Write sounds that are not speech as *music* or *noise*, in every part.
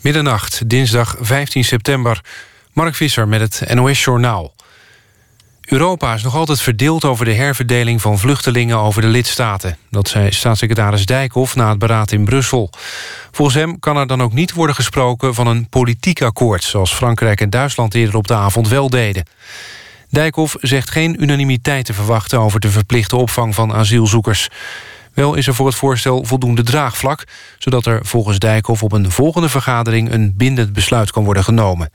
Middernacht, dinsdag 15 september. Mark Visser met het NOS-journaal. Europa is nog altijd verdeeld over de herverdeling van vluchtelingen over de lidstaten. Dat zei staatssecretaris Dijkhoff na het beraad in Brussel. Volgens hem kan er dan ook niet worden gesproken van een politiek akkoord... zoals Frankrijk en Duitsland eerder op de avond wel deden. Dijkhoff zegt geen unanimiteit te verwachten... over de verplichte opvang van asielzoekers. Wel is er voor het voorstel voldoende draagvlak... zodat er volgens Dijkhoff op een volgende vergadering... een bindend besluit kan worden genomen.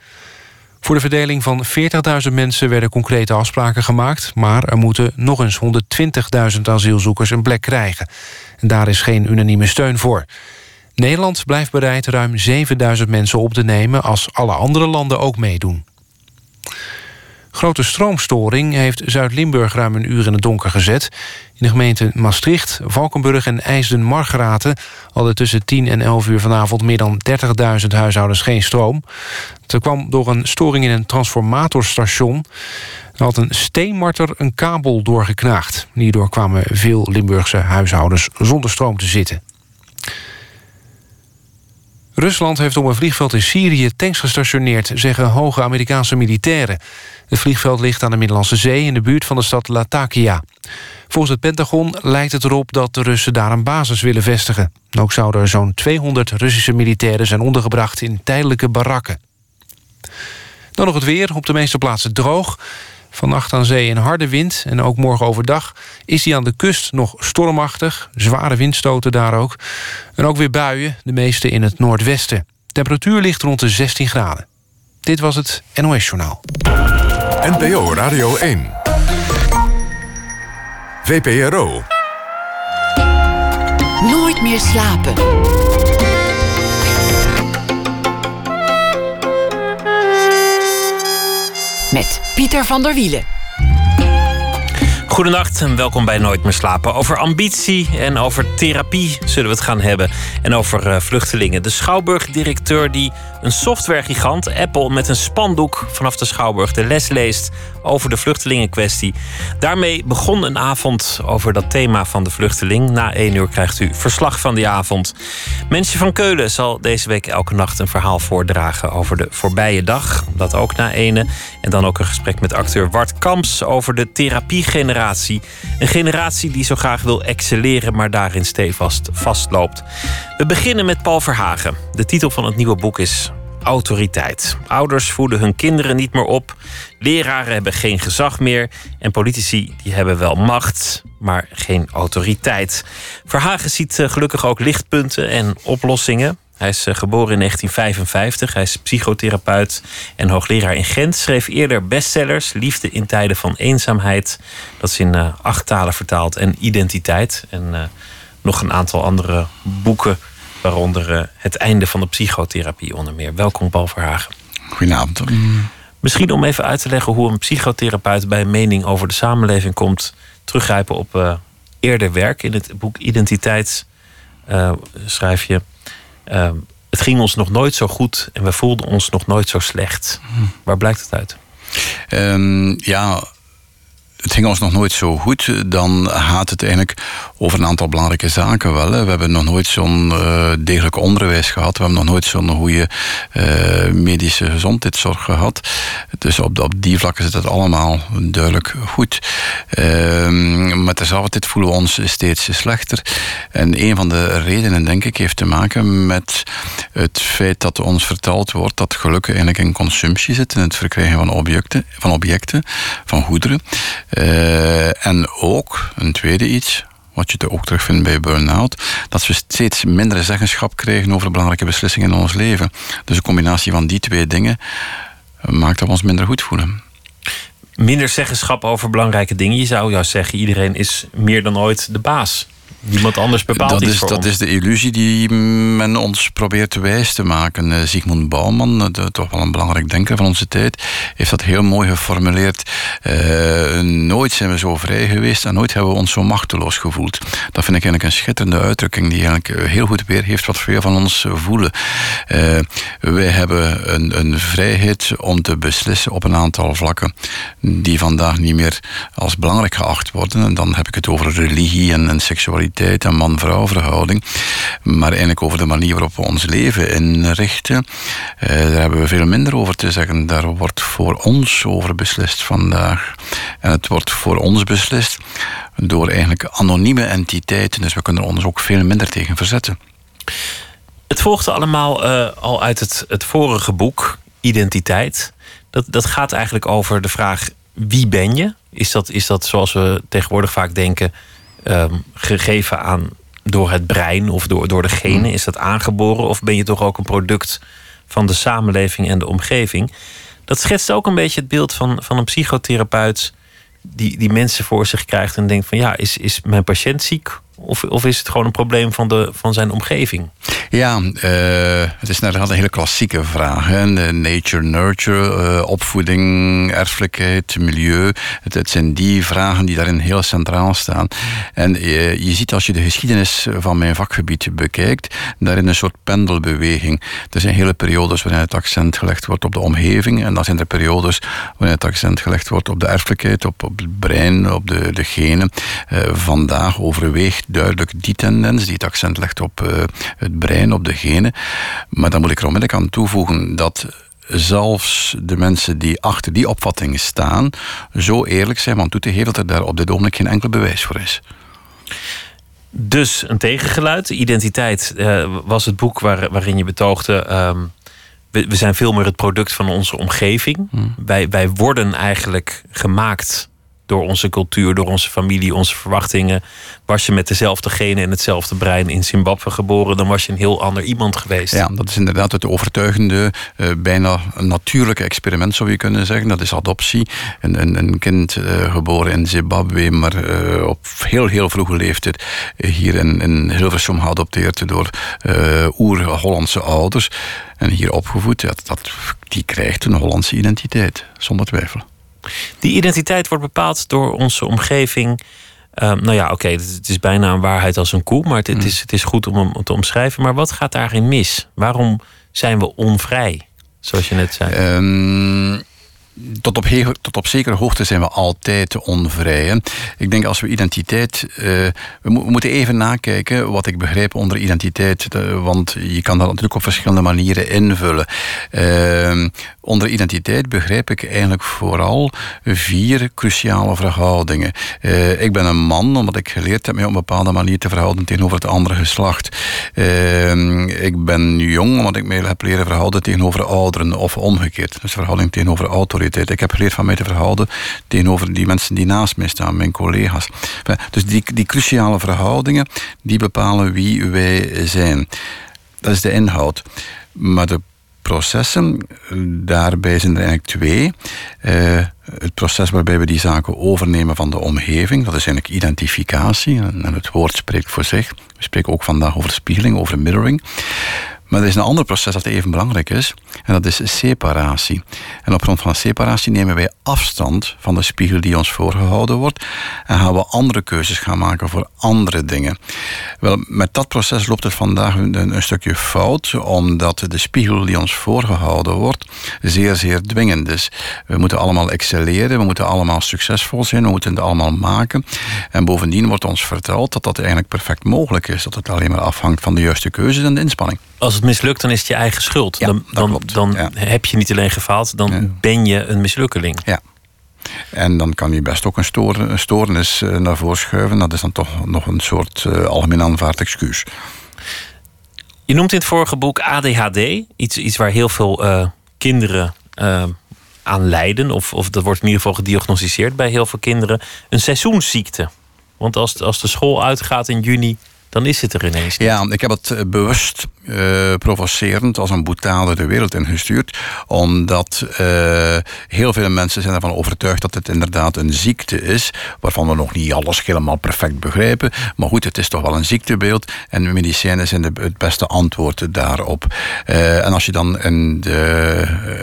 Voor de verdeling van 40.000 mensen werden concrete afspraken gemaakt... maar er moeten nog eens 120.000 asielzoekers een plek krijgen. En daar is geen unanieme steun voor. Nederland blijft bereid ruim 7.000 mensen op te nemen... als alle andere landen ook meedoen. Grote stroomstoring heeft Zuid-Limburg ruim een uur in het donker gezet. In de gemeenten Maastricht, Valkenburg en IJsden-Margraten... hadden tussen 10 en 11 uur vanavond meer dan 30.000 huishoudens geen stroom. Het kwam door een storing in een transformatorstation. Er had een steenmarter een kabel doorgeknaagd. Hierdoor kwamen veel Limburgse huishoudens zonder stroom te zitten. Rusland heeft op een vliegveld in Syrië tanks gestationeerd... zeggen hoge Amerikaanse militairen. Het vliegveld ligt aan de Middellandse Zee... in de buurt van de stad Latakia. Volgens het Pentagon lijkt het erop dat de Russen daar een basis willen vestigen. Ook zouden er zo'n 200 Russische militairen zijn ondergebracht... in tijdelijke barakken. Dan nog het weer, op de meeste plaatsen droog. Vannacht aan zee een harde wind en ook morgen overdag... is hij aan de kust nog stormachtig. Zware windstoten daar ook. En ook weer buien, de meeste in het noordwesten. Temperatuur ligt rond de 16 graden. Dit was het NOS Journaal. NPO Radio 1. VPRO. Nooit meer slapen. Met Pieter van der Wielen. Goedenacht en welkom bij Nooit meer slapen. Over ambitie en over therapie zullen we het gaan hebben. En over uh, vluchtelingen. De Schouwburg-directeur die een softwaregigant, Apple, met een spandoek vanaf de Schouwburg de les leest over de vluchtelingenkwestie. Daarmee begon een avond over dat thema van de vluchteling. Na één uur krijgt u verslag van die avond. Mensje van Keulen zal deze week elke nacht een verhaal voordragen over de voorbije dag. Dat ook na ene. En dan ook een gesprek met acteur Wart Kamps over de therapiegeneratie. Een generatie die zo graag wil excelleren, maar daarin stevast vastloopt. We beginnen met Paul Verhagen. De titel van het nieuwe boek is autoriteit. Ouders voeden hun kinderen niet meer op. Leraren hebben geen gezag meer. En politici die hebben wel macht, maar geen autoriteit. Verhagen ziet eh, gelukkig ook lichtpunten en oplossingen. Hij is eh, geboren in 1955. Hij is psychotherapeut en hoogleraar in Gent. Schreef eerder bestsellers, Liefde in tijden van eenzaamheid. Dat is in uh, acht talen vertaald. En Identiteit. En nog een aantal andere boeken Waaronder uh, het einde van de psychotherapie onder meer. Welkom Paul Verhagen. Goedenavond. Misschien om even uit te leggen hoe een psychotherapeut bij een mening over de samenleving komt. Teruggrijpen op uh, eerder werk. In het boek Identiteit uh, schrijf je. het ging ons nog nooit zo goed en we voelden ons nog nooit zo slecht. Waar blijkt het uit? Um, ja, het ging ons nog nooit zo goed. Dan gaat het eigenlijk over een aantal belangrijke zaken wel. Hè. We hebben nog nooit zo'n uh, degelijk onderwijs gehad. We hebben nog nooit zo'n goede uh, medische gezondheidszorg gehad. Dus op, die vlakken zit het allemaal duidelijk goed. Uh, maar tezelfde voelen we ons steeds slechter. En een van de redenen, denk ik, heeft te maken met het feit dat ons verteld wordt dat geluk eigenlijk in consumptie zit, in het verkrijgen van objecten, van, objecten, van goederen. Uh, en ook, een tweede iets, wat je ook terugvindt bij burn-out, dat we steeds minder zeggenschap krijgen over belangrijke beslissingen in ons leven. Dus een combinatie van die twee dingen maakt dat we ons minder goed voelen. Minder zeggenschap over belangrijke dingen. Je zou juist zeggen, iedereen is meer dan ooit de baas. Niemand anders bepaalt dat is, voor Dat ons. is de illusie die men ons probeert wijs te maken. Uh, Zygmunt Bauman, de, toch wel een belangrijk denker van onze tijd, heeft dat heel mooi geformuleerd. Uh, nooit zijn we zo vrij geweest en nooit hebben we ons zo machteloos gevoeld. Dat vind ik eigenlijk een schitterende uitdrukking die eigenlijk heel goed weergeeft wat veel van ons voelen. Uh, wij hebben een, een vrijheid om te beslissen op een aantal vlakken die vandaag niet meer als belangrijk geacht worden. En dan heb ik het over religie en, en seksualiteit seksualiteit en man-vrouw verhouding, maar eigenlijk over de manier waarop we ons leven inrichten. Uh, daar hebben we veel minder over te zeggen. Daar wordt voor ons over beslist vandaag. En het wordt voor ons beslist door eigenlijk anonieme entiteiten, dus we kunnen ons ook veel minder tegen verzetten. Het volgde allemaal uh, al uit het, het vorige boek, Identiteit. Dat, dat gaat eigenlijk over de vraag: wie ben je? Is dat, is dat zoals we tegenwoordig vaak denken, um, gegeven aan door het brein of door, door de genen? Hmm. Is dat aangeboren of ben je toch ook een product van de samenleving en de omgeving? Dat schetst ook een beetje het beeld van, van een psychotherapeut die, die mensen voor zich krijgt en denkt van ja, is, is mijn patiënt ziek of, of is het gewoon een probleem van, de, van zijn omgeving? Ja, uh, het is inderdaad een hele klassieke vraag. Hè. Nature, nurture, uh, opvoeding, erfelijkheid, milieu. Het, zijn die vragen die daarin heel centraal staan. En je, je ziet als je de geschiedenis van mijn vakgebied bekijkt, daarin een soort pendelbeweging. Er zijn hele periodes waarin het accent gelegd wordt op de omgeving. En dan zijn er periodes waarin het accent gelegd wordt op de erfelijkheid, op, op het brein, op de, de genen. Vandaag overweegt duidelijk die tendens die het accent legt op uh, het brein, op de genen. Maar dan moet ik er onmiddellijk aan toevoegen dat zelfs de mensen die achter die opvattingen staan, zo eerlijk zijn om toe te geven dat er daar op dit ogenblik geen enkel bewijs voor is. Dus een tegengeluid. Identiteit uh, was het boek waar, waarin je betoogde. We, we, zijn veel meer het product van onze omgeving. Hmm. Wij, wij worden eigenlijk gemaakt door onze cultuur, door onze familie, onze verwachtingen. Was je met dezelfde genen en hetzelfde brein in Zimbabwe geboren, dan was je een heel ander iemand geweest. Ja, dat is inderdaad het overtuigende, uh, bijna natuurlijke experiment zou je kunnen zeggen. Dat is adoptie. Een, een, een kind uh, geboren in Zimbabwe, maar uh, op heel, heel vroege leeftijd hier in, in Hilversum geadopteerd door oer-Hollandse ouders. En hier opgevoed, dat, die krijgt een Hollandse identiteit, zonder twijfel. Die identiteit wordt bepaald door onze omgeving. Uh, nou ja, oké, het is bijna een waarheid als een koe, maar het, het, mm. is, het is goed om hem te omschrijven. Maar wat gaat daarin mis? Waarom zijn we onvrij, zoals je net zei? Um tot op, tot op zekere hoogte zijn we altijd onvrij. Ik denk als we identiteit. Uh, we, mo we, moeten even nakijken wat ik begrijp onder identiteit. Want je kan dat natuurlijk op verschillende manieren invullen. Uh, onder identiteit begrijp ik eigenlijk vooral vier cruciale verhoudingen. Uh, ik ben een man omdat ik geleerd heb mij op een bepaalde manier te verhouden tegenover het andere geslacht. Uh, ik ben jong omdat ik mij heb leren verhouden tegenover ouderen of omgekeerd. Dus verhouding tegenover autoriteit ik heb geleerd van mij te verhouden tegenover die mensen die naast mij staan, mijn collega's. Dus die, die cruciale verhoudingen, die bepalen wie wij zijn. Dat is de inhoud. Maar de processen, daarbij zijn er eigenlijk twee. Uh, het proces waarbij we die zaken overnemen van de omgeving, dat is eigenlijk identificatie. En het woord spreekt voor zich. We spreken ook vandaag over spiegeling, over mirroring. Maar er is een ander proces dat even belangrijk is. En dat is separatie. En op grond van separatie nemen wij afstand van de spiegel die ons voorgehouden wordt. En gaan we andere keuzes gaan maken voor andere dingen. Wel, met dat proces loopt het vandaag een, een stukje fout. Omdat de spiegel die ons voorgehouden wordt zeer, zeer dwingend is. We moeten allemaal excelleren. We moeten allemaal succesvol zijn. We moeten het allemaal maken. En bovendien wordt ons verteld dat dat eigenlijk perfect mogelijk is. Dat het alleen maar afhangt van de juiste keuzes en de inspanning het mislukt, dan is het je eigen schuld. dan dan, dan heb je niet alleen gefaald, dan ben je een mislukkeling. Ja. En dan kan je best ook een, stoornis eh, naar voren schuiven. Dat is dan toch nog een soort uh, algemeen aanvaard excuus. Je noemt in het vorige boek ADHD. Iets, iets waar heel veel uh, kinderen aan lijden. Of, of dat wordt in ieder geval gediagnosticeerd bij heel veel kinderen. Een seizoensziekte. Want als, als de school uitgaat in juni, dan is het er ineens. Niet. Ja, ik heb het bewust uh, provocerend als een boetade de wereld ingestuurd. Omdat uh, heel veel mensen zijn ervan overtuigd dat het inderdaad een ziekte is. Waarvan we nog niet alles helemaal perfect begrijpen. Maar goed, het is toch wel een ziektebeeld. En medicijnen zijn de, het beste antwoord daarop. Uh, en als je dan in de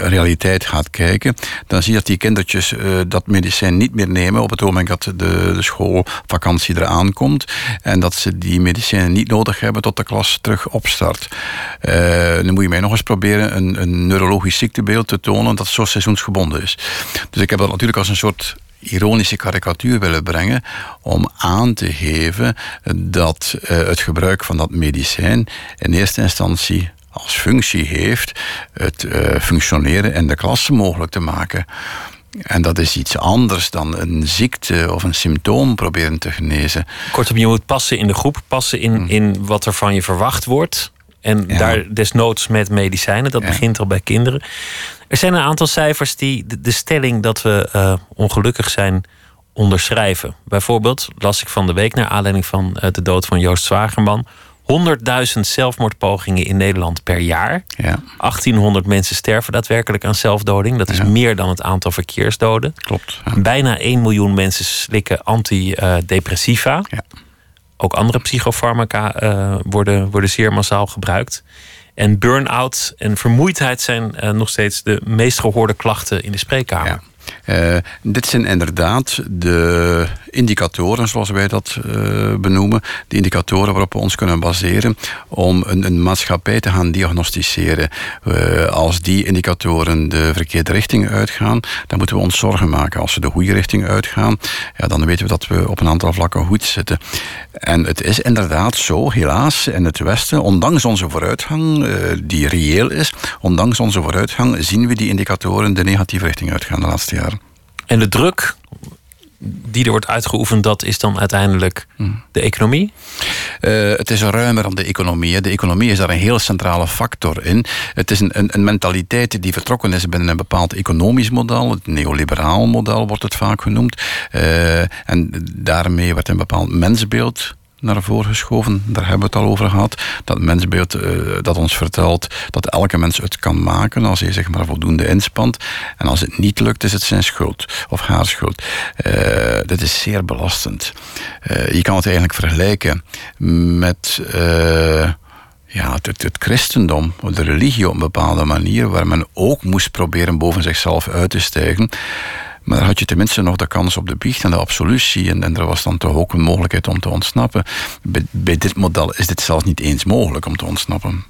realiteit gaat kijken. Dan zie je dat die kindertjes dat medicijn niet meer nemen. Op het moment dat de, de schoolvakantie eraan komt. En dat ze die medicijnen niet nodig hebben tot de klas terug opstart. Uh, dan moet je mij nog eens proberen een, een neurologisch ziektebeeld te tonen dat zo seizoensgebonden is. Dus ik heb dat natuurlijk als een soort ironische karikatuur willen brengen om aan te geven dat uh, het gebruik van dat medicijn in eerste instantie als functie heeft het uh, functioneren in de klasse mogelijk te maken. En dat is iets anders dan een ziekte of een symptoom proberen te genezen. Kortom, je moet passen in de groep, passen in, hmm. in wat er van je verwacht wordt. En daar desnoods met medicijnen, dat begint al bij kinderen. Er zijn een aantal cijfers die de, stelling dat we uh, ongelukkig zijn onderschrijven. Bijvoorbeeld las ik van de week naar aanleiding van uh, de dood van Joost Zwagerman. 100.000 zelfmoordpogingen in Nederland per jaar. Ja. 1800 mensen sterven daadwerkelijk aan zelfdoding. Dat is meer dan het aantal verkeersdoden. Klopt. Bijna 1 miljoen mensen slikken antidepressiva. Ja. Ook andere psychofarmaca uh, worden, worden zeer massaal gebruikt. En burn-out en vermoeidheid zijn uh, nog steeds de meest gehoorde klachten in de spreekkamer. Uh, dit zijn inderdaad de indicatoren, zoals wij dat uh, benoemen. De indicatoren waarop we ons kunnen baseren om een, een maatschappij te gaan diagnosticeren. Uh, als die indicatoren de verkeerde richting uitgaan, dan moeten we ons zorgen maken. Als ze de goede richting uitgaan, ja, dan weten we dat we op een aantal vlakken goed zitten. En het is inderdaad zo, helaas, in het Westen, ondanks onze vooruitgang, die reëel is, ondanks onze vooruitgang zien we die indicatoren de negatieve richting uitgaan de laatste jaren. En de druk die er wordt uitgeoefend, dat is dan uiteindelijk hmm. de economie? Uh, het is ruimer dan de economie. De economie is daar een heel centrale factor in. Het is een, een, een, mentaliteit die vertrokken is binnen een bepaald economisch model. Het neoliberaal model wordt het vaak genoemd. Uh, en daarmee werd een bepaald mensbeeld naar voren geschoven. Daar hebben we het al over gehad. Dat mensbeeld uh, dat ons vertelt dat elke mens het kan maken als hij zich maar voldoende inspant. En als het niet lukt, is het zijn schuld of haar schuld. Uh, dit is zeer belastend. Uh, je kan het eigenlijk vergelijken met ja, het, het, christendom, de religie op een bepaalde manier, waar men ook moest proberen boven zichzelf uit te stijgen. Maar dan had je tenminste nog de kans op de biecht en de absolutie. En, en er was dan toch ook een mogelijkheid om te ontsnappen. Bij, bij dit model is dit zelfs niet eens mogelijk om te ontsnappen.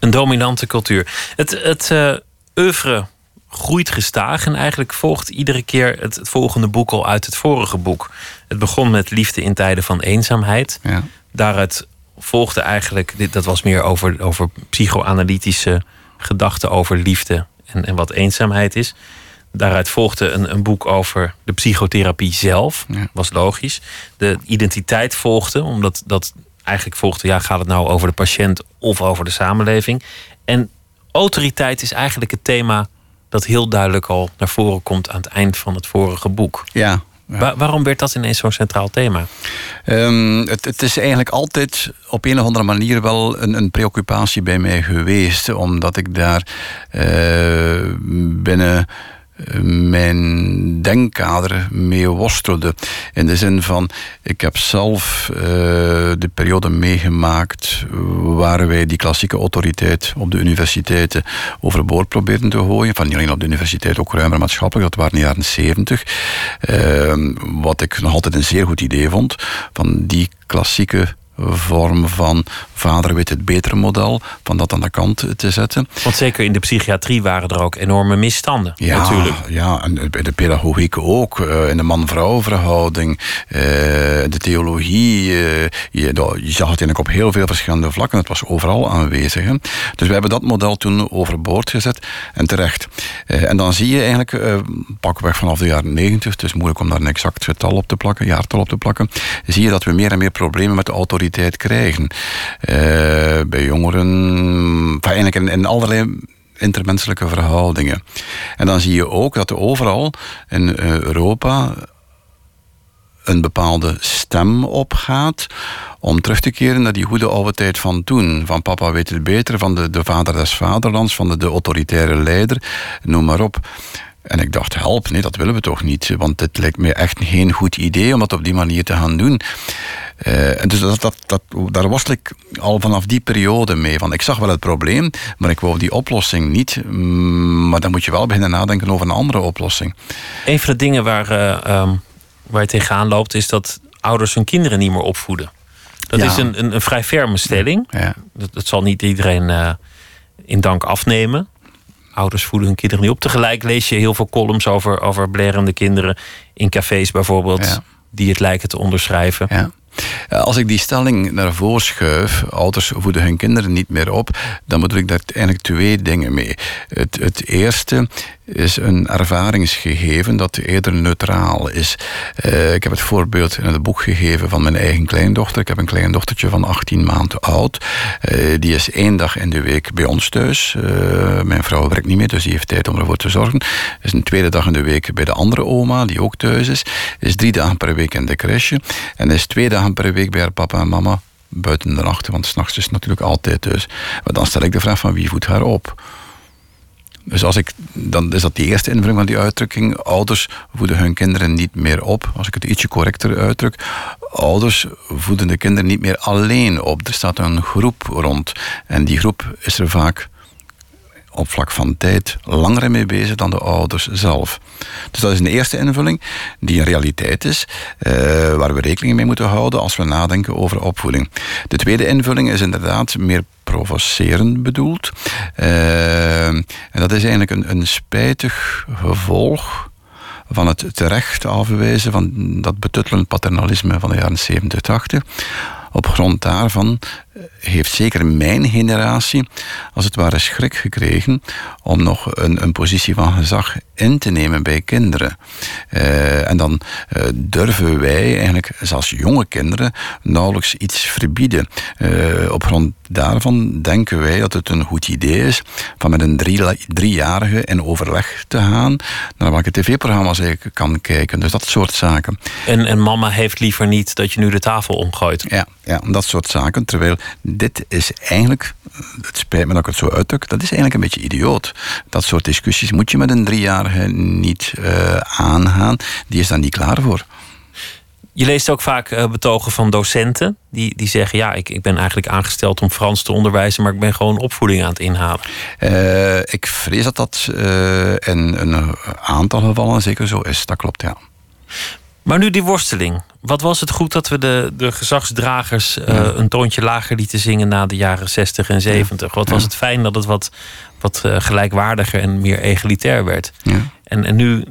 Een dominante cultuur. Het, het uh, oeuvre groeit gestaag en eigenlijk volgt iedere keer het, volgende boek al uit het vorige boek. Het begon met liefde in tijden van eenzaamheid. Ja. Daaruit volgde eigenlijk, dit, dat was meer over, over psychoanalytische gedachten over liefde en, en wat eenzaamheid is. Daaruit volgde een, een boek over de psychotherapie zelf. Was logisch. De identiteit volgde, omdat dat eigenlijk volgde... ja, gaat het nou over de patiënt of over de samenleving? En autoriteit is eigenlijk het thema dat heel duidelijk al naar voren komt... aan het eind van het vorige boek. Ja, waarom werd dat ineens zo'n centraal thema? Um, het, het, is eigenlijk altijd op een of andere manier wel een, een preoccupatie bij mij geweest. Omdat ik daar uh, binnen mijn denkkader mee worstelde. In de zin van, ik heb zelf uh, de periode meegemaakt waar wij die klassieke autoriteit op de universiteiten overboord probeerden te gooien. Van niet alleen op de universiteit, ook ruimer maatschappelijk. Dat waren de jaren zeventig. Uh, wat ik nog altijd een zeer goed idee vond. Van die klassieke vorm van vader weet het betere model, van dat aan de kant te zetten. Want zeker in de psychiatrie waren er ook enorme misstanden, ja, natuurlijk. Ja, en bij de pedagogiek ook, eh, in de man-vrouw verhouding, eh, de theologie, eh, je, je zag het eigenlijk op heel veel verschillende vlakken, het was overal aanwezig. Hè. Dus we hebben dat model toen overboord gezet, en terecht. En dan zie je eigenlijk, pakweg vanaf de jaren negentig, het is moeilijk om daar een exact getal op te plakken, jaartal op te plakken, zie je dat we meer en meer problemen met de autoriteit krijgen. Uh, bij jongeren, eigenlijk in, in allerlei intermenselijke verhoudingen. En dan zie je ook dat er overal in eh, Europa een bepaalde stem opgaat om terug te keren naar die goede oude tijd van toen. Van papa weet het beter, van de, de vader des vaderlands, van de, de autoritaire leider, noem maar op. En ik dacht, help, nee, dat willen we toch niet. Want het lijkt me echt geen goed idee om dat op die manier te gaan doen. Uh, en dus dat, dat, dat, daar worstel ik al vanaf die periode mee. Van, ik zag wel het probleem, maar ik wou die oplossing niet. Mm, maar dan moet je wel beginnen nadenken over een andere oplossing. Een van de dingen waar, uh, um, waar je tegenaan loopt, is dat ouders hun kinderen niet meer opvoeden. Dat is een, een, een, vrij ferme stelling. Ja. Dat, dat, zal niet iedereen uh, in dank afnemen. Ouders voeden hun kinderen niet op. Tegelijk lees je heel veel columns over, over blerende kinderen in cafés bijvoorbeeld, Ja. die het lijken te onderschrijven. Ja. Eh, Als ik die stelling naar voren schuif, ouders voeden hun kinderen niet meer op, dan bedoel ik daar eigenlijk twee dingen mee. Het, het eerste is een ervaringsgegeven dat eerder neutraal is. Eh, ik heb het voorbeeld in het boek gegeven van mijn eigen kleindochter. Ik heb een kleindochtertje van 18 maanden oud. Eh, die is één dag in de week bij ons thuis. Eh, mijn vrouw werkt niet meer, dus die heeft tijd om ervoor te zorgen. Is een tweede dag in de week bij de andere oma, die ook thuis is. Is drie dagen per week in de crèche. En is twee dagen per week bij haar papa en mama buiten de nachten, want s'nachts is natuurlijk altijd thuis. Maar dan stel ik de vraag van wie voedt haar op? Dus als ik, dan is dat de eerste invulling van die uitdrukking. Ouders voeden hun kinderen niet meer op. Als ik het ietsje correcter uitdruk. Ouders voeden de kinderen niet meer alleen op. Er staat een groep rond. En die groep is er vaak op vlak van tijd langer mee bezig dan de ouders zelf. Dus dat is een eerste invulling die een realiteit is, eh, waar we rekening mee moeten houden als we nadenken over opvoeding. De tweede invulling is inderdaad meer provocerend bedoeld. Eh, en dat is eigenlijk een, een spijtig gevolg van het terecht afwijzen van dat betuttelend paternalisme van de jaren 70, 80. Op grond daarvan heeft zeker mijn generatie als het ware schrik gekregen om nog een, een positie van gezag in te nemen bij kinderen. Eh, en dan eh, durven wij eigenlijk, zelfs jonge kinderen, nauwelijks iets verbieden. Eh, op grond daarvan denken wij dat het een goed idee is van met een drie, driejarige in overleg te gaan naar welke tv-programma's hij kan kijken. Dus dat soort zaken. En, en mama heeft liever niet dat je nu de tafel omgooit. Ja, ja, dat soort zaken. Terwijl dit is eigenlijk, het spijt me dat ik het zo uitdruk, dat is eigenlijk een beetje idioot. Dat soort discussies moet je met een driejarige niet eh, aangaan. Die is daar niet klaar voor. Je leest ook vaak eh, betogen van docenten die, die zeggen: Ja, ik, ik ben eigenlijk aangesteld om Frans te onderwijzen, maar ik ben gewoon opvoeding aan het inhalen. Eh, ik vrees dat dat eh, in een aantal gevallen zeker zo is. Dat klopt, ja. Maar nu die worsteling. Wat was het goed dat we de, de gezagsdragers eh, een toontje lager lieten zingen na de jaren 60 en 70? Wat was het fijn dat het wat, wat eh, gelijkwaardiger en meer egalitair werd? Ja. En, en nu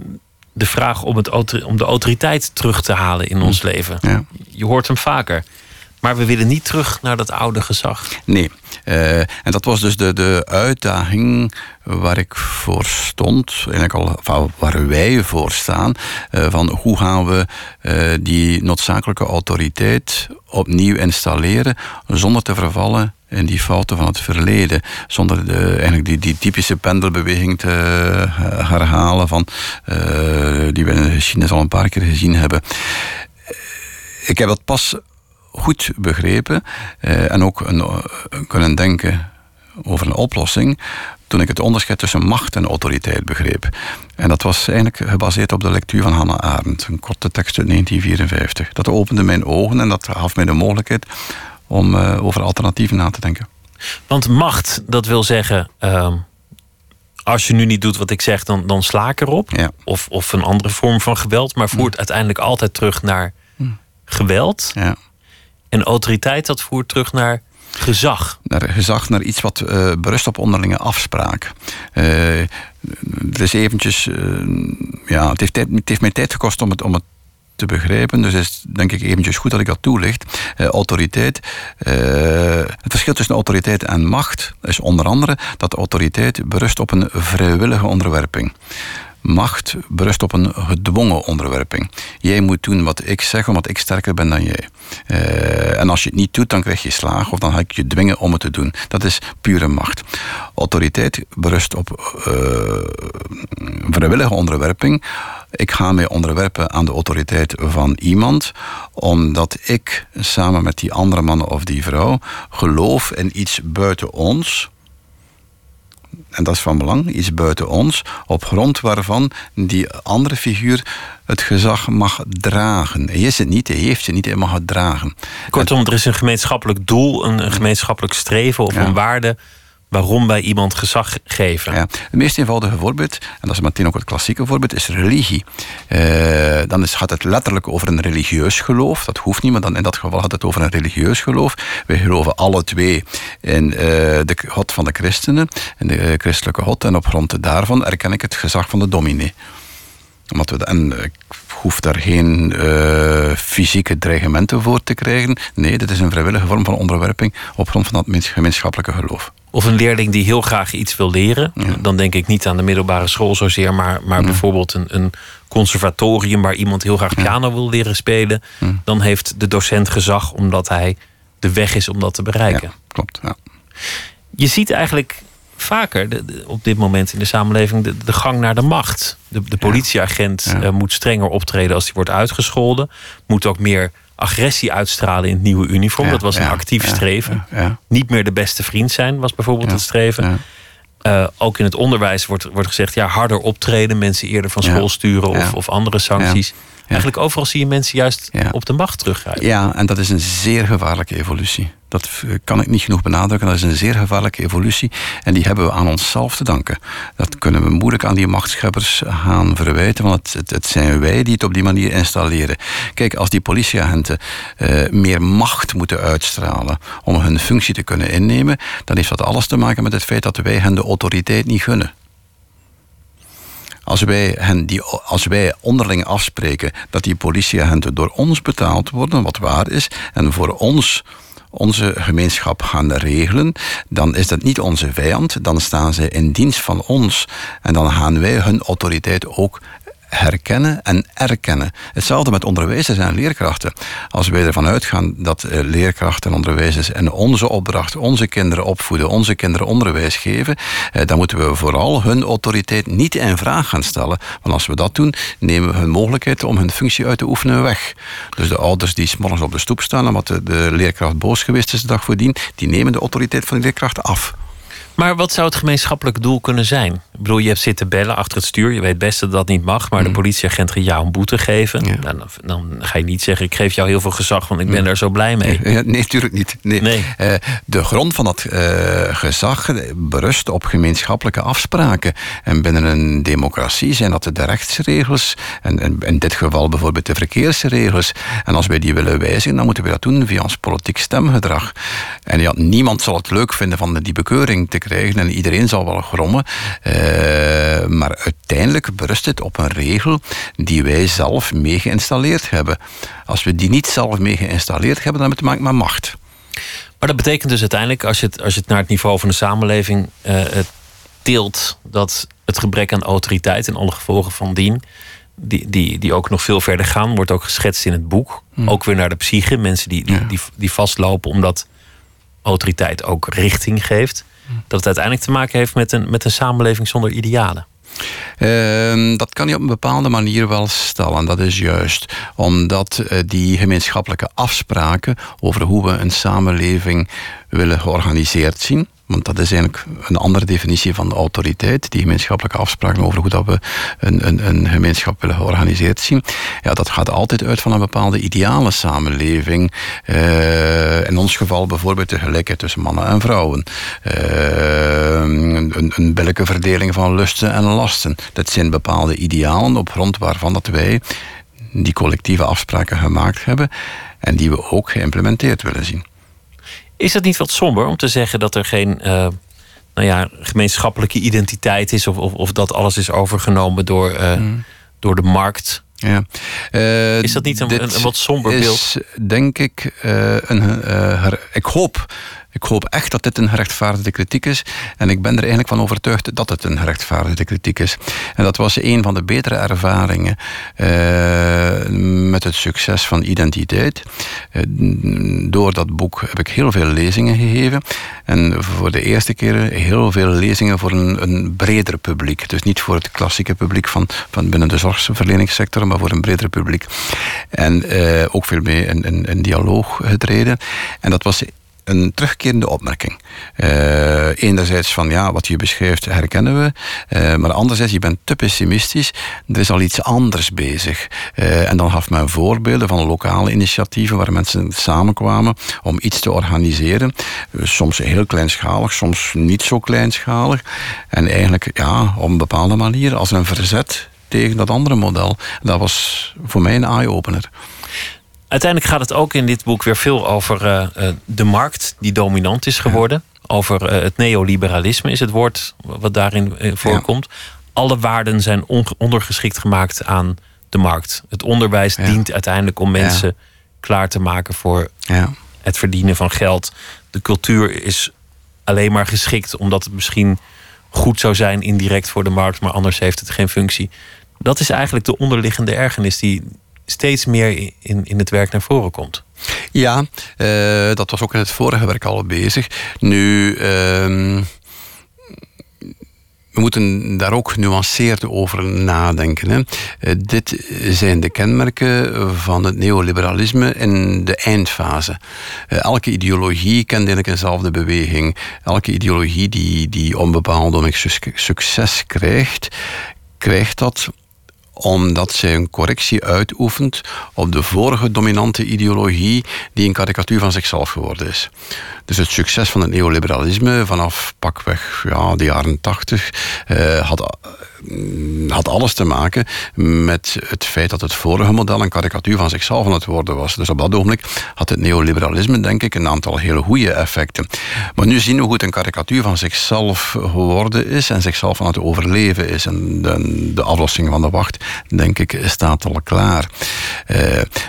de vraag om, het, om de autoriteit terug te halen in ons leven. Ja. Je hoort hem vaker. Maar we willen niet terug naar dat oude gezag. Nee. Eh, en dat was dus de, de uitdaging waar ik voor stond, eigenlijk al waar wij voor staan, eh, van hoe gaan we eh, die noodzakelijke autoriteit opnieuw installeren zonder te vervallen in die fouten van het verleden. Zonder de, eigenlijk die, die typische pendelbeweging te herhalen van, die we in de geschiedenis al een paar keer gezien hebben. Ik heb dat pas goed begrepen eh, en ook een, eh, kunnen denken over een oplossing toen ik het onderscheid tussen macht en autoriteit begreep. En dat was eigenlijk gebaseerd op de lectuur van Hannah Arendt, een korte tekst uit 1954. Dat opende mijn ogen en dat gaf mij de mogelijkheid om eh, over alternatieven na te denken. Want macht, dat wil zeggen. ehm, als je nu niet doet wat ik zeg, dan, dan sla ik erop. Ja. Of, of een andere vorm van geweld. Maar voert uiteindelijk altijd terug naar geweld. Ja. En autoriteit, dat voert terug naar gezag. naar gezag, naar iets wat eh, berust op onderlinge afspraak. Het is eventjes, eh, ja, het heeft, het heeft mij tijd gekost om het, om het te begrijpen. Dus is denk ik eventjes goed dat ik dat toelicht. Autoriteit. het verschil tussen autoriteit en macht is onder andere dat autoriteit berust op een vrijwillige onderwerping. Macht berust op een gedwongen onderwerping. Jij moet doen wat ik zeg, omdat ik sterker ben dan jij. Eh, en als je het niet doet, dan krijg je slaag of dan ga ik je dwingen om het te doen. Dat is pure macht. Autoriteit berust op eh, vrijwillige onderwerping. Ik ga mij onderwerpen aan de autoriteit van iemand, omdat ik samen met die andere man of die vrouw geloof in iets buiten ons en dat is van belang, iets buiten ons, op grond waarvan die andere figuur het gezag mag dragen. Hij is het niet, hij heeft het niet, hij mag het dragen. Kortom, er is een gemeenschappelijk doel, een, een gemeenschappelijk streven of Ja. een waarde. Waarom wij iemand gezag geven. Ja. Het meest eenvoudige voorbeeld, en dat is meteen ook het klassieke voorbeeld, is religie. Uh, dan is, gaat het letterlijk over een religieus geloof. Dat hoeft niet, maar dan in dat geval gaat het over een religieus geloof. Wij geloven alle twee in uh, de God van de christenen, in de uh, christelijke God. En op grond daarvan erken ik het gezag van de dominee. Omdat we, en ik hoef daar geen fysieke dreigementen voor te krijgen. Nee, dit is een vrijwillige vorm van onderwerping op grond van dat gemeenschappelijke geloof of een leerling die heel graag iets wil leren. Dan denk ik niet aan de middelbare school zozeer, maar, maar bijvoorbeeld een, een conservatorium waar iemand heel graag piano wil leren spelen. Dan heeft de docent gezag omdat hij de weg is om dat te bereiken. klopt. Ja. Je ziet eigenlijk vaker op dit moment in de samenleving de, de gang naar de macht. De, de politieagent uh, moet strenger optreden als hij wordt uitgescholden. Moet ook meer agressie uitstralen in het nieuwe uniform. dat was een actief streven. Niet meer de beste vriend zijn was bijvoorbeeld het streven. Uh, ook in het onderwijs wordt, wordt gezegd: ja, harder optreden, mensen eerder van school sturen of, of andere sancties. Eigenlijk overal zie je mensen juist op de macht teruggrijpen. Ja, en dat is een zeer gevaarlijke evolutie. Dat kan ik niet genoeg benadrukken. Dat is een zeer gevaarlijke evolutie. En die hebben we aan onszelf te danken. Dat kunnen we moeilijk aan die machtscheppers gaan verwijten. Want het, het, zijn wij die het op die manier installeren. Kijk, als die politieagenten uh, meer macht moeten uitstralen. om hun functie te kunnen innemen. dan heeft dat alles te maken met het feit dat wij hen de autoriteit niet gunnen. Als wij, hen die, als wij onderling afspreken dat die politieagenten door ons betaald worden, wat waar is, en voor ons onze gemeenschap gaan regelen, dan is dat niet onze vijand. Dan staan ze in dienst van ons. En dan gaan wij hun autoriteit ook herkennen en erkennen. Hetzelfde met onderwijzers en leerkrachten. Als wij ervan uitgaan dat eh, leerkrachten en onderwijzers in onze opdracht onze kinderen opvoeden, onze kinderen onderwijs geven, eh, dan moeten we vooral hun autoriteit niet in vraag gaan stellen. Want als we dat doen, nemen we hun mogelijkheid om hun functie uit te oefenen weg. Dus de ouders die s'morgens op de stoep staan omdat de, de leerkracht boos geweest is de dag voordien, die nemen de autoriteit van de leerkracht af. Maar wat zou het gemeenschappelijk doel kunnen zijn? Ik bedoel, je hebt zitten bellen achter het stuur. Je weet best dat dat niet mag. Maar de mm. politieagent gaat jou een boete geven. Nou, dan, dan, ga je niet zeggen: Ik geef jou heel veel gezag, want ik ben mm. er zo blij mee. Nee, natuurlijk niet. Nee. nee. Uh, de grond van dat uh, gezag berust op gemeenschappelijke afspraken. En binnen een democratie zijn dat de rechtsregels. En, en in dit geval bijvoorbeeld de verkeersregels. En als wij die willen wijzigen, dan moeten we dat doen via ons politiek stemgedrag. En ja, niemand zal het leuk vinden van die bekeuring te krijgen en iedereen zal wel grommen. Uh, maar uiteindelijk berust het op een regel die wij zelf mee geïnstalleerd hebben. Als we die niet zelf mee geïnstalleerd hebben, dan hebben we te maken met macht. Maar dat betekent dus uiteindelijk, als je het, als je het naar het niveau van de samenleving uh, tilt, dat het gebrek aan autoriteit en alle gevolgen van dien, die, die, die ook nog veel verder gaan, wordt ook geschetst in het boek. Hmm. Ook weer naar de psyche, mensen die, die, die, die vastlopen omdat autoriteit ook richting geeft dat het uiteindelijk te maken heeft met een, met een samenleving zonder idealen? Uh, dat kan je op een bepaalde manier wel stellen. Dat is juist omdat uh, die gemeenschappelijke afspraken over hoe we een samenleving willen georganiseerd zien, want dat is eigenlijk een andere definitie van de autoriteit. Die gemeenschappelijke afspraken over hoe dat we een, een, een gemeenschap willen georganiseerd zien. Ja, dat gaat altijd uit van een bepaalde ideale samenleving. Uh, in ons geval bijvoorbeeld de gelijkheid tussen mannen en vrouwen. Uh, een, een billijke verdeling van lusten en lasten. Dat zijn bepaalde idealen op grond waarvan dat wij die collectieve afspraken gemaakt hebben. En die we ook geïmplementeerd willen zien. Is het niet wat somber om te zeggen dat er geen uh, nou ja, gemeenschappelijke identiteit is, of, of, of, dat alles is overgenomen door, uh, mm. door de markt? Ja. Uh, is dat niet een, een, een wat somber is, beeld? Denk ik, een, ik hoop ik hoop echt dat dit een gerechtvaardigde kritiek is. En ik ben er eigenlijk van overtuigd dat het een gerechtvaardigde kritiek is. En dat was een van de betere ervaringen uh, met het succes van identiteit. Uh, door dat boek heb ik heel veel lezingen gegeven. En voor de eerste keer heel veel lezingen voor een, een breder publiek. Dus niet voor het klassieke publiek van, van binnen de zorgverleningssector, maar voor een breder publiek. En uh, ook veel mee in, in, in dialoog getreden. En dat was een terugkerende opmerking. Uh, enerzijds van ja, wat je beschrijft herkennen we. Uh, maar anderzijds, je bent te pessimistisch. Er is al iets anders bezig. Uh, en dan gaf men voorbeelden van lokale initiatieven waar mensen samenkwamen om iets te organiseren. soms heel kleinschalig, soms niet zo kleinschalig. En eigenlijk ja, op een bepaalde manier als een verzet tegen dat andere model. Dat was voor mij een eye-opener. Uiteindelijk gaat het ook in dit boek weer veel over uh, de markt die dominant is geworden. Over uh, het neoliberalisme is het woord wat daarin voorkomt. Alle waarden zijn ondergeschikt gemaakt aan de markt. Het onderwijs dient uiteindelijk om mensen klaar te maken voor het verdienen van geld. De cultuur is alleen maar geschikt omdat het misschien goed zou zijn indirect voor de markt, maar anders heeft het geen functie. Dat is eigenlijk de onderliggende ergernis die steeds meer in, in het werk naar voren komt. Ja, uh, dat was ook in het vorige werk al bezig. Nu. Uh, we moeten daar ook genuanceerd over nadenken. Hè. Uh, dit zijn de kenmerken van het neoliberalisme in de eindfase. Uh, elke ideologie kent eigenlijk eenzelfde beweging. Elke ideologie die, die onbepaald succes krijgt, krijgt dat omdat zij een correctie uitoefent op de vorige dominante ideologie die een karikatuur van zichzelf geworden is. Dus het succes van het neoliberalisme vanaf pakweg ja, de jaren tachtig eh, had had alles te maken met het feit dat het vorige model een karikatuur van zichzelf aan het worden was. Dus op dat ogenblik had het neoliberalisme, denk ik, een aantal hele goede effecten. Maar nu zien we hoe het een karikatuur van zichzelf geworden is en zichzelf aan het overleven is. En de, de aflossing van de wacht, denk ik, staat al klaar. Uh,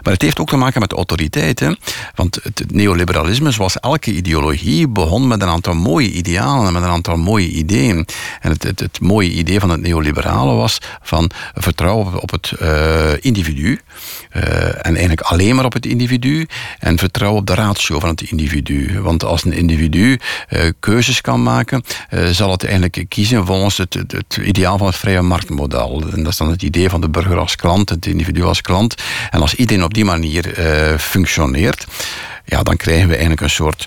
maar het heeft ook te maken met autoriteit. Hè? Want het neoliberalisme, zoals elke ideologie, begon met een aantal mooie idealen en met een aantal mooie ideeën. En het, het, het mooie idee van het neoliberalisme neoliberale was van vertrouwen op het uh, individu. Uh, en eigenlijk alleen maar op het individu. En vertrouwen op de ratio van het individu. Want als een individu uh, keuzes kan maken, zal het eigenlijk kiezen volgens het, het, het, ideaal van het vrije marktmodel. En dat is dan het idee van de burger als klant, het individu als klant. En als iedereen op die manier functioneert, ja, dan krijgen we eigenlijk een soort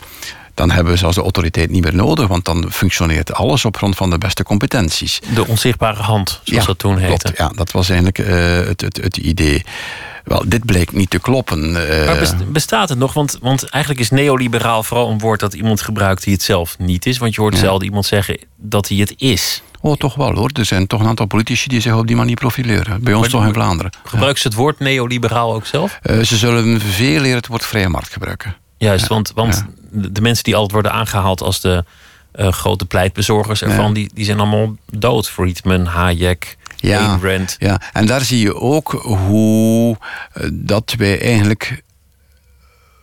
dan hebben we zelfs de autoriteit niet meer nodig, want dan functioneert alles op grond van de beste competenties. De onzichtbare hand, zoals dat toen heette. Klopt, ja, dat was eigenlijk uh, het, het, het idee. Wel, dit bleek niet te kloppen. Uh... Maar bestaat het nog? Want, want eigenlijk is neoliberaal vooral een woord dat iemand gebruikt die het zelf niet is. Want je hoort ja. zelden iemand zeggen dat hij het is. Oh, toch wel hoor. Er zijn toch een aantal politici die zich op die manier profileren. Bij ons maar, toch in Vlaanderen. Gebruiken ze het woord neoliberaal ook zelf? Uh, ze zullen veel eerder het woord vrije markt gebruiken. Juist, want, want de mensen die altijd worden aangehaald als de uh, grote pleitbezorgers ervan, die, die zijn allemaal dood. Friedman, Hayek, ja. Ja, en daar zie je ook hoe uh, dat wij eigenlijk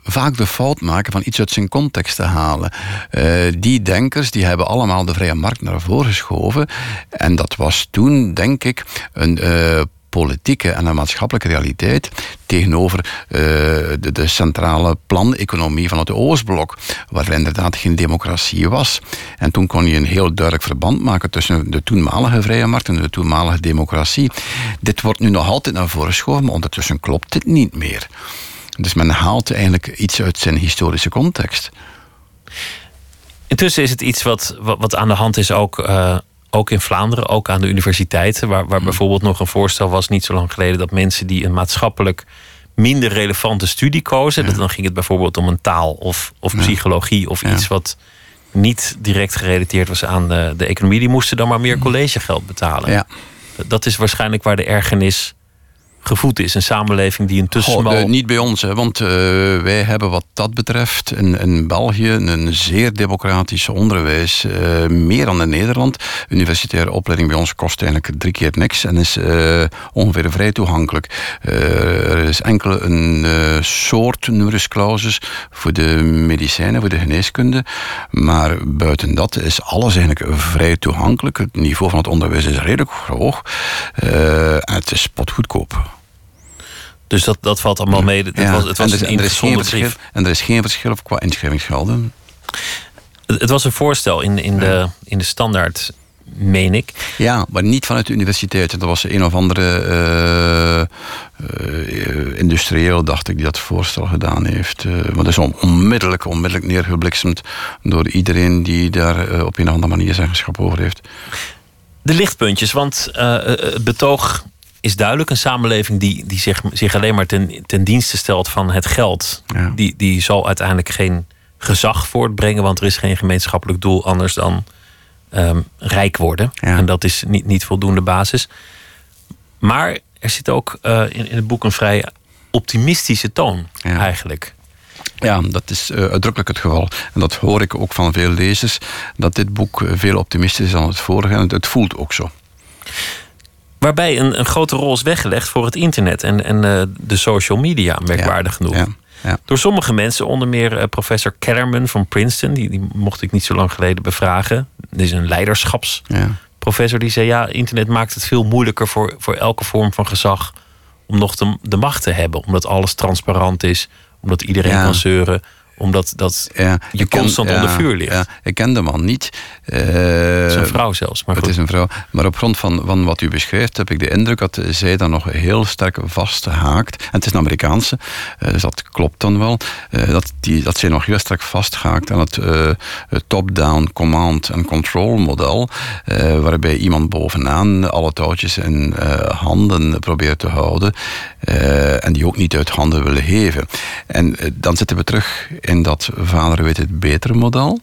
vaak de fout maken van iets uit zijn context te halen. Uh, die denkers die hebben allemaal de vrije markt naar voren geschoven. En dat was toen, denk ik, een uh, politieke en de maatschappelijke realiteit tegenover uh, de, de, centrale planeconomie van het Oostblok, waar inderdaad geen democratie was. En toen kon je een heel duidelijk verband maken tussen de toenmalige vrije markt en de toenmalige democratie. Dit wordt nu nog altijd naar voren geschoven, maar ondertussen klopt dit niet meer. Dus men haalt eigenlijk iets uit zijn historische context. Intussen is het iets wat, wat, aan de hand is ook uh, ook in Vlaanderen, ook aan de universiteiten, waar, waar hmm. bijvoorbeeld nog een voorstel was niet zo lang geleden dat mensen die een maatschappelijk minder relevante studie kozen, dat dan ging het bijvoorbeeld om een taal of, of psychologie of iets wat niet direct gerelateerd was aan de, de economie, die moesten dan maar meer hmm. collegegeld betalen. Ja. Dat is waarschijnlijk waar de ergernis gevoed is. Een samenleving die intussen Goh, de, niet bij ons, hè, want uh, wij hebben wat dat betreft in, in België een zeer democratisch onderwijs. Uh, meer dan in Nederland. Universitaire opleiding bij ons kost eigenlijk drie keer niks en is uh, ongeveer vrij toegankelijk. er is enkel een soort numerus clausus voor de medicijnen, voor de geneeskunde. Maar buiten dat is alles eigenlijk vrij toegankelijk. Het niveau van het onderwijs is redelijk hoog. het is potgoedkoop. Dus dat, dat valt allemaal mee. Het was, het was en, er, is geen verschil, en er is geen verschil qua inschrijvingsgelden. Het, het was een voorstel in, in, de, in de standaard meen ik. Ja, maar niet vanuit de universiteit. Dat was een of andere uh, uh, industrieel, dacht ik, die dat voorstel gedaan heeft. Uh, maar dat is onmiddellijk, onmiddellijk neergebliksemd door iedereen die daar op een of andere manier zeggenschap over heeft. De lichtpuntjes, want het betoog is duidelijk. Een samenleving die, die zich, zich alleen maar ten, ten dienste stelt van het geld, ja. die, die zal uiteindelijk geen gezag voortbrengen, want er is geen gemeenschappelijk doel anders dan um, rijk worden. En dat is niet, niet voldoende basis. Maar er zit ook uh, in, in het boek een vrij optimistische toon eigenlijk. Ja, dat is uh, uitdrukkelijk het geval. En dat hoor ik ook van veel lezers, dat dit boek veel optimistischer is dan het vorige. En het voelt ook zo. Waarbij een, een grote rol is weggelegd voor het internet en, en uh, de social media, merkwaardig genoeg. Ja. Door sommige mensen, onder meer uh, professor Kellerman van Princeton, die, die mocht ik niet zo lang geleden bevragen. Dit is een leiderschapsprofessor, die zei: Ja, internet maakt het veel moeilijker voor, voor elke vorm van gezag om nog de, de macht te hebben. Omdat alles transparant is, omdat iedereen kan zeuren omdat dat ja, je constant onder vuur ligt. Ja, ik ken de man niet. Uh, het is een vrouw zelfs. Maar het is een vrouw. Maar op grond van, van wat u beschrijft heb ik de indruk dat zij dan nog heel sterk vasthaakt. En het is een Amerikaanse, uh, dus dat klopt dan wel. Uh, dat, die, dat zij nog heel sterk vasthaakt aan het top-down command and control model. waarbij iemand bovenaan alle touwtjes in handen probeert te houden. en die ook niet uit handen willen geven. En dan zitten we terug in dat vader weet het betere model.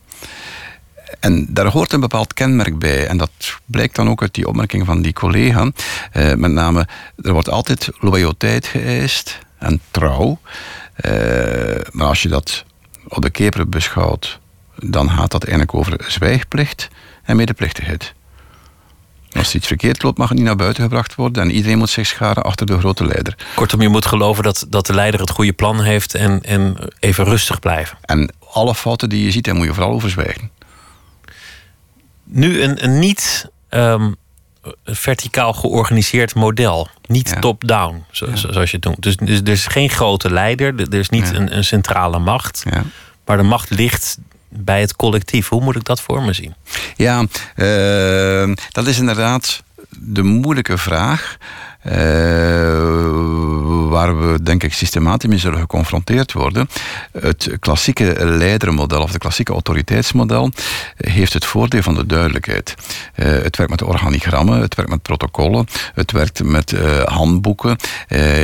En daar hoort een bepaald kenmerk bij. En dat blijkt dan ook uit die opmerking van die collega. Eh, met name, er wordt altijd loyaliteit geëist en trouw. Eh, maar als je dat op de keper beschouwt, dan gaat dat eigenlijk over zwijgplicht en medeplichtigheid. Als iets verkeerd loopt, mag het niet naar buiten gebracht worden. En iedereen moet zich scharen achter de grote leider. Kortom, je moet geloven dat, dat de leider het goede plan heeft en, en even rustig blijven. En alle fouten die je ziet, daar moet je vooral over zwijgen. Nu een, een niet um, verticaal georganiseerd model. Niet top-down, zoals je het noemt. Dus, dus, er is geen grote leider, er is niet een, een centrale macht. Maar de macht ligt bij het collectief. Hoe moet ik dat voor me zien? Ja, uh, dat is inderdaad de moeilijke vraag. Uh, waar we denk ik systematisch mee zullen geconfronteerd worden. Het klassieke leidermodel of het klassieke autoriteitsmodel heeft het voordeel van de duidelijkheid. Uh, het werkt met organigrammen, het werkt met protocollen, het werkt met uh, handboeken.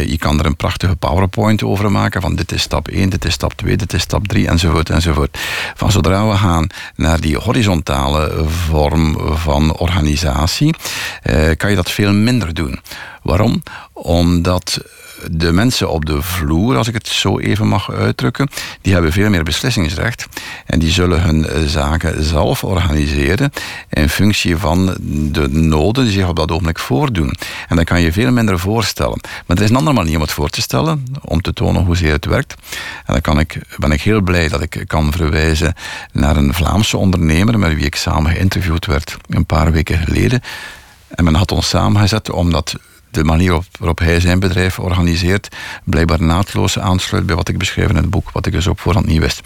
je kan er een prachtige PowerPoint over maken van dit is stap 1, dit is stap 2, dit is stap 3 enzovoort enzovoort. Van zodra we gaan naar die horizontale vorm van organisatie, kan je dat veel minder doen. Waarom? Omdat de mensen op de vloer, als ik het zo even mag uitdrukken, die hebben veel meer beslissingsrecht. En die zullen hun zaken zelf organiseren in functie van de noden die zich op dat ogenblik voordoen. En dan kan je veel minder voorstellen. Maar er is een andere manier om het voor te stellen, om te tonen hoezeer het werkt. En dan kan ik, ben ik heel blij dat ik kan verwijzen naar een Vlaamse ondernemer met wie ik samen geïnterviewd werd een paar weken geleden. En men had ons samengezet omdat de manier waarop hij zijn bedrijf organiseert, blijkbaar naadloos aansluit bij wat ik beschreef in het boek, wat ik dus op voorhand niet wist.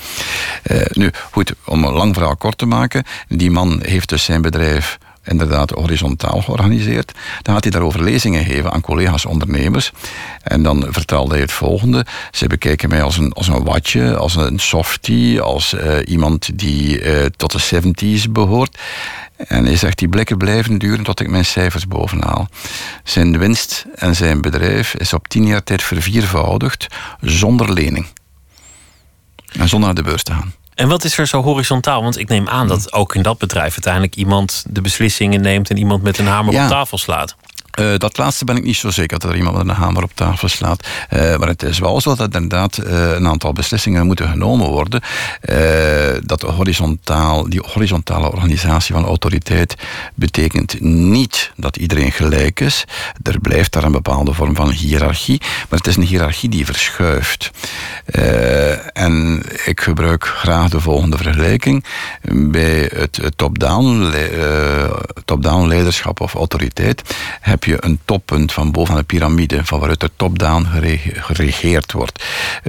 Uh, nu, goed, om een lang verhaal kort te maken, die man heeft dus zijn bedrijf inderdaad horizontaal georganiseerd. Dan gaat hij daarover lezingen geven aan collega's ondernemers. En dan vertelde hij het volgende. Ze bekijken mij als een, als een watje, als een softie, als uh, iemand die uh, tot de 70s behoort. En hij zegt, die blikken blijven duren tot ik mijn cijfers bovenhaal. Zijn winst en zijn bedrijf is op tien jaar tijd verviervoudigd zonder lening. En zonder naar de beurs te gaan. En wat is er zo horizontaal? Want ik neem aan dat ook in dat bedrijf uiteindelijk iemand de beslissingen neemt en iemand met een hamer op tafel slaat. Uh, dat laatste ben ik niet zo zeker dat er iemand met een hamer op tafel slaat. Uh, maar het is wel zo dat inderdaad uh, een aantal beslissingen moeten genomen worden. dat horizontaal, die horizontale organisatie van autoriteit betekent niet dat iedereen gelijk is. Er blijft daar een bepaalde vorm van hiërarchie. Maar het is een hiërarchie die verschuift. en ik gebruik graag de volgende vergelijking. Bij het top-down top leiderschap of autoriteit heb je een toppunt van bovenaan de piramide, van waaruit er top-down geregeerd wordt.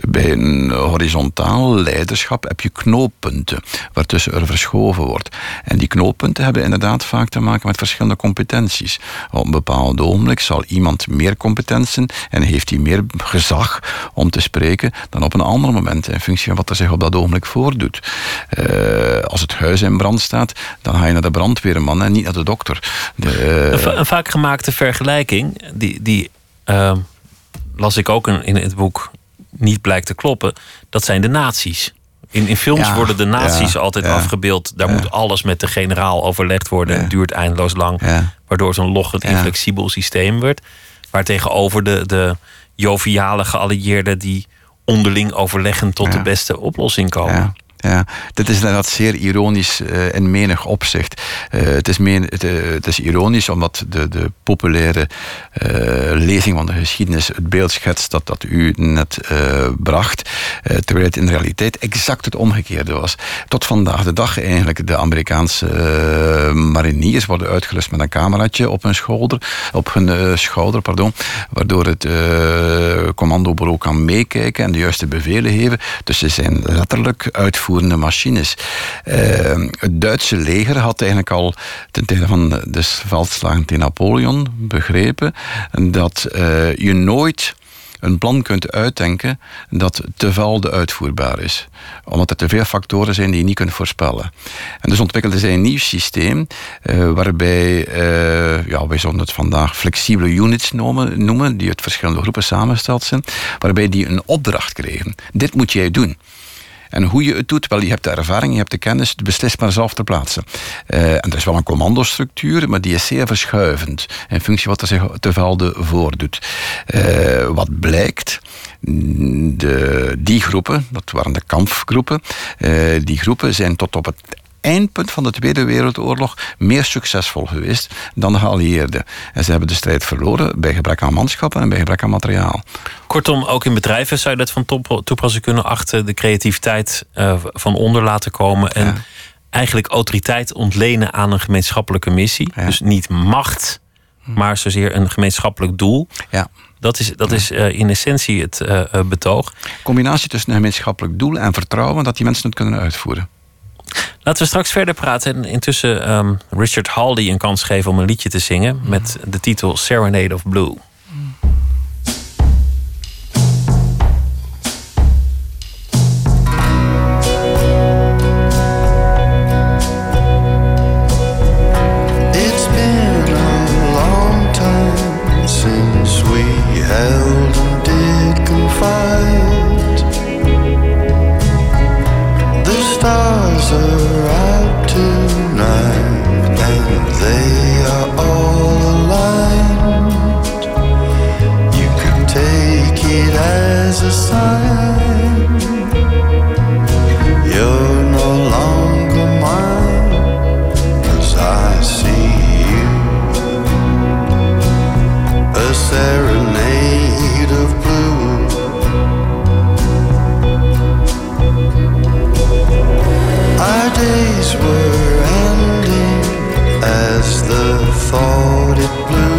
Bij een horizontaal leiderschap heb je knooppunten, waartussen er verschoven wordt. En die knooppunten hebben inderdaad vaak te maken met verschillende competenties. Op een bepaald ogenblik zal iemand meer competenties en heeft hij meer gezag om te spreken dan op een ander moment, in functie van wat er zich op dat ogenblik voordoet. Uh, als het huis in brand staat, dan ga je naar de brandweerman en niet naar de dokter. De, uh... een, vaak gemaakte vergelijking, die, die uh, las ik ook in, in het boek niet blijkt te kloppen, dat zijn de nazi's. In, in films worden de nazi's altijd afgebeeld. Daar moet alles met de generaal overlegd worden. Het duurt eindeloos lang. Waardoor zo'n loggend inflexibel systeem wordt. Waartegenover de, de joviale geallieerden die onderling overleggen tot de beste oplossing komen. Ja, dit is inderdaad zeer ironisch uh, in menig opzicht. Uh, het, is men, het, uh, het, is ironisch omdat de, de populaire lezing van de geschiedenis het beeld schetst dat, dat u net bracht, terwijl het in realiteit exact het omgekeerde was. Tot vandaag de dag eigenlijk de Amerikaanse mariniers worden uitgerust met een cameraatje op hun schouder, op hun schouder pardon, waardoor het commandobureau kan meekijken en de juiste bevelen geven. Dus ze zijn letterlijk uitvoerend machines. Uh, het Duitse leger had eigenlijk al ten tijde van de veldslagen tegen Napoleon begrepen dat uh, je nooit een plan kunt uitdenken dat te valde uitvoerbaar is. Omdat er te veel factoren zijn die je niet kunt voorspellen. En dus ontwikkelden zij een nieuw systeem uh, waarbij, uh, ja, wij zouden het vandaag flexibele units noemen, die uit verschillende groepen samengesteld zijn, waarbij die een opdracht kregen. Dit moet jij doen. En hoe je het doet, wel, je hebt de ervaring, je hebt de kennis, beslist maar zelf te plaatsen. Uh, en er is wel een commandostructuur, maar die is zeer verschuivend in functie wat er zich te velde voordoet. Uh, wat blijkt, de, die groepen, dat waren de kampfgroepen, uh, die groepen zijn tot op het eindpunt van de Tweede Wereldoorlog meer succesvol geweest dan de geallieerden. En ze hebben de strijd verloren bij gebrek aan manschappen en bij gebrek aan materiaal. Kortom, ook in bedrijven zou je dat van toepassing kunnen achter de creativiteit uh, van onder laten komen. En eigenlijk autoriteit ontlenen aan een gemeenschappelijke missie. Dus niet macht, maar zozeer een gemeenschappelijk doel. Ja. Dat is, dat is uh, in essentie het uh, betoog. Combinatie tussen een gemeenschappelijk doel en vertrouwen dat die mensen het kunnen uitvoeren. Laten we straks verder praten. En intussen um, Richard Haldy een kans geven om een liedje te zingen met de titel Serenade of Blue. the thought it blew.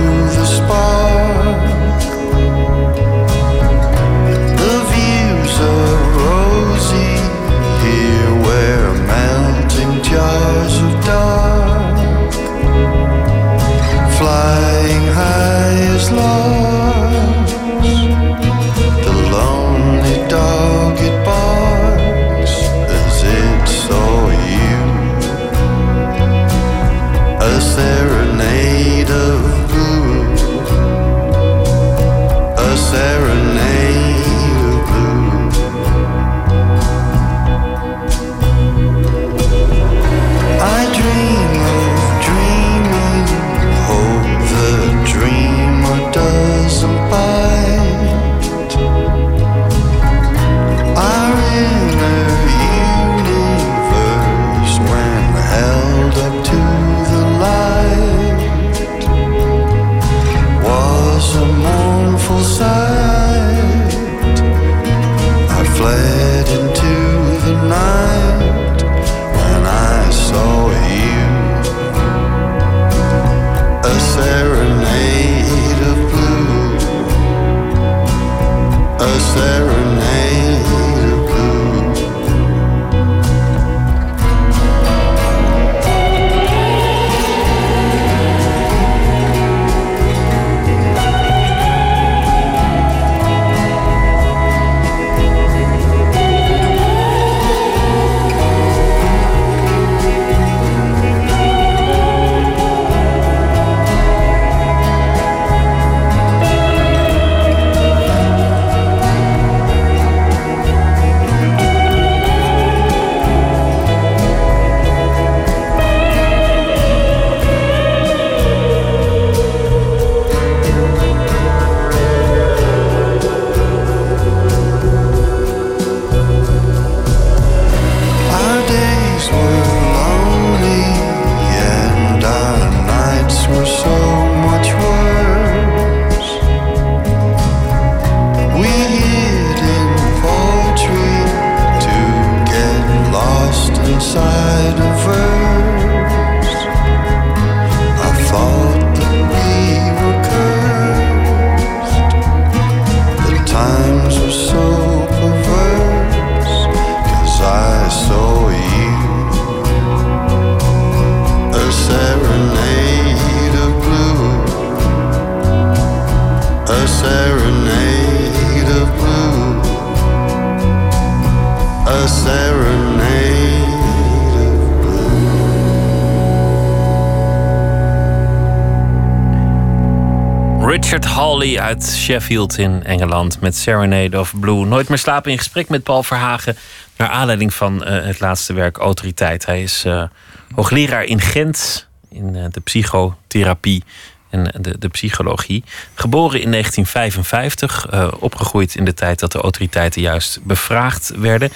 Sheffield in Engeland met Serenade of Blue. Nooit meer slapen in gesprek met Paul Verhagen. Naar aanleiding van uh, het laatste werk Autoriteit. Hij is uh, hoogleraar in Gent in uh, de psychotherapie en de, de, psychologie. Geboren in 1955, opgegroeid in de tijd dat de autoriteiten juist bevraagd werden.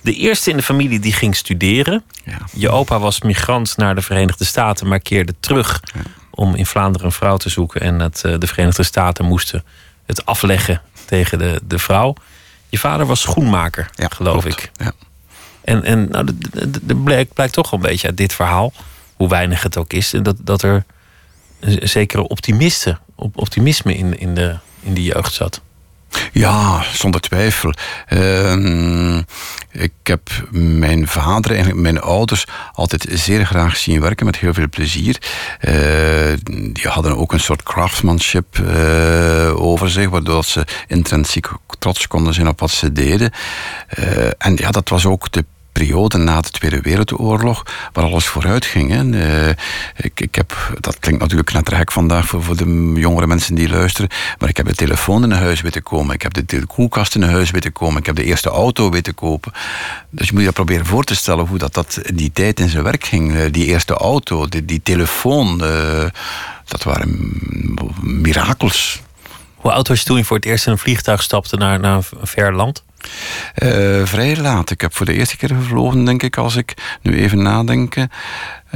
De eerste in de familie die ging studeren. Ja. Je opa was migrant naar de Verenigde Staten, maar keerde terug. Ja om in Vlaanderen een vrouw te zoeken. En dat eh, de Verenigde Staten moesten het afleggen tegen de, de vrouw. Je vader was schoenmaker, ja, geloof ik. Ja. En, en nou, er blijkt, toch wel een beetje uit dit verhaal, hoe weinig het ook is, dat, dat er een zekere optimiste, optimisme in, in, de, in die jeugd zat. Ja, zonder twijfel. Uh, ik heb mijn vader, eigenlijk mijn ouders, altijd zeer graag zien werken met heel veel plezier. Uh, die hadden ook een soort craftsmanship uh, over zich, waardoor ze intrinsiek trots konden zijn op wat ze deden. Uh, en ja, dat was ook de periode na de Tweede Wereldoorlog, waar alles vooruit ging. Uh, ik, ik heb, dat klinkt natuurlijk net gek vandaag voor, voor de jongere mensen die luisteren, maar ik heb de telefoon in huis weten komen, ik heb de, koelkast in huis weten komen, ik heb de eerste auto weten kopen. Dus je moet je proberen voor te stellen hoe dat, dat in die tijd in zijn werk ging. Uh, die eerste auto, die, die telefoon, uh, dat waren mirakels. Hoe oud was je toen je voor het eerst in een vliegtuig stapte naar, naar een ver land? Uh, vrij laat. Ik heb voor de eerste keer gevlogen, denk ik, als ik nu even nadenken.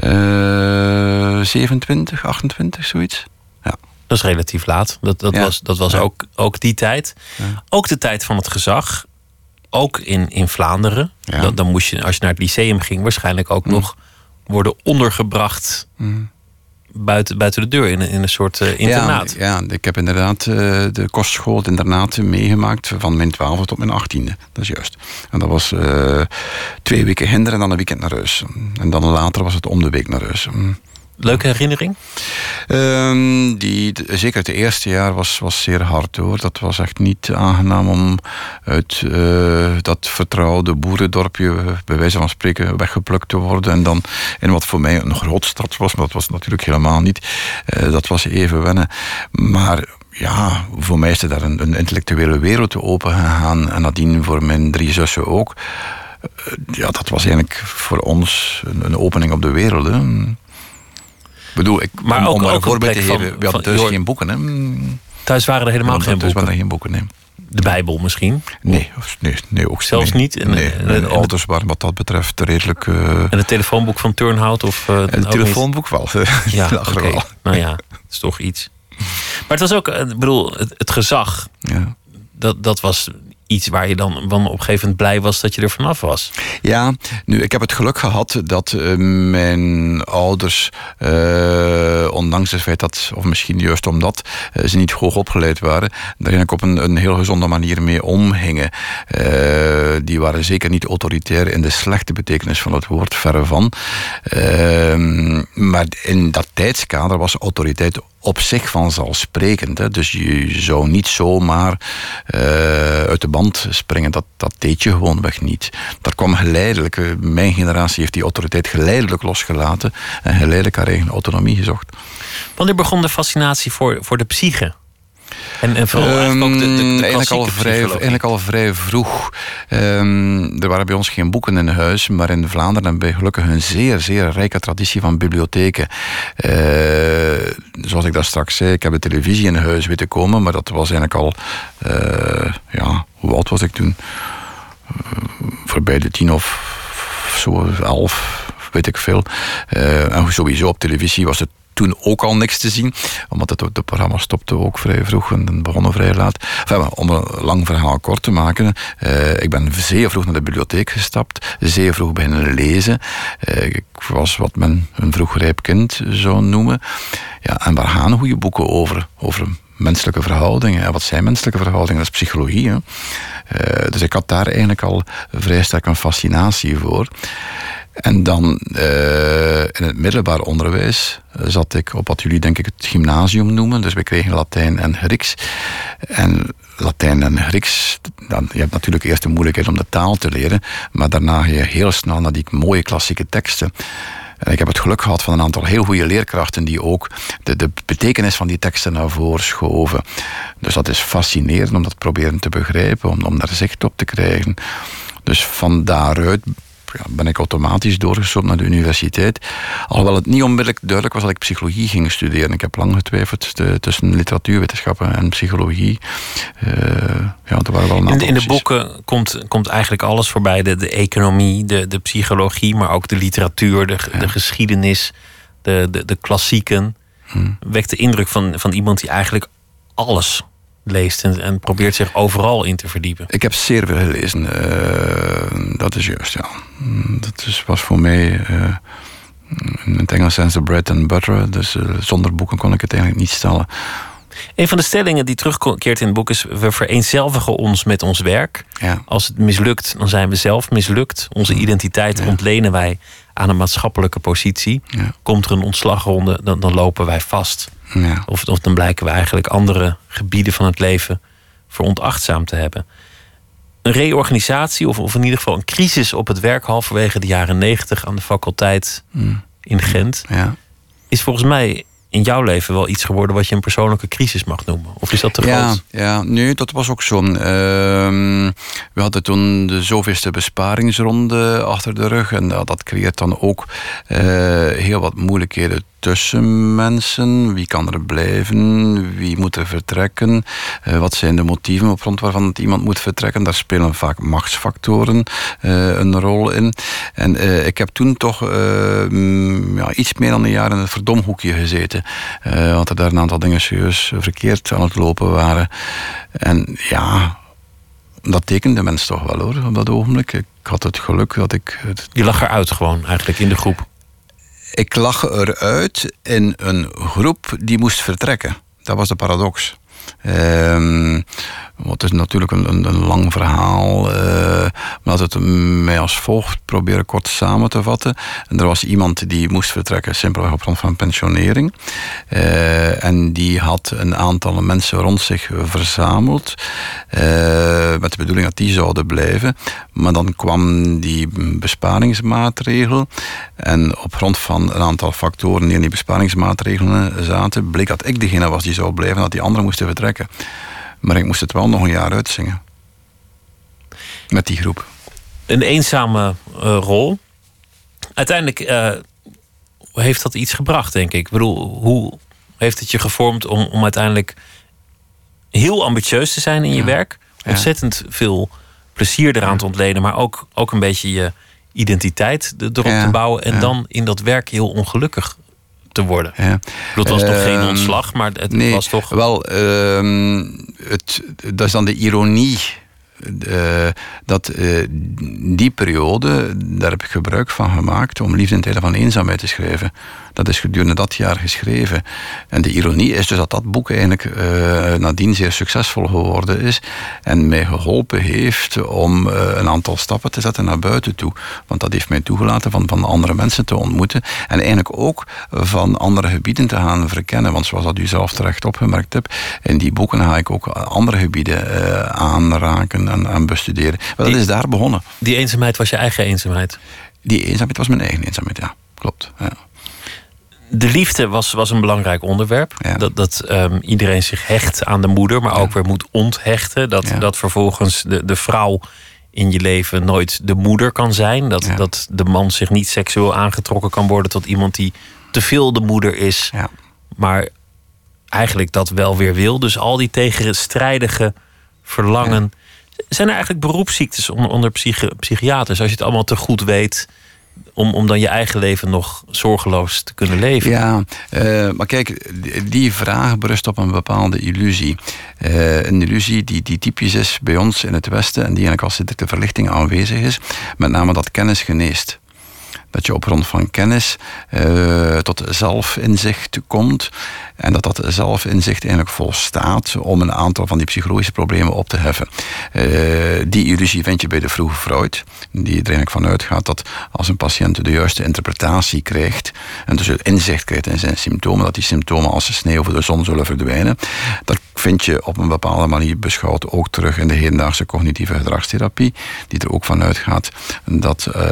Uh, 27, 28, zoiets. Ja. Dat is relatief laat. Dat, dat ja. was, dat was ja. ook, ook die tijd. Ja. Ook de tijd van het gezag. Ook in, in Vlaanderen. Dan, dan moest je, als je naar het lyceum ging, waarschijnlijk ook mm. nog worden ondergebracht. Mm buiten, buiten de deur in, in een soort uh, internaat. Ja, ik heb inderdaad uh, de kostschool, het internaat meegemaakt van mijn twaalfde tot mijn achttiende. Dat is juist. En dat was uh, twee weken hinder en dan een weekend naar huis. En dan later was het om de week naar huis. Leuke herinnering? Um, die, zeker het eerste jaar was, was zeer hard hoor. Dat was echt niet aangenaam om uit uh, dat vertrouwde boerendorpje, bij wijze van spreken, weggeplukt te worden. En dan in wat voor mij een grootstad was, maar dat was natuurlijk helemaal niet. Uh, dat was even wennen. Maar ja, voor mij is er daar een, een intellectuele wereld open gegaan. En nadien voor mijn drie zussen ook. Uh, ja, dat was eigenlijk voor ons een, een opening op de wereld. Hè bedoel, ik, maar om, ook, om ook een voorbeeld te geven, we hadden thuis geen boeken. Hè? Thuis waren er helemaal geen boeken? Thuis geen boeken, nee. De Bijbel misschien? Nee, nee, nee ook Zelfs nee. niet? En, nee, en, mijn en, ouders waren wat dat betreft redelijk... Uh, en het telefoonboek van Turnhout? Of, uh, het telefoonboek wel. *laughs* Ja, oké. Okay. Nou ja, dat is toch iets. Maar het was ook, ik bedoel, het, het gezag. Ja. Dat, dat was iets waar je dan, dan op een gegeven moment blij was dat je er vanaf was. Ja, nu, ik heb het geluk gehad dat uh, mijn ouders, uh, ondanks het feit dat, of misschien juist omdat uh, ze niet hoog opgeleid waren, daar eigenlijk op een, een heel gezonde manier mee omhingen. die waren zeker niet autoritair in de slechte betekenis van het woord, verre van. Ehm, maar in dat tijdskader was autoriteit op zich vanzelfsprekend. Hè. Dus je zou niet zomaar uh, uit de band springen. Dat, dat deed je gewoonweg niet. Dat kwam geleidelijk. Mijn generatie heeft die autoriteit geleidelijk losgelaten en geleidelijk haar eigen autonomie gezocht. Wanneer begon de fascinatie voor, voor de psyche? En, en vooral eigenlijk ook de, de, de Ehm, eigenlijk, al vrij, eigenlijk al vrij vroeg. Um, er waren bij ons geen boeken in huis, maar in Vlaanderen hebben wij gelukkig een zeer, zeer rijke traditie van bibliotheken. Uh, zoals ik dat straks zei, ik heb de televisie in huis weten komen, maar dat was eigenlijk al, uh, ja, hoe oud was ik toen? Uh, voorbij de tien of zo, elf, weet ik veel. en sowieso op televisie was het toen ook al niks te zien. Omdat het, het programma stopte ook vrij vroeg en begonnen vrij laat. Om een lang verhaal kort te maken. Uh, ik ben zeer vroeg naar de bibliotheek gestapt. Zeer vroeg beginnen lezen. Uh, ik was wat men een vroeg rijp kind zou noemen. Ja, en waar gaan goede boeken over? Over menselijke verhoudingen. En wat zijn menselijke verhoudingen? Dat is psychologie. Hè? Uh, dus ik had daar eigenlijk al vrij sterk een fascinatie voor. En dan uh, in het middelbaar onderwijs zat ik op wat jullie denk ik het gymnasium noemen. Dus we kregen Latijn en Grieks. En Latijn en Grieks, dan, je hebt natuurlijk eerst de moeilijkheid om de taal te leren. Maar daarna ga je heel snel naar die mooie klassieke teksten. En ik heb het geluk gehad van een aantal heel goede leerkrachten die ook de, de betekenis van die teksten naar voren schoven. Dus dat is fascinerend om dat proberen te begrijpen, om, om daar zicht op te krijgen. Dus van daaruit ja, ben ik automatisch doorgestroomd naar de universiteit. Alhoewel het niet onmiddellijk duidelijk was dat ik psychologie ging studeren. Ik heb lang getwijfeld tussen literatuurwetenschappen en psychologie. Uh, ja, er waren wel een in, de, in de boeken komt, komt eigenlijk alles voorbij. De, de economie, de, de psychologie, maar ook de literatuur, de, de geschiedenis, de, de, de klassieken. Hmm. Wekt de indruk van, van iemand die eigenlijk alles leest en, en, probeert zich overal in te verdiepen. Ik heb zeer veel gelezen. Uh, dat is juist, ja. Dat is, was voor mij uh, in het Engels zijn ze bread and butter. Dus uh, zonder boeken kon ik het eigenlijk niet stellen. Een van de stellingen die terugkeert in het boek is: we vereenzelvigen ons met ons werk. Ja. Als het mislukt, dan zijn we zelf mislukt. Onze identiteit ja. ontlenen wij aan een maatschappelijke positie. Ja. Komt er een ontslagronde, dan, dan lopen wij vast. Ja. Of, of dan blijken we eigenlijk andere gebieden van het leven veronachtzaamd te hebben. Een reorganisatie, of, of in ieder geval een crisis op het werk halverwege de jaren negentig aan de faculteit mm. in Gent, ja. is volgens mij in jouw leven wel iets geworden wat je een persoonlijke crisis mag noemen? Of is dat te ja, groot? Ja, nee, dat was ook zo. Uh, we hadden toen de zoveelste besparingsronde achter de rug. En dat creëert dan ook uh, heel wat moeilijkheden tussen mensen? Wie kan er blijven? Wie moet er vertrekken? Uh, wat zijn de motieven op grond waarvan iemand moet vertrekken? Daar spelen vaak machtsfactoren uh, een rol in. En uh, ik heb toen toch mm, ja, iets meer dan een jaar in het verdomhoekje gezeten. want er daar een aantal dingen serieus verkeerd aan het lopen waren. En ja, dat tekende mensen toch wel hoor, op dat ogenblik. Ik had het geluk dat ik... Het... Je lag eruit gewoon, eigenlijk, in de groep? Ik lag eruit in een groep die moest vertrekken. Dat was de paradox. Um, het is natuurlijk een, een, een lang verhaal. Uh, maar dat het mij als volgt proberen kort samen te vatten. En er was iemand die moest vertrekken, simpelweg op grond van pensionering. Uh, en die had een aantal mensen rond zich verzameld. Uh, met de bedoeling dat die zouden blijven. Maar dan kwam die besparingsmaatregel. En op grond van een aantal factoren die in die besparingsmaatregelen zaten, bleek dat ik degene was die zou blijven, dat die anderen moesten vertrekken. Maar ik moest het wel nog een jaar uitzingen. Met die groep. Een eenzame uh, rol. Uiteindelijk uh, heeft dat iets gebracht, denk ik. Ik bedoel, hoe heeft het je gevormd om, om uiteindelijk heel ambitieus te zijn in je werk? Ontzettend veel plezier eraan te ontlenen, maar ook, ook een beetje je identiteit erop te bouwen. En dan in dat werk heel ongelukkig te worden. Ja. Het was toch geen ehm, ontslag, maar het nee, was toch. Wel, uh, het, dat is dan de ironie. Uh, dat uh, die periode, daar heb ik gebruik van gemaakt om Liefde in tijden van eenzaamheid te schrijven. Dat is gedurende dat jaar geschreven. En de ironie is dus dat dat boek eigenlijk uh, nadien zeer succesvol geworden is. En mij geholpen heeft om een aantal stappen te zetten naar buiten toe. Want dat heeft mij toegelaten van, van andere mensen te ontmoeten. En eigenlijk ook van andere gebieden te gaan verkennen. Want zoals dat u zelf terecht opgemerkt hebt, in die boeken ga ik ook andere gebieden aanraken en, en bestuderen. Maar dat is daar begonnen. Die eenzaamheid was je eigen eenzaamheid? Die eenzaamheid was mijn eigen eenzaamheid, ja. Klopt. Ja de liefde was, was een belangrijk onderwerp. Dat, dat um, iedereen zich hecht aan de moeder, maar ook weer moet onthechten. Dat, dat vervolgens de, de vrouw in je leven nooit de moeder kan zijn. Dat, dat de man zich niet seksueel aangetrokken kan worden tot iemand die te veel de moeder is. Maar eigenlijk dat wel weer wil. Dus al die tegenstrijdige verlangen. Zijn er eigenlijk beroepsziektes onder, psychiaters? Als je het allemaal te goed weet om, om dan je eigen leven nog zorgeloos te kunnen leven. Ja, uh, maar kijk, die vraag berust op een bepaalde illusie. Uh, een illusie die, die typisch is bij ons in het Westen en die eigenlijk als de verlichting aanwezig is. Met name dat kennis geneest dat je op grond van kennis uh, tot zelfinzicht komt. En dat dat zelfinzicht eigenlijk volstaat om een aantal van die psychologische problemen op te heffen. Uh, die illusie vind je bij de vroege Freud, die er eigenlijk van uitgaat dat als een patiënt de juiste interpretatie krijgt en dus inzicht krijgt in zijn symptomen, dat die symptomen als de sneeuw voor de zon zullen verdwijnen. Dat vind je op een bepaalde manier beschouwd ook terug in de hedendaagse cognitieve gedragstherapie, die er ook van uitgaat dat uh,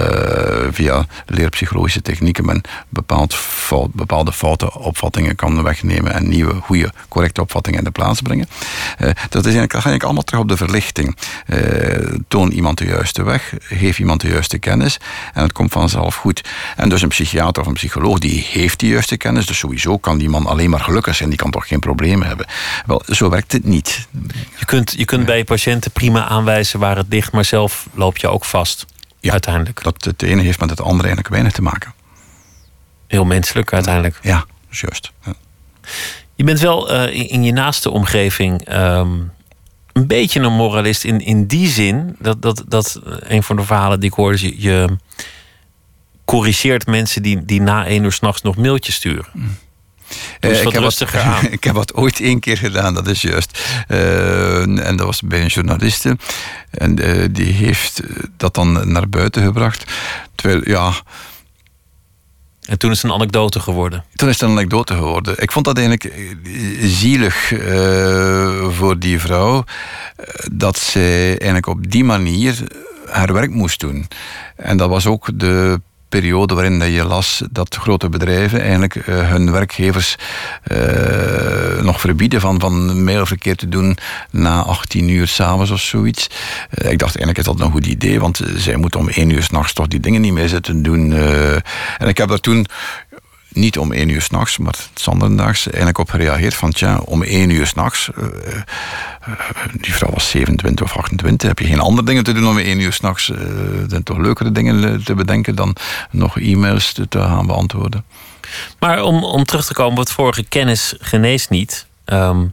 via leerpsychologische technieken men bepaald fout, bepaalde foute opvattingen kan wegnemen en nieuwe, goede, correcte opvattingen in de plaats brengen. Uh, dat, is eigenlijk, dat ik allemaal terug op de verlichting. Uh, toon iemand de juiste weg, geef iemand de juiste kennis en het komt vanzelf goed. En dus een psychiater of een psycholoog die heeft die juiste kennis, dus sowieso kan die man alleen maar gelukkig zijn, die kan toch geen problemen hebben. Wel, zo werkt het niet. Je kunt, je kunt bij patiënten prima aanwijzen waar het ligt, maar zelf loop je ook vast. Ja, uiteindelijk. Dat het ene heeft met het andere eigenlijk weinig te maken. Heel menselijk uiteindelijk. Ja, juist. Ja. Je bent wel uh, in, in, je naaste omgeving um, een beetje een moralist in, in die zin dat, dat, dat een van de verhalen die ik hoorde, je, je corrigeert mensen die, die na één uur s'nachts nog mailtjes sturen. Mm. Uh, ik, heb wat, *laughs* ik heb wat ooit één keer gedaan, dat is juist. Uh, en dat was bij een journaliste. En uh, die heeft dat dan naar buiten gebracht. Terwijl, ja. En toen is het een anekdote geworden? Toen is het een anekdote geworden. Ik vond dat eigenlijk zielig voor die vrouw. Dat zij eigenlijk op die manier haar werk moest doen. En dat was ook de periode waarin dat je las dat grote bedrijven eigenlijk uh, hun werkgevers uh, nog verbieden van, van mailverkeer te doen na 18 uur s'avonds of zoiets. Uh, ik dacht eigenlijk is dat een goed idee, want zij moeten om 1 uur s'nachts toch die dingen niet meer zitten doen. en ik heb daar toen niet om één uur s'nachts, maar zanderdaags eigenlijk op gereageerd van tja, om één uur s'nachts, uh, uh, die vrouw was 27 of 28, heb je geen andere dingen te doen om één uur s'nachts. Uh, zijn toch leukere dingen te bedenken dan nog e-mails te, te, gaan beantwoorden. Maar om, om terug te komen op het vorige, kennis geneest niet. Um,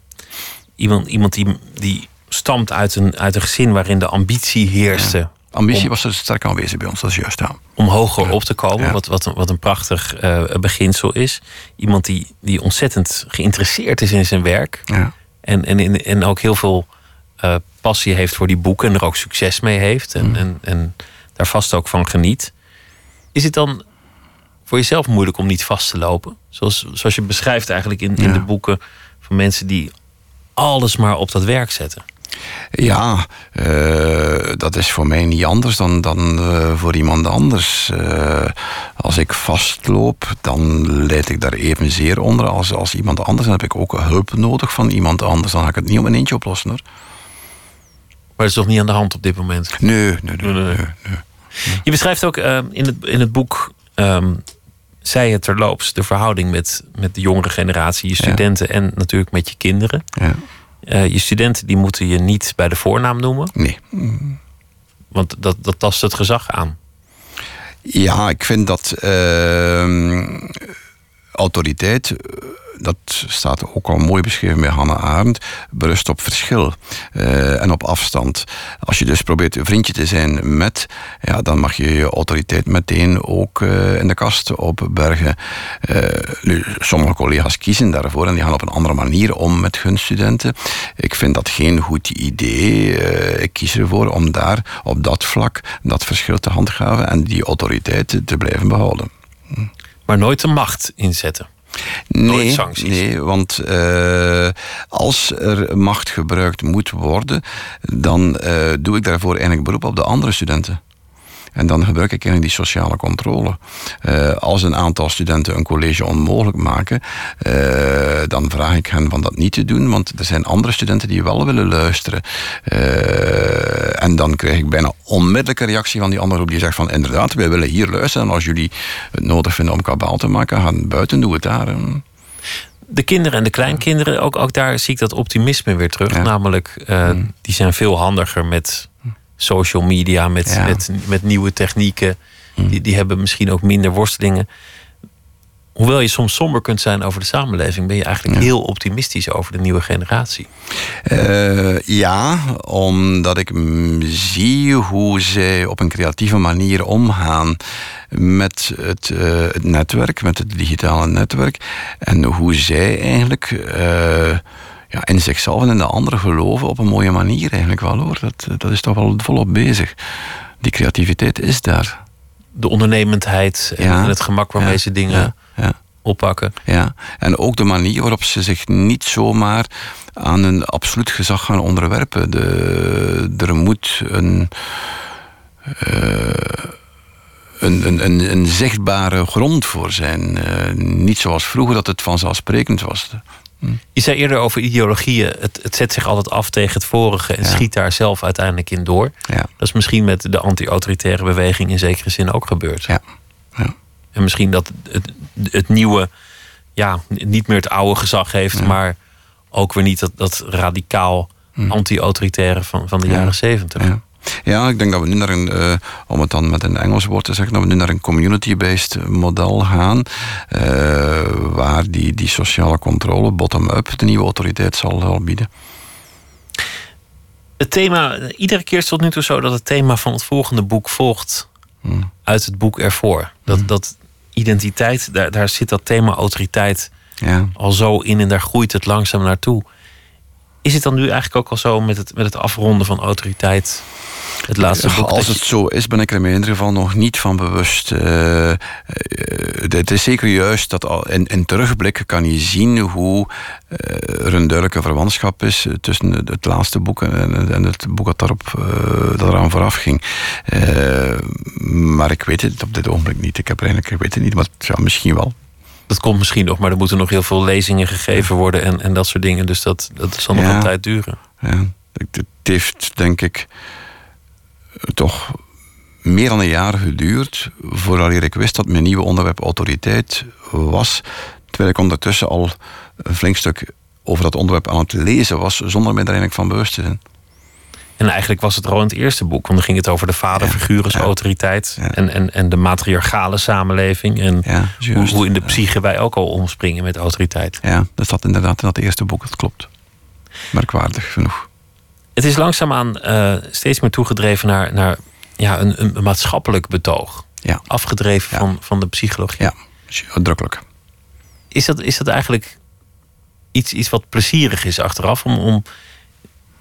iemand iemand die, die stamt uit een, uit een gezin waarin de ambitie heerste. Ja. Ambitie was er sterk aanwezig bij ons, dat is juist. Ja. Om hoger op te komen, wat, wat, wat een prachtig uh, beginsel is. Iemand die, die ontzettend geïnteresseerd is in zijn werk. Ja. En, en, en ook heel veel uh, passie heeft voor die boeken en er ook succes mee heeft. En, mm. en, en daar vast ook van geniet. Is het dan voor jezelf moeilijk om niet vast te lopen? Zoals, zoals je beschrijft eigenlijk in, in de boeken van mensen die alles maar op dat werk zetten. Ja, uh, dat is voor mij niet anders dan, dan uh, voor iemand anders. Uh, als ik vastloop, dan leid ik daar evenzeer onder als, als iemand anders. Dan heb ik ook hulp nodig van iemand anders. Dan ga ik het niet op mijn eentje oplossen hoor. Maar dat is toch niet aan de hand op dit moment? Nee, nee, nee. nee, nee. nee. Je beschrijft ook in, het, in het boek um, zij het terloops, de verhouding met, met de jongere generatie, je studenten ja. en natuurlijk met je kinderen. Ja. Uh, je studenten die moeten je niet bij de voornaam noemen. Nee. Want dat, dat tast het gezag aan. Ja, ik vind dat uh, autoriteit dat staat ook al mooi beschreven bij Hannah Arendt, berust op verschil uh, en op afstand. Als je dus probeert een vriendje te zijn met, ja, dan mag je je autoriteit meteen ook uh, in de kast opbergen. Uh, sommige collega's kiezen daarvoor en die gaan op een andere manier om met hun studenten. Ik vind dat geen goed idee. ik kies ervoor om daar op dat vlak dat verschil te handhaven en die autoriteit te blijven behouden. Maar nooit de macht inzetten. Nee, nee want uh, als er macht gebruikt moet worden, dan uh, doe ik daarvoor eigenlijk beroep op de andere studenten. En dan gebruik ik eigenlijk die sociale controle. Uh, als een aantal studenten een college onmogelijk maken, uh, dan vraag ik hen van dat niet te doen, want er zijn andere studenten die wel willen luisteren. Uh, en dan krijg ik bijna onmiddellijke reactie van die andere groep die zegt van inderdaad, wij willen hier luisteren en als jullie het nodig vinden om kabaal te maken, gaan buiten, doen het daar. De kinderen en de kleinkinderen, ook, ook daar zie ik dat optimisme weer terug. Ja. Namelijk, mm. die zijn veel handiger met social media, met, ja. met, met nieuwe technieken. Mm. Die, die hebben misschien ook minder worstelingen. Hoewel je soms somber kunt zijn over de samenleving, ben je eigenlijk ja. heel optimistisch over de nieuwe generatie. Uh, ja, omdat ik zie hoe zij op een creatieve manier omgaan met het, uh, het netwerk, met het digitale netwerk. En hoe zij eigenlijk. Uh, ja, in zichzelf en in de anderen geloven op een mooie manier eigenlijk wel hoor. Dat, dat is toch wel volop bezig. Die creativiteit is daar. De ondernemendheid en, ja, het gemak waarmee ja, ze dingen oppakken. Ja, en ook de manier waarop ze zich niet zomaar aan een absoluut gezag gaan onderwerpen. De, er moet een, uh, een, een, een, een, zichtbare grond voor zijn. Uh, niet zoals vroeger dat het vanzelfsprekend was. Je zei eerder over ideologieën. Het, het, zet zich altijd af tegen het vorige en ja. schiet daar zelf uiteindelijk in door. Ja. Dat is misschien met de anti-autoritaire beweging in zekere zin ook gebeurd. Ja. ja. En misschien dat het, het nieuwe ja, niet meer het oude gezag heeft, maar ook weer niet dat, dat radicaal Hm. anti-autoritaire van, van de jaren zeventig. Ja. Ja, ik denk dat we nu naar een, uh, om het dan met een Engels woord te zeggen, dat we nu naar een community-based model gaan, uh, waar die, die sociale controle bottom-up de nieuwe autoriteit zal, zal bieden. Het thema, iedere keer is tot nu toe zo dat het thema van het volgende boek volgt hm. uit het boek ervoor. Dat, hm. dat identiteit, daar, daar zit dat thema autoriteit ja. al zo in en daar groeit het langzaam naartoe. Is het dan nu eigenlijk ook al zo met het, met het afronden van autoriteit? Het laatste boek Als het zo is, ben ik er in ieder geval nog niet van bewust. Uh, uh, het is zeker juist dat al in, in terugblikken kan je zien hoe uh, er een duidelijke verwantschap is tussen het laatste boek en, en het boek dat, daarop, dat eraan vooraf ging. maar ik weet het op dit ogenblik niet. Ik heb er eigenlijk, ik weet het niet, maar ja, misschien wel. Dat komt misschien nog, maar er moeten nog heel veel lezingen gegeven worden en, en dat soort dingen. Dus dat, dat zal nog ja. een tijd duren. Ja, het heeft denk ik toch meer dan een jaar geduurd voordat ik wist dat mijn nieuwe onderwerp autoriteit was. Terwijl ik ondertussen al een flink stuk over dat onderwerp aan het lezen was, zonder me er eigenlijk van bewust te zijn. En eigenlijk was het al in het eerste boek, want dan ging het over de vaderfiguur als ja. autoriteit Ja. en, en, en de matriarchale samenleving. En hoe, hoe in de psyche wij ook al omspringen met autoriteit. Ja, dat zat inderdaad in dat eerste boek, dat klopt. Merkwaardig genoeg. Het is langzaamaan eh steeds meer toegedreven naar, naar ja, een, een maatschappelijk betoog. Ja. Afgedreven van, van de psychologie. Ja, uitdrukkelijk. Is, dat, is dat eigenlijk iets, iets wat plezierig is achteraf om, om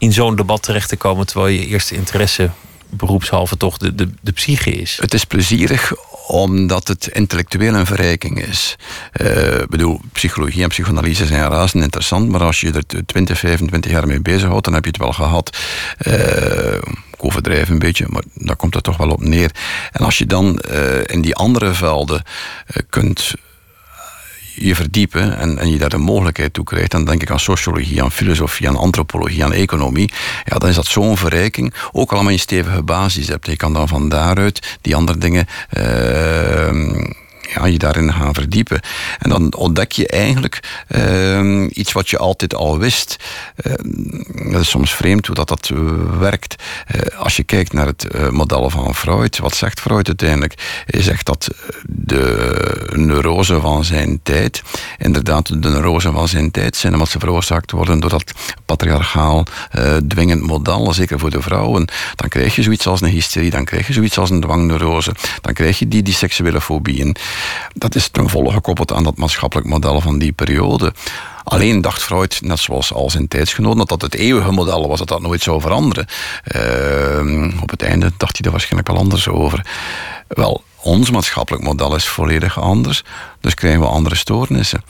in zo'n debat terecht te komen terwijl je eerste interesse beroepshalve toch de, de, de psyche is? Het is plezierig omdat het intellectueel een verrijking is. Eh, Ik bedoel, psychologie en psychoanalyse zijn razend interessant, maar als je er 20, 25 jaar mee bezighoudt, dan heb je het wel gehad. Eh, ik overdrijf een beetje, maar daar komt het toch wel op neer. En als je dan eh, in die andere velden kunt je verdiepen en, en je daar de mogelijkheid toe krijgt, dan denk ik aan sociologie, aan filosofie, aan antropologie, aan economie. Ja, dan is dat zo'n verrijking. Ook allemaal je stevige basis hebt. Je kan dan van daaruit die andere dingen. Uh, ja, je daarin gaan verdiepen. En dan ontdek je eigenlijk uh, iets wat je altijd al wist. Uh, dat is soms vreemd hoe dat, dat werkt. Uh, als je kijkt naar het model van Freud, wat zegt Freud uiteindelijk? Hij zegt dat de neurose van zijn tijd, inderdaad de neurose van zijn tijd zijn, omdat ze veroorzaakt worden door dat patriarchaal dwingend model, zeker voor de vrouwen. Dan krijg je zoiets als een hysterie, dan krijg je zoiets als een dwangneurose, dan krijg je die, die seksuele fobieën. Dat is ten volle gekoppeld aan dat maatschappelijk model van die periode. Alleen dacht Freud, net zoals al zijn tijdsgenoten, dat dat het eeuwige model was, dat dat nooit zou veranderen. Uh, op het einde dacht hij er waarschijnlijk wel anders over. Wel, ons maatschappelijk model is volledig anders, dus krijgen we andere stoornissen.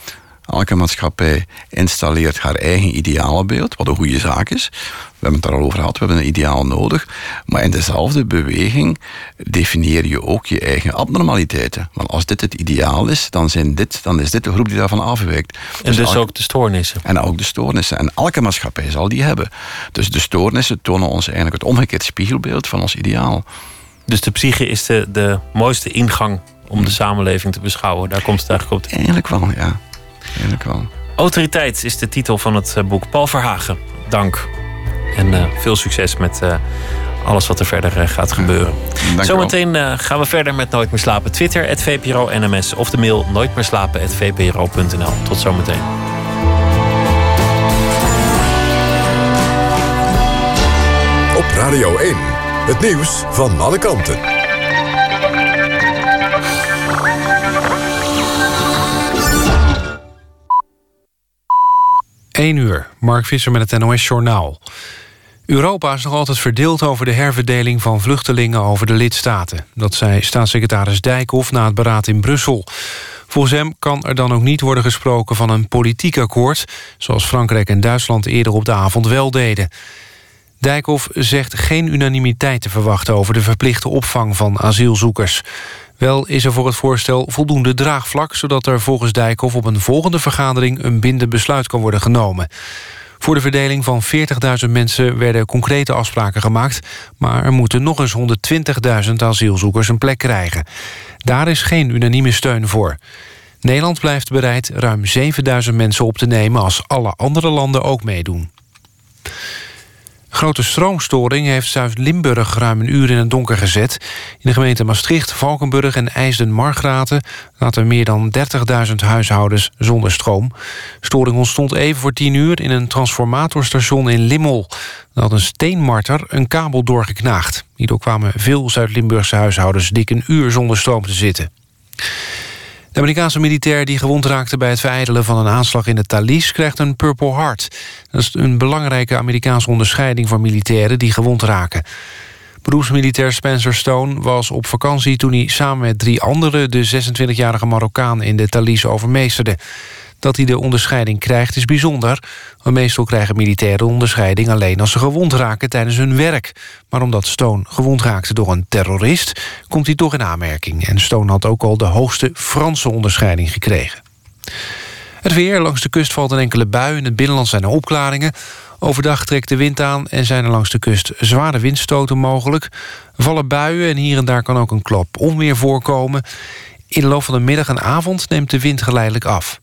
Elke maatschappij installeert haar eigen idealenbeeld, wat een goede zaak is. We hebben het daar al over gehad, we hebben een ideaal nodig. Maar in dezelfde beweging definieer je ook je eigen abnormaliteiten. Want als dit het ideaal is, dan, zijn dit, dan is dit de groep die daarvan afwijkt. En dus, dus ook de stoornissen. En ook de stoornissen. En elke maatschappij zal die hebben. Dus de stoornissen tonen ons eigenlijk het omgekeerd spiegelbeeld van ons ideaal. Dus de psyche is de, de mooiste ingang om de samenleving te beschouwen. Daar komt het eigenlijk op. Eigenlijk wel, ja. Eigenlijk wel. Autoriteit is de titel van het boek. Paul Verhagen, dank. En uh, veel succes met uh, alles wat er verder uh, gaat gebeuren. Ja, Zometeen gaan we verder met Nooit meer slapen. Twitter, het VPRO NMS. Of de mail nooit meer slapen, VPRO.nl. Tot zometeen. Op Radio 1, het nieuws van alle kanten. 1 uur, Mark Visser met het NOS Journaal. Europa is nog altijd verdeeld over de herverdeling van vluchtelingen over de lidstaten. Dat zei staatssecretaris Dijkhoff na het beraad in Brussel. Volgens hem kan er dan ook niet worden gesproken van een politiek akkoord... zoals Frankrijk en Duitsland eerder op de avond wel deden. Dijkhoff zegt geen unanimiteit te verwachten... over de verplichte opvang van asielzoekers. Wel is er voor het voorstel voldoende draagvlak... zodat er volgens Dijkhoff op een volgende vergadering... een bindend besluit kan worden genomen. Voor de verdeling van 40.000 mensen werden concrete afspraken gemaakt... maar er moeten nog eens 120.000 asielzoekers een plek krijgen. Daar is geen unanieme steun voor. Nederland blijft bereid ruim 7.000 mensen op te nemen... als alle andere landen ook meedoen. Grote stroomstoring heeft Zuid-Limburg ruim een uur in het donker gezet. In de gemeente Maastricht, Valkenburg en IJsden-Margraten... laten meer dan 30.000 huishoudens zonder stroom. Storing ontstond even voor 10 uur in een transformatorstation in Limmel. Dan had een steenmarter een kabel doorgeknaagd. Hierdoor kwamen veel Zuid-Limburgse huishoudens dik een uur zonder stroom te zitten. De Amerikaanse militair die gewond raakte bij het verijdelen van een aanslag in het Thalys krijgt een Purple Heart. Dat is een belangrijke Amerikaanse onderscheiding voor militairen die gewond raken. Beroepsmilitair Spencer Stone was op vakantie toen hij samen met drie anderen de 26-jarige Marokkaan in de Thalys overmeesterde. Dat hij de onderscheiding krijgt is bijzonder. Meestal krijgen militairen onderscheiding alleen als ze gewond raken tijdens hun werk. Maar omdat Stone gewond raakte door een terrorist, komt hij toch in aanmerking. En Stone had ook al de hoogste Franse onderscheiding gekregen. Het weer, langs de kust valt een enkele bui. In het binnenland zijn er opklaringen. Overdag trekt de wind aan en zijn er langs de kust zware windstoten mogelijk. Vallen buien en hier en daar kan ook een klap onweer voorkomen. In de loop van de middag en avond neemt de wind geleidelijk af.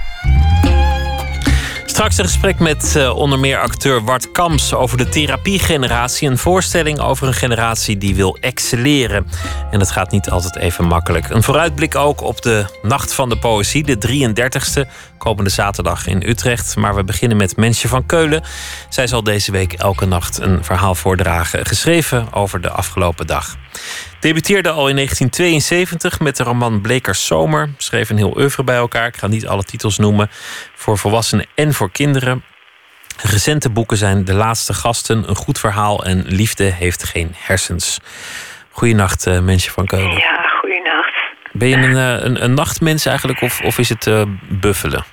Straks een gesprek met uh, onder meer acteur Wart Kams over de therapiegeneratie. Een voorstelling over een generatie die wil excelleren. En het gaat niet altijd even makkelijk. Een vooruitblik ook op de Nacht van de Poëzie, de 33ste, komende zaterdag in Utrecht. Maar we beginnen met Mensje van Keulen. Zij zal deze week elke nacht een verhaal voordragen, geschreven over de afgelopen dag. Debuteerde al in 1972 met de roman Blekers Zomer. Schreef een heel oeuvre bij elkaar. Ik ga niet alle titels noemen. Voor volwassenen en voor kinderen. Recente boeken zijn De Laatste Gasten, Een Goed Verhaal en Liefde heeft geen hersens. Goeienacht, uh, Mensje van Keulen. Ja, goeienacht. Ben je een, uh, een, een, nachtmens eigenlijk of, of is het uh, buffelen?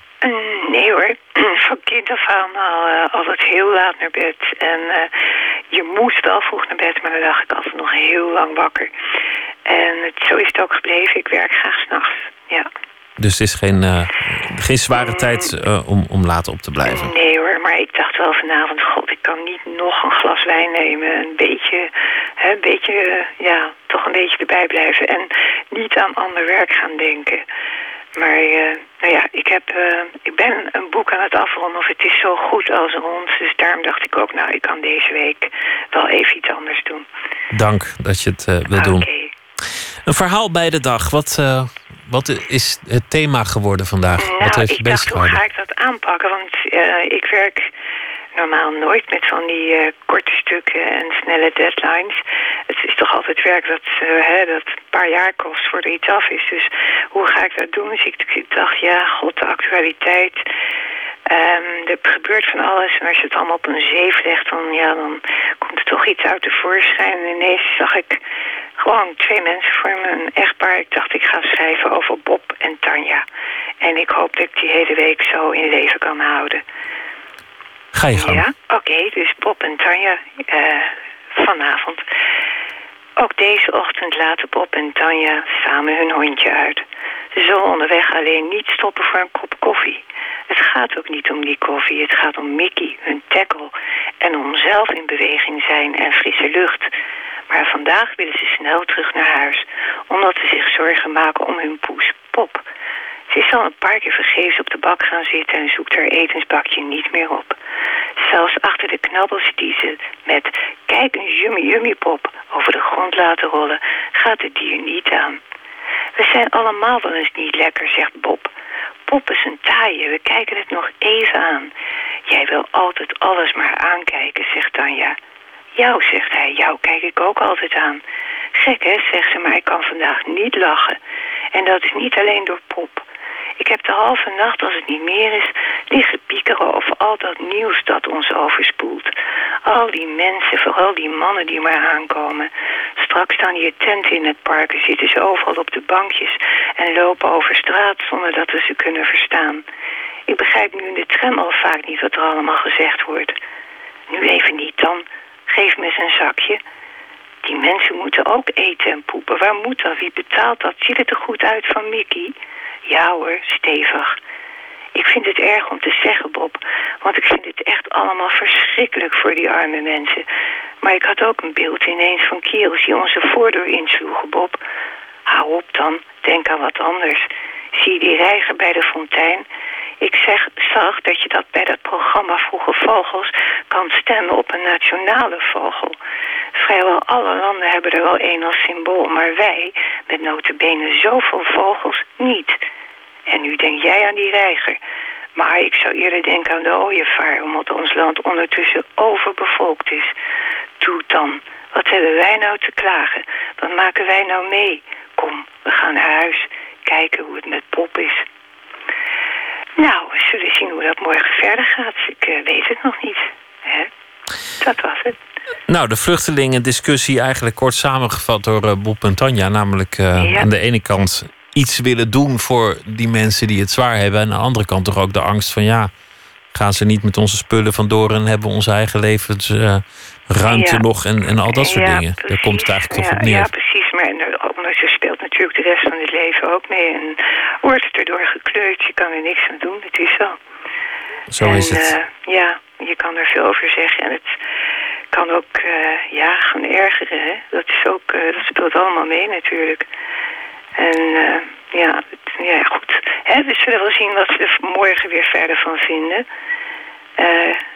nee hoor, *clears throat* van kind af aan al altijd heel laat naar bed. En je moest wel vroeg naar bed, maar dan dacht ik altijd nog heel lang wakker. En het, zo is het ook gebleven. Ik werk graag s'nachts, ja. Dus het is geen, uh, geen zware tijd uh, om, om later op te blijven? Nee hoor, maar ik dacht wel vanavond... god, ik kan niet nog een glas wijn nemen. Een beetje, hè, een beetje ja, toch een beetje erbij blijven. En niet aan ander werk gaan denken. Maar uh, nou ja, ik, heb, uh, ik ben een boek aan het afronden of het is zo goed als rond. Dus daarom dacht ik ook, nou, ik kan deze week wel even iets anders doen. Dank dat je het uh, wil doen. Een verhaal bij de dag. Wat, wat is het thema geworden vandaag? Nou, wat heeft ik dacht, hoe ga ik dat aanpakken? Want ik werk normaal nooit met van die uh, korte stukken en snelle deadlines. Het is toch altijd werk dat, uh, hè, dat een paar jaar kost voordat iets af is. Dus hoe ga ik dat doen? Dus ik, ik dacht, ja, god, de actualiteit. Um, er gebeurt van alles en als je het allemaal op een zeef legt, dan, ja, dan komt er toch iets uit de voorschijn. En ineens zag ik gewoon twee mensen voor me, een echtpaar. Ik dacht, ik ga schrijven over Bob en Tanja. En ik hoop dat ik die hele week zo in leven kan houden. Ga je gang. Ja, oké. dus Bob en Tanja uh, vanavond. Ook deze ochtend laten Bob en Tanja samen hun hondje uit. Zullen onderweg alleen niet stoppen voor een kop koffie. Het gaat ook niet om die koffie, het gaat om Mickey, hun tackle... en om zelf in beweging zijn en frisse lucht. Maar vandaag willen ze snel terug naar huis... omdat ze zich zorgen maken om hun poes Pop... Ze is al een paar keer vergeefs op de bak gaan zitten en zoekt haar etensbakje niet meer op. Zelfs achter de knabbels die ze met kijk een yummy yummy pop over de grond laten rollen, gaat het dier niet aan. We zijn allemaal wel eens niet lekker, zegt Bob. Pop is een taaie, we kijken het nog even aan. Jij wil altijd alles maar aankijken, zegt Tanja. Jou, zegt hij, jou kijk ik ook altijd aan. Gek hè, zegt ze, maar ik kan vandaag niet lachen. En dat is niet alleen door Pop. Ik heb de halve nacht, als het niet meer is, liggen piekeren over al dat nieuws dat ons overspoelt. Al die mensen, vooral die mannen die maar aankomen. Straks staan hier tenten in het park en zitten ze overal op de bankjes en lopen over straat zonder dat we ze kunnen verstaan. Ik begrijp nu in de tram al vaak niet wat er allemaal gezegd wordt. Nu even niet dan. Geef me eens een zakje. Die mensen moeten ook eten en poepen. Waar moet dat? Wie betaalt dat? Ziet het er goed uit van Mickey? Ja hoor, stevig. Ik vind het erg om te zeggen, Bob. Want ik vind het echt allemaal verschrikkelijk voor die arme mensen. Maar ik had ook een beeld ineens van Kiels die onze voordeur insloegen, Bob. Hou op dan, denk aan wat anders. Zie die reiger bij de fontein? Ik zeg, zag dat je dat bij dat programma Vroege Vogels kan stemmen op een nationale vogel. Vrijwel alle landen hebben er wel één als symbool, maar wij, met notabene zoveel vogels, niet. En nu denk jij aan die reiger. Maar ik zou eerder denken aan de ooievaar, omdat ons land ondertussen overbevolkt is. Toe dan, wat hebben wij nou te klagen? Wat maken wij nou mee? Kom, we gaan naar huis, kijken hoe het met Pop is. Nou, we zullen zien hoe dat morgen verder gaat. Ik uh, weet het nog niet. Hè? Dat was het. Nou, de vluchtelingen-discussie eigenlijk kort samengevat door uh, Bob en Tanja. Namelijk uh, ja. aan de ene kant iets willen doen voor die mensen die het zwaar hebben. En aan de andere kant toch ook de angst van ja, gaan ze niet met onze spullen vandoor en hebben onze eigen levensruimte ja. nog en, en al dat soort ja, dingen. Precies. Daar komt het eigenlijk toch op neer. Ja, precies. Natuurlijk de rest van het leven ook mee. En wordt het erdoor gekleurd. Je kan er niks aan doen. Het is zo. Zo en, is het. Uh, ja, je kan er veel over zeggen. En het kan ook uh, ja, gaan ergeren. Hè? Dat, is ook, uh, dat speelt allemaal mee natuurlijk. En ja, ja, goed. Hè, we zullen wel zien wat ze er morgen weer verder van vinden.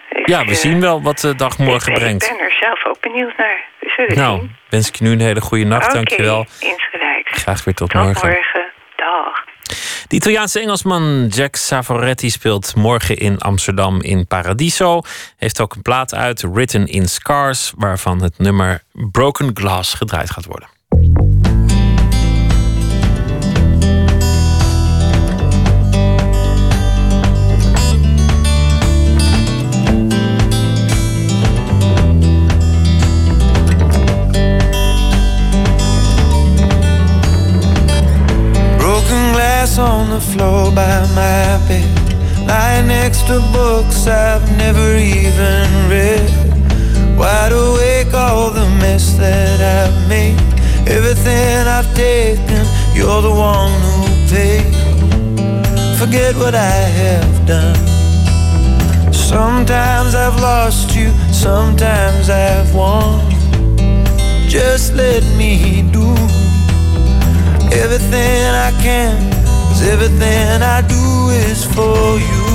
Ik, ja, we zien wel wat de dag morgen ik, brengt. Ik ben er zelf ook benieuwd naar. We zullen nou, zien. wens ik je nu een hele goede nacht. Okay, Dankjewel. Insgelijks. Graag weer tot, tot morgen. morgen. Dag. De Italiaanse Engelsman Jack Savoretti speelt morgen in Amsterdam in Paradiso. Heeft ook een plaat uit, Written in Scars, waarvan het nummer Broken Glass gedraaid gaat worden. The floor by my bed. Lying next to books I've never even read. Wide awake all the mess that I've made. Everything I've taken You're the one who paid. Forget what I have done. Sometimes I've lost you Sometimes I've won. Just let me do Everything I can Cause everything I do is for you.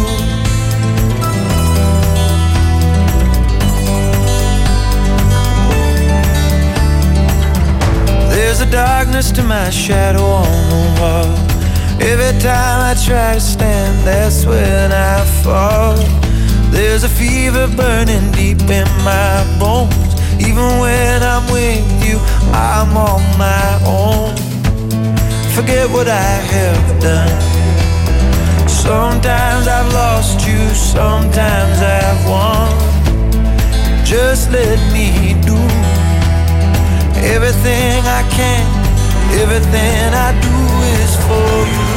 There's a darkness to my shadow on the wall. Every time I try to stand, that's when I fall. There's a fever burning deep in my bones. Even when I'm with you, I'm on my own forget what I have done. Sometimes I've lost you, sometimes I've won. Just let me do everything I can, everything I do is for you.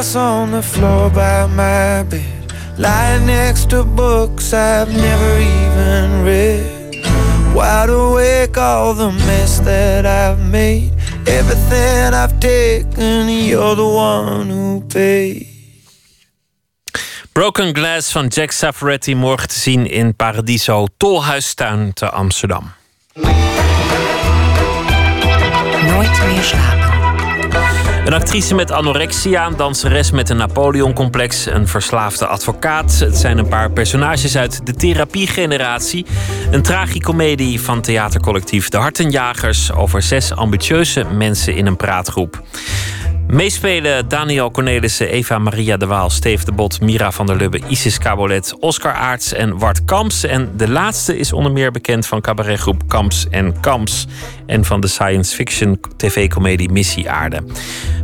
me on the floor by my bed, lying next to books I've never even read. Wide awake, all the mess that I've made, everything I've taken, you're the one who paid. Broken Glass van Jack Safferetti morgen te zien in Paradiso Tolhuistuin te Amsterdam. Nooit meer slapen. Een actrice met anorexia, een danseres met een Napoleon-complex, een verslaafde advocaat. Het zijn een paar personages uit de therapiegeneratie. Een tragicomedie van theatercollectief De Hartenjagers over zes ambitieuze mensen in een praatgroep. Meespelen Daniel Cornelissen, Eva Maria de Waal, Steve de Bot, Mira van der Lubbe, Isis Cabolet, Oscar Aarts en Wart Kamps. En de laatste is onder meer bekend van cabaretgroep Kamps en Kamps en van de science fiction tv-comedie Missie Aarde.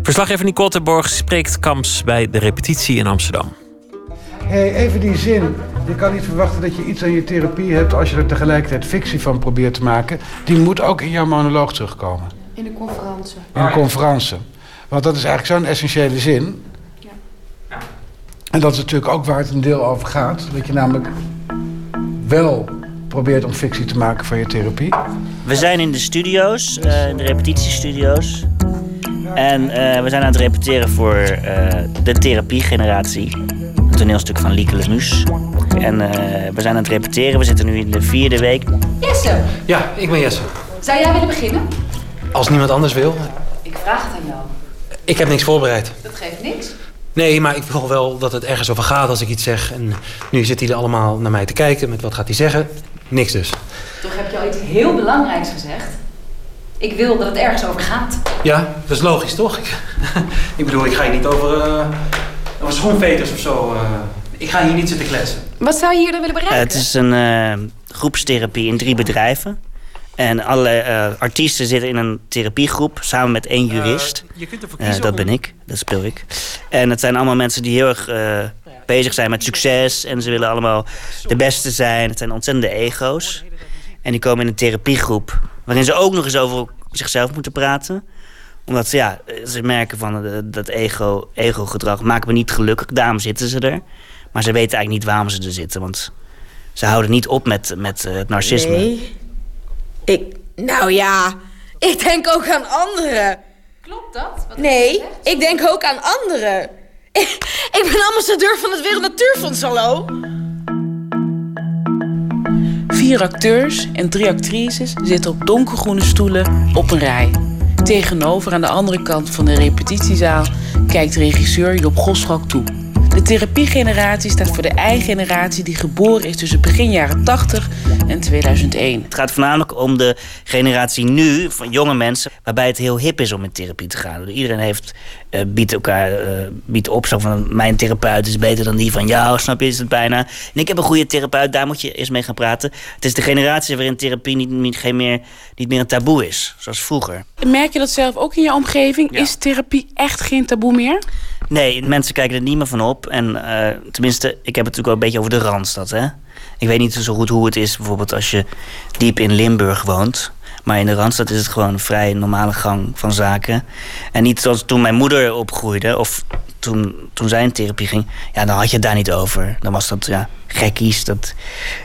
Verslaggever Nicole Terborg spreekt Kamps bij de repetitie in Amsterdam. Hey, even die zin. Je kan niet verwachten dat je iets aan je therapie hebt als je er tegelijkertijd fictie van probeert te maken. Die moet ook in jouw monoloog terugkomen. In de conferentie. In een conferentie. Want dat is eigenlijk zo'n essentiële zin. Ja. En dat is natuurlijk ook waar het een deel over gaat. Dat je namelijk wel probeert om fictie te maken van je therapie. We zijn in de studio's, uh, in de repetitiestudio's. En uh, we zijn aan het repeteren voor uh, de therapiegeneratie. Een toneelstuk van Lieke Lemus. En we zijn aan het repeteren. We zitten nu in de vierde week. Jesse! Ja, ik ben Jesse. Zou jij willen beginnen? Als niemand anders wil. Ik vraag het aan jou. Ik heb niks voorbereid. Dat geeft niks. Nee, maar ik wil wel dat het ergens over gaat als ik iets zeg. En nu zitten jullie allemaal naar mij te kijken met wat gaat hij zeggen. Niks dus. Toch heb je al iets heel belangrijks gezegd. Ik wil dat het ergens over gaat. Ja, dat is logisch toch? Ik, *laughs* ik bedoel, ik ga hier niet over, uh, over schoenveters of zo. Uh, ik ga hier niet zitten kletsen. Wat zou je hier dan willen bereiken? Uh, het is een uh, groepstherapie in drie bedrijven. En alle uh, artiesten zitten in een therapiegroep samen met één jurist. Uh, je kunt ervoor kiezen uh, dat ben ik, dat speel ik. En het zijn allemaal mensen die heel erg bezig zijn met succes. En ze willen allemaal de beste zijn. Het zijn ontzettende ego's. En die komen in een therapiegroep. Waarin ze ook nog eens over zichzelf moeten praten. Omdat ja, ze merken van dat ego, ego-gedrag maakt me niet gelukkig. Daarom zitten ze er. Maar ze weten eigenlijk niet waarom ze er zitten. Want ze houden niet op met, met het narcisme. Nee. Ik, nou ja, ik denk ook aan anderen. Klopt dat? Wat nee, ik denk ook aan anderen. Ik, ik ben ambassadeur van het Wereld Natuurfonds, hallo. Vier acteurs en drie actrices zitten op donkergroene stoelen op een rij. Tegenover aan de andere kant van de repetitiezaal kijkt regisseur Job Gosschalk toe. De therapiegeneratie staat voor de I-generatie die geboren is tussen begin jaren 80 en 2001. Het gaat voornamelijk om de generatie nu, van jonge mensen, waarbij het heel hip is om in therapie te gaan. Iedereen heeft, uh, biedt elkaar uh, biedt op zo van mijn therapeut is beter dan die van jou, snap je, is het bijna. En ik heb een goede therapeut, daar moet je eens mee gaan praten. Het is de generatie waarin therapie niet, niet, geen meer, niet meer een taboe is, zoals vroeger. Merk je dat zelf ook in je omgeving? Ja. Is therapie echt geen taboe meer? Nee, mensen kijken er niet meer van op. En uh, tenminste, ik heb het natuurlijk wel een beetje over de Randstad. Hè? Ik weet niet zo goed hoe het is bijvoorbeeld als je diep in Limburg woont. Maar in de Randstad is het gewoon een vrij normale gang van zaken. En niet zoals toen mijn moeder opgroeide of toen, toen zij in therapie ging. Ja, dan had je het daar niet over. Dan was dat ja, gekkies. Dat,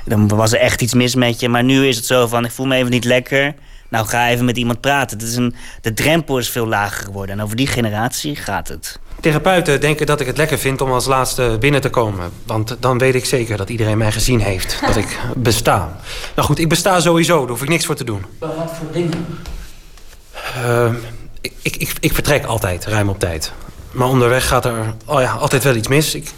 dan was er echt iets mis met je. Maar nu is het zo van, ik voel me even niet lekker. Nou, ga even met iemand praten. Het is een, de drempel is veel lager geworden. En over die generatie gaat het. Therapeuten denken dat ik het lekker vind om als laatste binnen te komen. Want dan weet ik zeker dat iedereen mij gezien heeft. Dat ik *laughs* besta. Nou goed, ik besta sowieso. Daar hoef ik niks voor te doen. Wat voor dingen? Uh, ik, ik, ik, ik, vertrek altijd, ruim op tijd. Maar onderweg gaat er oh ja, altijd wel iets mis. Ik,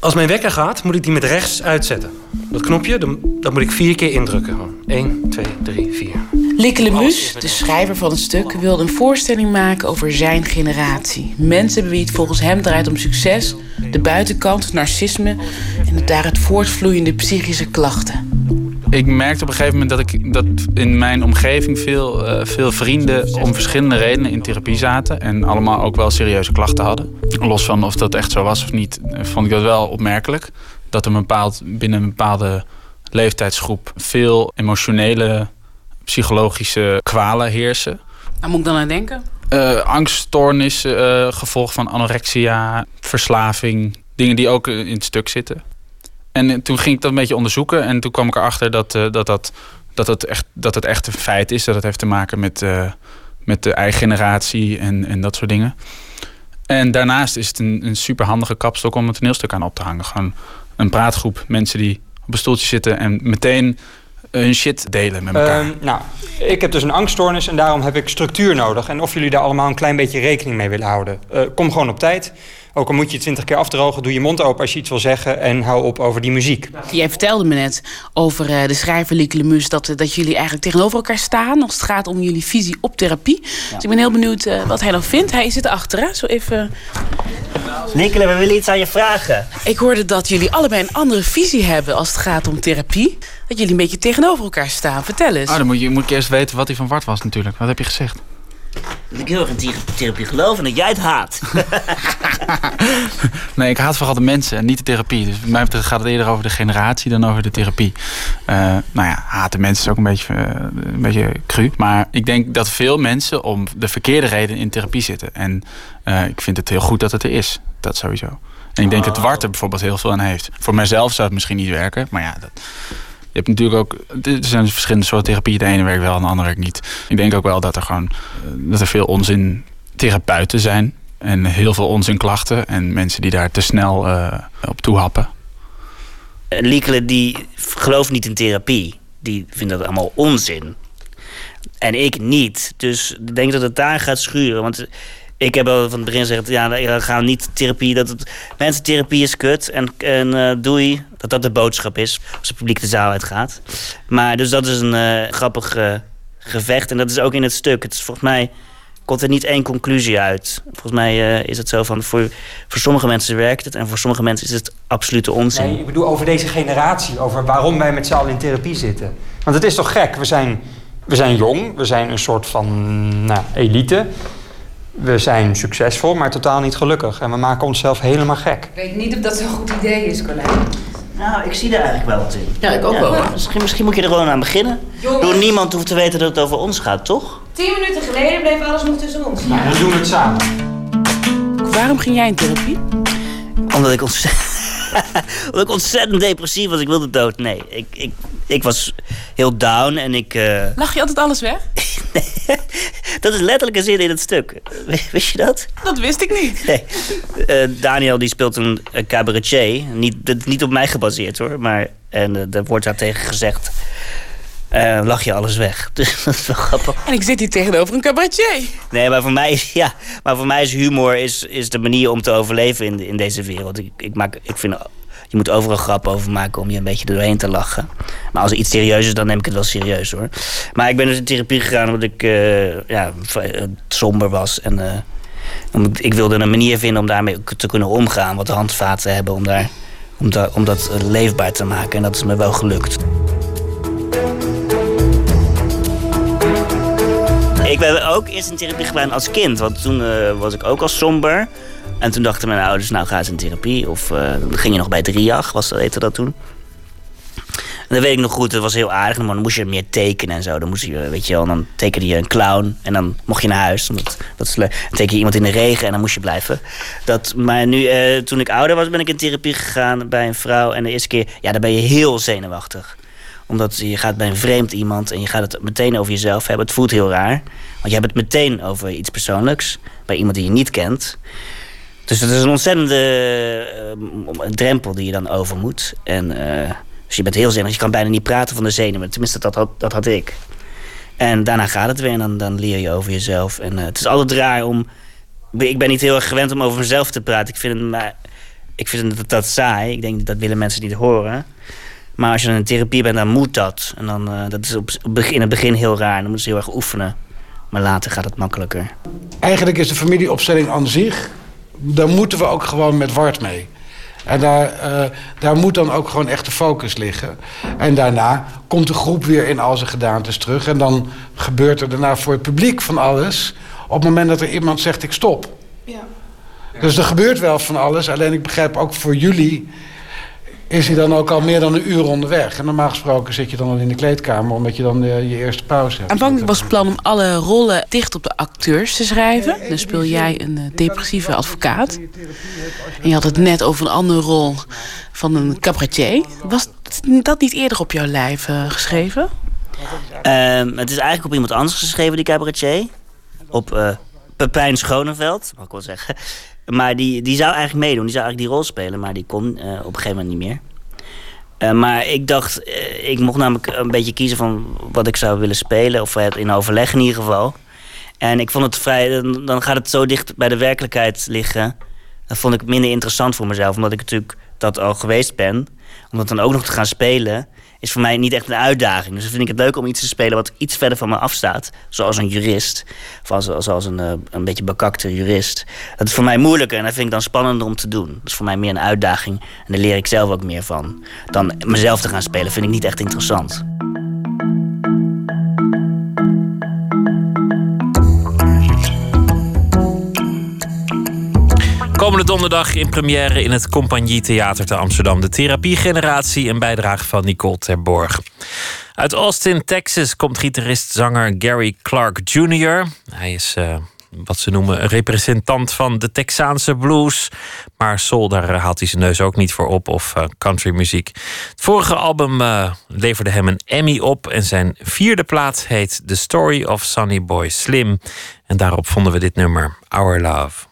als mijn wekker gaat, moet ik die met rechts uitzetten. Dat knopje, dat moet ik vier keer indrukken. 1, 2, 3, 4. Likke Lemus, de schrijver van het stuk, wilde een voorstelling maken over zijn generatie. Mensen wie het volgens hem draait om succes, de buitenkant, narcisme en het daaruit voortvloeiende psychische klachten. Ik merkte op een gegeven moment dat, ik, dat in mijn omgeving veel, uh, veel vrienden om verschillende redenen in therapie zaten. En allemaal ook wel serieuze klachten hadden. Los van of dat echt zo was of niet, vond ik dat wel opmerkelijk. Dat er een bepaald, binnen een bepaalde leeftijdsgroep veel emotionele psychologische kwalen heersen. Waar moet ik dan aan denken? Uh, angststoornis, uh, gevolg van anorexia, verslaving. Dingen die ook in het stuk zitten. En toen ging ik dat een beetje onderzoeken. En toen kwam ik erachter dat, uh, dat, dat, dat, het echt, dat het echt een feit is. Dat het heeft te maken met, met de eigen generatie en, en dat soort dingen. En daarnaast is het een, een super handige kapstok om een toneelstuk aan op te hangen. Gewoon een praatgroep mensen die op een stoeltje zitten en meteen hun shit delen met elkaar. Uh, nou, ik heb dus een angststoornis en daarom heb ik structuur nodig. En of jullie daar allemaal een klein beetje rekening mee willen houden. Kom gewoon op tijd. Ook al moet je twintig keer afdrogen, doe je mond open als je iets wil zeggen en hou op over die muziek. Jij vertelde me net over uh, de schrijver Lieke Lemus dat, dat jullie eigenlijk tegenover elkaar staan als het gaat om jullie visie op therapie. Ja. Dus ik ben heel benieuwd uh, wat hij dan vindt. Hij zit erachter, hè? Zo even. Lieke, we willen iets aan je vragen. Ik hoorde dat jullie allebei een andere visie hebben als het gaat om therapie. Dat jullie een beetje tegenover elkaar staan. Vertel eens. Oh, dan moet je, moet ik eerst weten wat hij van Wart was natuurlijk. Wat heb je gezegd? Dat ik heel erg in therapie geloof en dat jij het haat. *laughs* nee, ik haat vooral de mensen en niet de therapie. Dus bij mij gaat het eerder over de generatie dan over de therapie. Uh, nou ja, haten mensen is ook een beetje, uh, een beetje cru. Maar ik denk dat veel mensen om de verkeerde reden in therapie zitten. En uh, ik vind het heel goed dat het er is. Dat sowieso. En ik denk dat Wart er bijvoorbeeld heel veel aan heeft. Voor mijzelf zou het misschien niet werken. Maar ja, dat, hebt natuurlijk ook. Er zijn verschillende soorten therapie. De ene werkt wel en de andere werkt niet. Ik denk ook wel dat er gewoon. dat er veel onzin therapeuten zijn. En heel veel onzin klachten. En mensen die daar te snel uh, op toehappen. Liekele die gelooft niet in therapie. Die vindt dat allemaal onzin. En ik niet. Dus ik denk dat het daar gaat schuren. Want ik heb al van het begin gezegd, ja, we gaan niet therapie. Dat mensen, therapie is kut en, en uh, doei. Dat dat de boodschap is als het publiek de zaal uitgaat. Maar dus dat is een uh, grappig uh, gevecht. En dat is ook in het stuk. Het is volgens mij komt er niet één conclusie uit. Volgens mij is het zo van, voor, voor sommige mensen werkt het... en voor sommige mensen is het absolute onzin. Nee, ik bedoel over deze generatie. Over waarom wij met z'n allen in therapie zitten. Want het is toch gek? We zijn, we zijn jong. We zijn een soort van nou, elite we zijn succesvol, maar totaal niet gelukkig. En we maken onszelf helemaal gek. Ik weet niet of dat zo'n goed idee is, Colijn. Nou, ik zie er eigenlijk wel wat in. Ja, ik ook wel. Misschien, misschien moet je er gewoon aan beginnen. Door niemand hoeft te weten dat het over ons gaat, toch? Tien minuten geleden bleef alles nog tussen ons. Nou, dan doen we het samen. Waarom ging jij in therapie? Omdat ik ontzettend... *laughs* Omdat ik ontzettend depressief was. Ik wilde dood. Nee, ik, ik, ik was heel down en ik... Uh... Lach je altijd alles weg? *laughs* dat is letterlijk een zin in het stuk. Wist je dat? Dat wist ik niet. Nee. Uh, Daniel die speelt een, een cabaretier. Niet, niet op mij gebaseerd hoor. Maar, en uh, er wordt daar tegen gezegd... Uh, lach je alles weg. *laughs* Dus dat is wel grappig. En ik zit hier tegenover een cabaretier. Nee, maar voor mij is, *laughs* ja, maar voor mij is humor is, is de manier om te overleven in, in deze wereld. Ik, ik, maak, ik vind, je moet overal grap over maken om je een beetje doorheen te lachen. Maar als er iets serieus is, dan neem ik het wel serieus hoor. Maar ik ben dus in therapie gegaan omdat ik uh, ja, somber was. En uh, ik wilde een manier vinden om daarmee te kunnen omgaan. Wat handvaten hebben om, daar, om, om dat leefbaar te maken. En dat is me wel gelukt. Ik ben ook eerst in therapie gedaan als kind. Want toen uh, was ik ook al somber. En toen dachten mijn ouders, nou ga eens in therapie. Of uh, ging je nog bij Driag, was dat, heette dat toen. En dat weet ik nog goed, dat was heel aardig. Maar dan moest je meer tekenen en zo. Dan moest je, weet je wel, dan tekende je een clown. En dan mocht je naar huis. Dat, dat. Dan teken je iemand in de regen en dan moest je blijven. Dat, maar nu, uh, toen ik ouder was, ben ik in therapie gegaan bij een vrouw. En de eerste keer, ja, dan ben je heel zenuwachtig omdat je gaat bij een vreemd iemand en je gaat het meteen over jezelf hebben. Het voelt heel raar. Want je hebt het meteen over iets persoonlijks. Bij iemand die je niet kent. Dus dat is een ontzettende uh, drempel die je dan over moet. En, uh, dus je bent heel zenuwachtig. Je kan bijna niet praten van de zenuwen. Tenminste, dat had, dat had ik. En daarna gaat het weer en dan, dan leer je over jezelf. En uh, het is altijd raar om... Ik ben niet heel erg gewend om over mezelf te praten. Ik vind, het, maar, ik vind dat, dat saai. Ik denk dat willen mensen niet horen. Maar als je in therapie bent, dan moet dat. En dan, uh, dat is op, in het begin heel raar. Dan moeten ze heel erg oefenen. Maar later gaat het makkelijker. Eigenlijk is de familieopstelling aan zich... daar moeten we ook gewoon met Wart mee. En daar, uh, daar moet dan ook gewoon echt de focus liggen. En daarna komt de groep weer in al zijn gedaantes terug. En dan gebeurt er daarna voor het publiek van alles... op het moment dat er iemand zegt, ik stop. Ja. Dus er gebeurt wel van alles. Alleen ik begrijp ook voor jullie is hij dan ook al meer dan een uur onderweg. En normaal gesproken zit je dan al in de kleedkamer... omdat je dan eh, je eerste pauze hebt. Aanvankelijk was het plan om alle rollen dicht op de acteurs te schrijven. Dan speel jij een eh, depressieve advocaat. En je had het net over een andere rol van een cabaretier. Was dat niet eerder op jouw lijf eh, geschreven? Ehm, het is eigenlijk op iemand anders geschreven, die cabaretier. Op eh, Pepijn Schoneveld, mag ik wel zeggen. Maar die, die zou eigenlijk meedoen, die zou eigenlijk die rol spelen, maar die kon eh, op een gegeven moment niet meer. Eh, maar ik dacht, eh, ik mocht namelijk een beetje kiezen van wat ik zou willen spelen, of in overleg in ieder geval. En ik vond het vrij, dan, dan gaat het zo dicht bij de werkelijkheid liggen. Dat vond ik minder interessant voor mezelf, omdat ik natuurlijk dat al geweest ben. Om dat dan ook nog te gaan spelen, is voor mij niet echt een uitdaging. Dus vind ik het leuk om iets te spelen wat iets verder van me afstaat. Zoals een jurist, of als, zoals een, eh, een beetje bekakte jurist. Dat is voor mij moeilijker en dat vind ik dan spannender om te doen. Dat is voor mij meer een uitdaging en daar leer ik zelf ook meer van. Dan mezelf te gaan spelen vind ik niet echt interessant. Komende donderdag in première in het Compagnie Theater te Amsterdam. De therapiegeneratie, een bijdrage van Nicole Terborg. Uit Austin, Texas komt gitarist-zanger Gary Clark Jr. Hij is eh, wat ze noemen een representant van de Texaanse blues. Maar soul, daar eh, haalt hij zijn neus ook niet voor op. Of uh, countrymuziek. Het vorige album uh, leverde hem een Emmy op. En zijn vierde plaat heet The Story of Sonny Boy Slim. En daarop vonden we dit nummer, Our Love.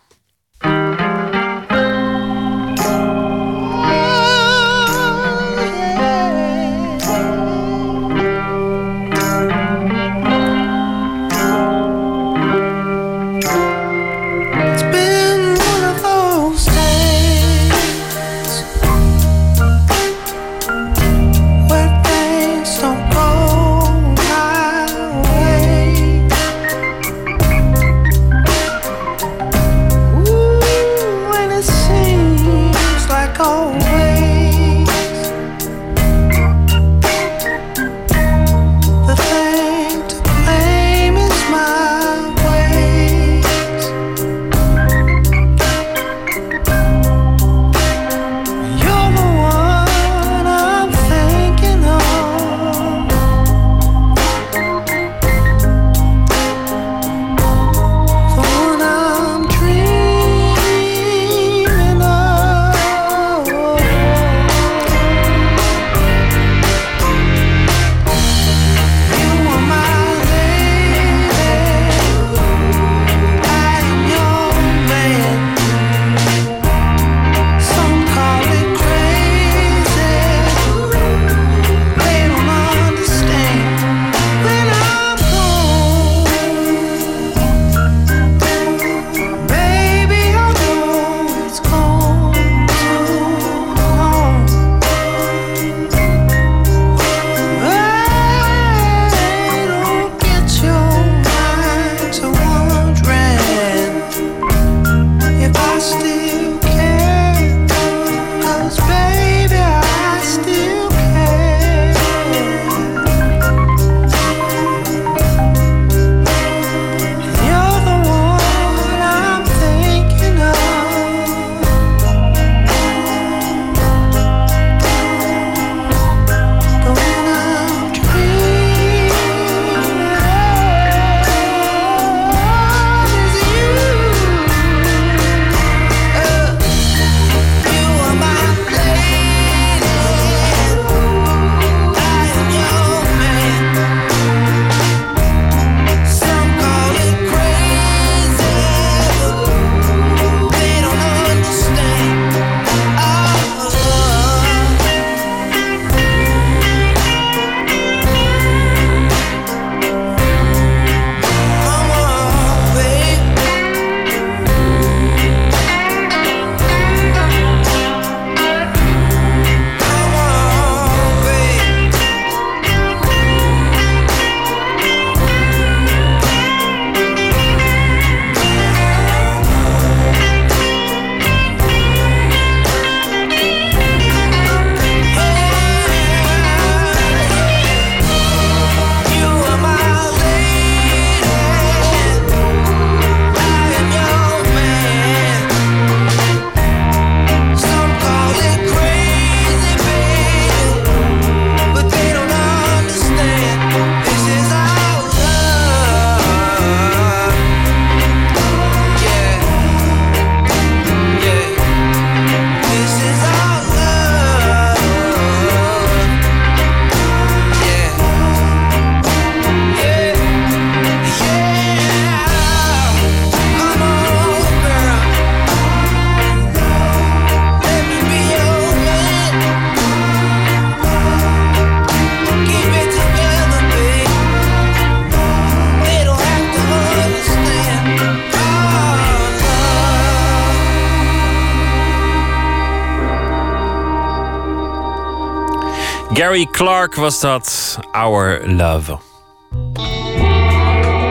Gary Clark was dat, Our Love.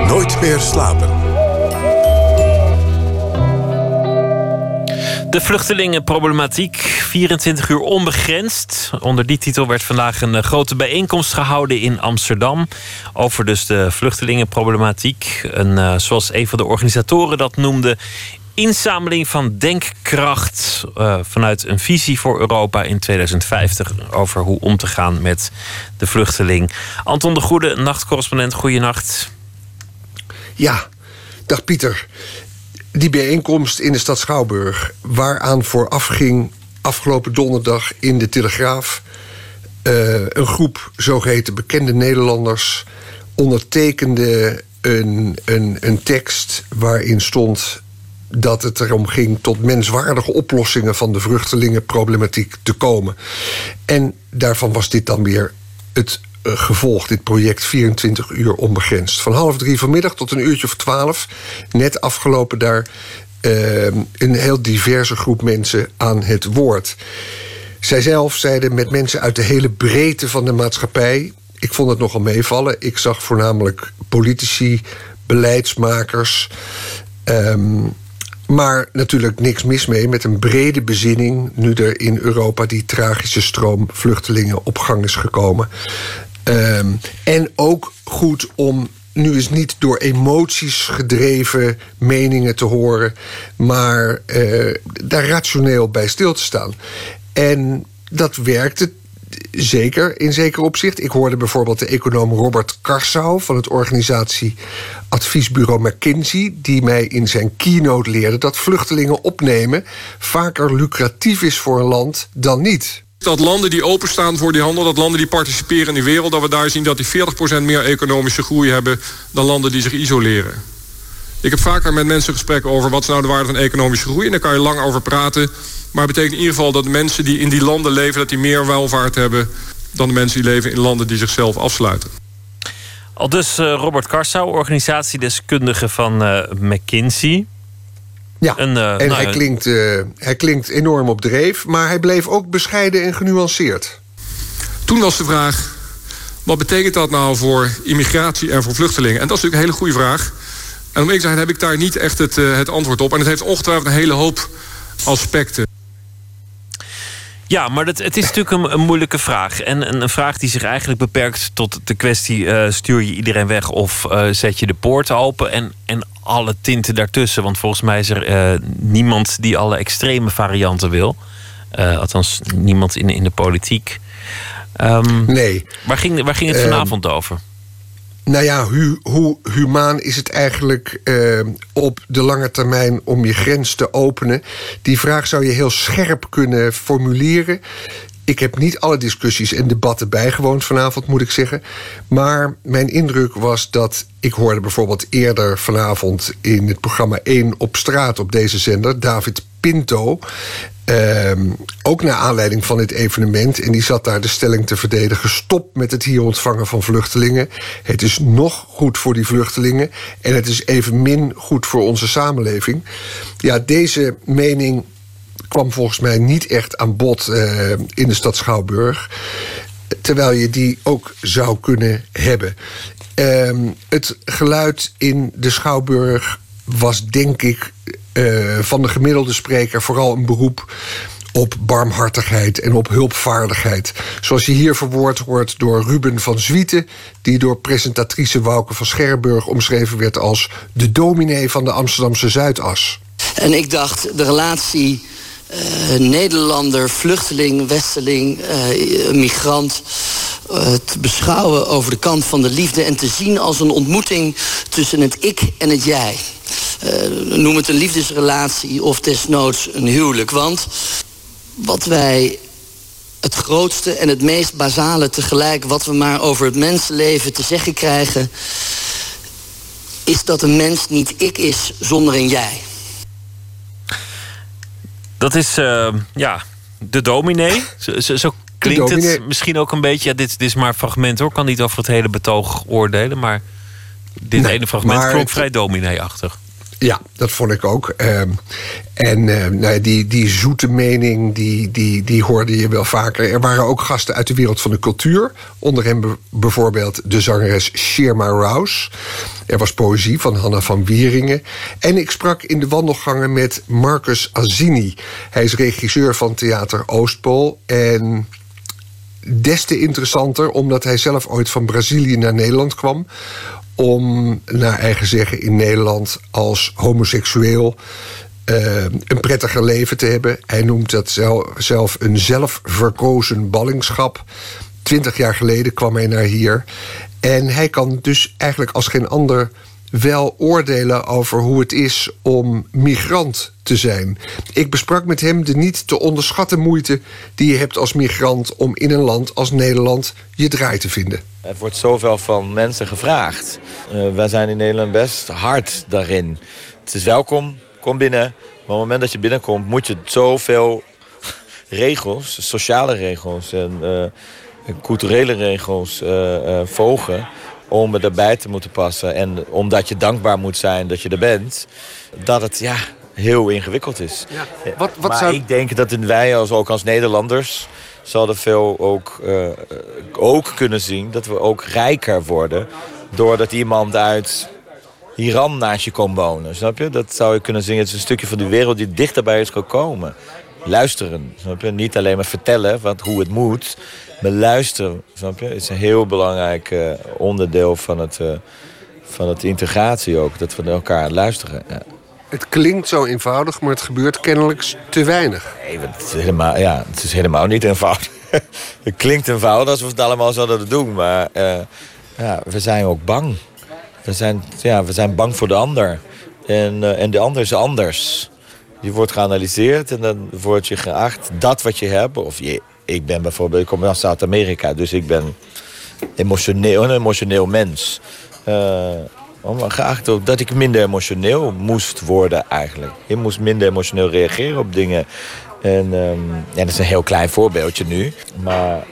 Nooit meer slapen. De vluchtelingenproblematiek, 24 uur onbegrensd. Onder die titel werd vandaag een eh, grote bijeenkomst gehouden in Amsterdam. Over dus de vluchtelingenproblematiek. Een, uh, zoals een van de organisatoren dat noemde, inzameling van denkkracht uh, vanuit een visie voor Europa in 2050 over hoe om te gaan met de vluchteling. Anton de Goede, nachtcorrespondent, goeienacht. Ja, dag Pieter. Die bijeenkomst in de stad Schouwburg, waaraan vooraf ging afgelopen donderdag in de Telegraaf uh, een groep zogeheten bekende Nederlanders ondertekende een, een, een tekst waarin stond dat het erom ging tot menswaardige oplossingen van de vluchtelingenproblematiek te komen. En daarvan was dit dan weer het uh, gevolg, dit project 24 uur onbegrensd. Van half drie vanmiddag tot een uurtje of twaalf, net afgelopen daar uh, een heel diverse groep mensen aan het woord. Zij zelf zeiden met mensen uit de hele breedte van de maatschappij. Ik vond het nogal meevallen. Ik zag voornamelijk politici, beleidsmakers. Um, maar natuurlijk niks mis mee met een brede bezinning... nu er in Europa die tragische stroom vluchtelingen op gang is gekomen. Um, en ook goed om nu eens niet door emoties gedreven meningen te horen... maar uh, daar rationeel bij stil te staan. En dat werkte zeker, in zeker opzicht. Ik hoorde bijvoorbeeld de econoom Robert Karsau... van het organisatie adviesbureau McKinsey... die mij in zijn keynote leerde dat vluchtelingen opnemen... vaker lucratief is voor een land dan niet. Dat landen die openstaan voor die handel, dat landen die participeren in die wereld... dat we daar zien dat die 40% meer economische groei hebben... dan landen die zich isoleren. Ik heb vaker met mensen gesprekken over wat is nou de waarde van economische groei... en daar kan je lang over praten... Maar het betekent in ieder geval dat de mensen die in die landen leven... dat die meer welvaart hebben dan de mensen die leven in landen die zichzelf afsluiten. Al dus uh, Robert Karsau, organisatiedeskundige van uh, McKinsey. Ja, een, uh, en nou, hij, klinkt, hij klinkt enorm op dreef... maar hij bleef ook bescheiden en genuanceerd. Toen was de vraag... wat betekent dat nou voor immigratie en voor vluchtelingen? En dat is natuurlijk een hele goede vraag. En om ik te zijn heb ik daar niet echt het, het antwoord op. En het heeft ongetwijfeld een hele hoop aspecten. Ja, maar dat, het is natuurlijk een, een moeilijke vraag. En een, een, vraag die zich eigenlijk beperkt tot de kwestie: uh, stuur je iedereen weg of uh, zet je de poorten open? En, en alle tinten daartussen. Want volgens mij is er uh, niemand die alle extreme varianten wil. althans, niemand in, in de politiek. Um, nee. Waar ging, waar ging het vanavond um, over? Nou ja, hoe humaan is het eigenlijk uh, op de lange termijn om je grens te openen? Die vraag zou je heel scherp kunnen formuleren. Ik heb niet alle discussies en debatten bijgewoond vanavond, moet ik zeggen. Maar mijn indruk was dat. Ik hoorde bijvoorbeeld eerder vanavond in het programma 1 op straat op deze zender. David Pinto. Um, ook naar aanleiding van dit evenement. En die zat daar de stelling te verdedigen. Stop met het hier ontvangen van vluchtelingen. Het is nog goed voor die vluchtelingen. En het is evenmin goed voor onze samenleving. Ja, deze mening kwam volgens mij niet echt aan bod uh, in de stad Schouwburg. Terwijl je die ook zou kunnen hebben. Um, het geluid in de Schouwburg was denk ik uh, van de gemiddelde spreker vooral een beroep op barmhartigheid en op hulpvaardigheid. Zoals je hier verwoord wordt door Ruben van Zwieten... die door presentatrice Wouke van Scherburg omschreven werd... als de dominee van de Amsterdamse Zuidas. En ik dacht, de relatie uh, Nederlander, vluchteling, westeling, uh, migrant... Uh, te beschouwen over de kant van de liefde... en te zien als een ontmoeting tussen het ik en het jij. Noem het een liefdesrelatie of desnoods een huwelijk. Want wat wij het grootste en het meest basale tegelijk... wat we maar over het mensenleven te zeggen krijgen... is dat een mens niet ik is zonder een jij. Dat is, uh, ja, de dominee. *laughs* Zo, zo, zo klinkt het misschien ook een beetje... Ja, dit, dit is maar een fragment hoor, ik kan niet over het hele betoog oordelen... maar dit nee, ene fragment klonk vrij dominee-achtig. Ja, dat vond ik ook. Ehm, en uh, nou die, die zoete mening, die, die, die hoorde je wel vaker. Er waren ook gasten uit de wereld van de cultuur. Onder hem bijvoorbeeld de zangeres Shirma Rouse. Er was poëzie van Hanna van Wieringen. En ik sprak in de wandelgangen met Marcus Azini. Hij is regisseur van Theater Oostpool. En des te interessanter omdat hij zelf ooit van Brazilië naar Nederland kwam om, naar eigen zeggen, in Nederland als homoseksueel uh, een prettiger leven te hebben. Hij noemt dat zelf een zelfverkozen ballingschap. Twintig jaar geleden kwam hij naar hier. En hij kan dus eigenlijk als geen ander wel oordelen over hoe het is om migrant te zijn. Ik besprak met hem de niet te onderschatten moeite die je hebt als migrant om in een land als Nederland je draai te vinden. Er wordt zoveel van mensen gevraagd. Uh, wij zijn in Nederland best hard daarin. Het is welkom, kom binnen. Maar op het moment dat je binnenkomt moet je zoveel regels, sociale regels en uh, culturele regels uh, volgen om erbij te moeten passen. En omdat je dankbaar moet zijn dat je er bent, dat het ja, heel ingewikkeld is. Ja. Wat, wat maar zou... ik denk dat wij als, ook als Nederlanders zouden veel ook, uh, ook kunnen zien dat we ook rijker worden. Doordat iemand uit Iran naast je komt wonen. Snap je? Dat zou je kunnen zien. Het is een stukje van de wereld die dichterbij is gekomen. Luisteren. Snap je? Niet alleen maar vertellen wat, hoe het moet. Luisteren. Snap je? is een heel belangrijk uh, onderdeel van het, uh, van het integratie ook. Dat we naar elkaar luisteren. Ja. Het klinkt zo eenvoudig, maar het gebeurt kennelijk te weinig. Nee, het is helemaal, ja, het is helemaal niet eenvoudig. *laughs* het klinkt eenvoudig alsof we het allemaal zouden doen, maar uh, ja, we zijn ook bang. We zijn, ja, we zijn bang voor de ander. En, uh, en de ander is anders. Je wordt geanalyseerd en dan word je geacht dat wat je hebt. Of je, ik ben bijvoorbeeld, ik kom uit Zuid-Amerika, dus ik ben emotioneel, een emotioneel mens. Uh, ook dat ik minder emotioneel moest worden eigenlijk. Je moest minder emotioneel reageren op dingen. En um, ja, dat is een heel klein voorbeeldje nu. Maar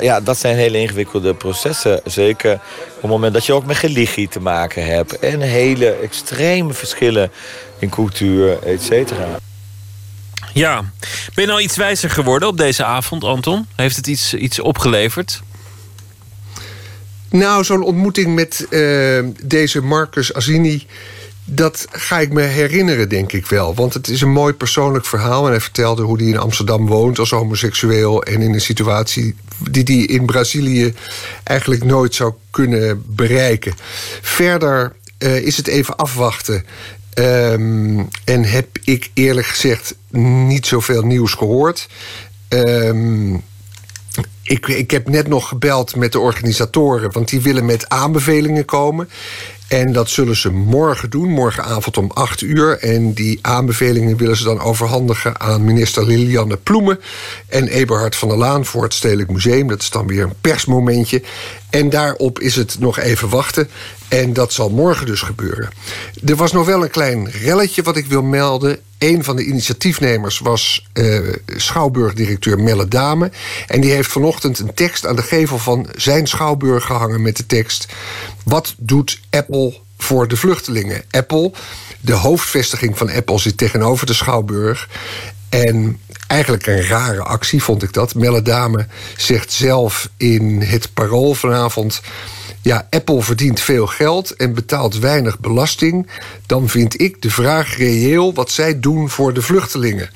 ja, dat zijn hele ingewikkelde processen. Zeker op het moment dat je ook met religie te maken hebt. En hele extreme verschillen in cultuur, et cetera. Ja, ben je nou iets wijzer geworden op deze avond, Anton? Heeft het iets, iets opgeleverd? Nou, zo'n ontmoeting met uh, deze Marcus Azini... dat ga ik me herinneren, denk ik wel. Want het is een mooi persoonlijk verhaal. En hij vertelde hoe hij in Amsterdam woont als homoseksueel... en in een situatie die hij in Brazilië eigenlijk nooit zou kunnen bereiken. Verder uh, is het even afwachten... Um, en heb ik eerlijk gezegd niet zoveel nieuws gehoord. Um, ik, ik heb net nog gebeld met de organisatoren, want die willen met aanbevelingen komen. En dat zullen ze morgen doen, morgenavond om 8 uur. En die aanbevelingen willen ze dan overhandigen aan minister Lilianne Ploemen en Eberhard van der Laan voor het Stedelijk Museum. Dat is dan weer een persmomentje. En daarop is het nog even wachten. En dat zal morgen dus gebeuren. Er was nog wel een klein relletje wat ik wil melden. Een van de initiatiefnemers was uh, schouwburgdirecteur Melle Dame. En die heeft vanochtend een tekst aan de gevel van zijn schouwburg gehangen met de tekst: Wat doet Apple voor de vluchtelingen? Apple, de hoofdvestiging van Apple, zit tegenover de schouwburg. En eigenlijk een rare actie vond ik dat. Melle Dame zegt zelf in het parool vanavond ja, Apple verdient veel geld en betaalt weinig belasting, dan vind ik de vraag reëel wat zij doen voor de vluchtelingen.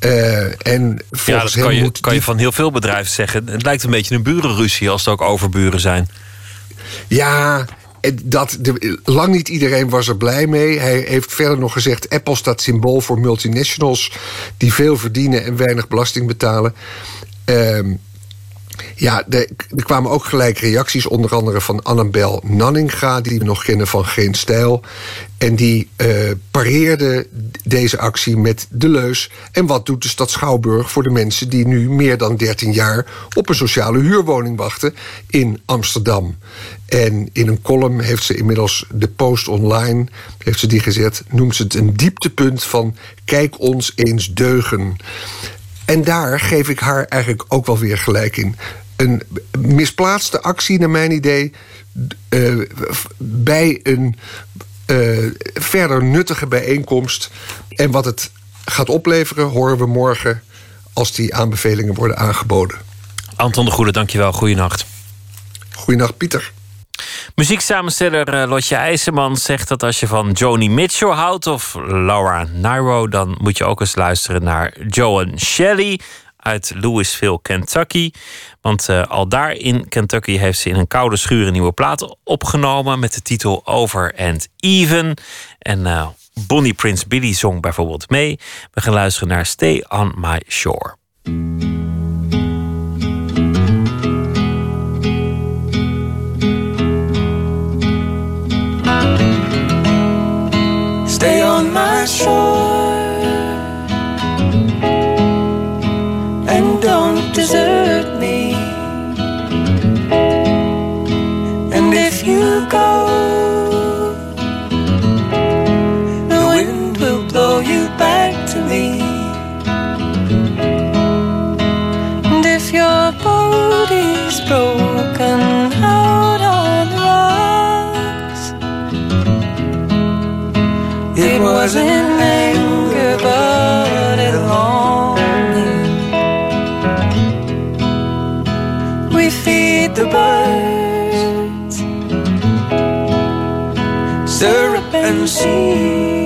Uh, en ja, dat kan, je, kan je van heel veel bedrijven zeggen. Het lijkt een beetje een burenruzie als het ook overburen zijn. Ja, dat, de, lang niet iedereen was er blij mee. Hij heeft verder nog gezegd: Apple staat symbool voor multinationals die veel verdienen en weinig belasting betalen. Uh, ja, er kwamen ook gelijk reacties, onder andere van Annabel Nanninga, die we nog kennen van Geen Stijl. En die uh, pareerde deze actie met de leus. En wat doet de stad Schouwburg voor de mensen die nu meer dan 13 jaar op een sociale huurwoning wachten in Amsterdam? En in een column heeft ze inmiddels de post online, heeft ze die gezet, noemt ze het een dieptepunt van kijk ons eens deugen. En daar geef ik haar eigenlijk ook wel weer gelijk in. Een misplaatste actie, naar mijn idee, uh, bij een eh, verder nuttige bijeenkomst. En wat het gaat opleveren, horen we morgen als die aanbevelingen worden aangeboden. Anton de Goede, dankjewel. Goeienacht. Goeienacht, Pieter. Muzieksamensteller eh, Lotje IJzerman zegt dat als je van Joni Mitchell houdt of Laura Nyro, dan moet je ook eens luisteren naar Joan Shelley uit Louisville, Kentucky. Want uh, al daar in Kentucky heeft ze in een koude schuur een nieuwe plaat opgenomen met de titel Over and Even. En uh, Bonnie Prince Billy zong bijvoorbeeld mee. We gaan luisteren naar Stay on My Shore. Desert me. And if you go, syrup and seed,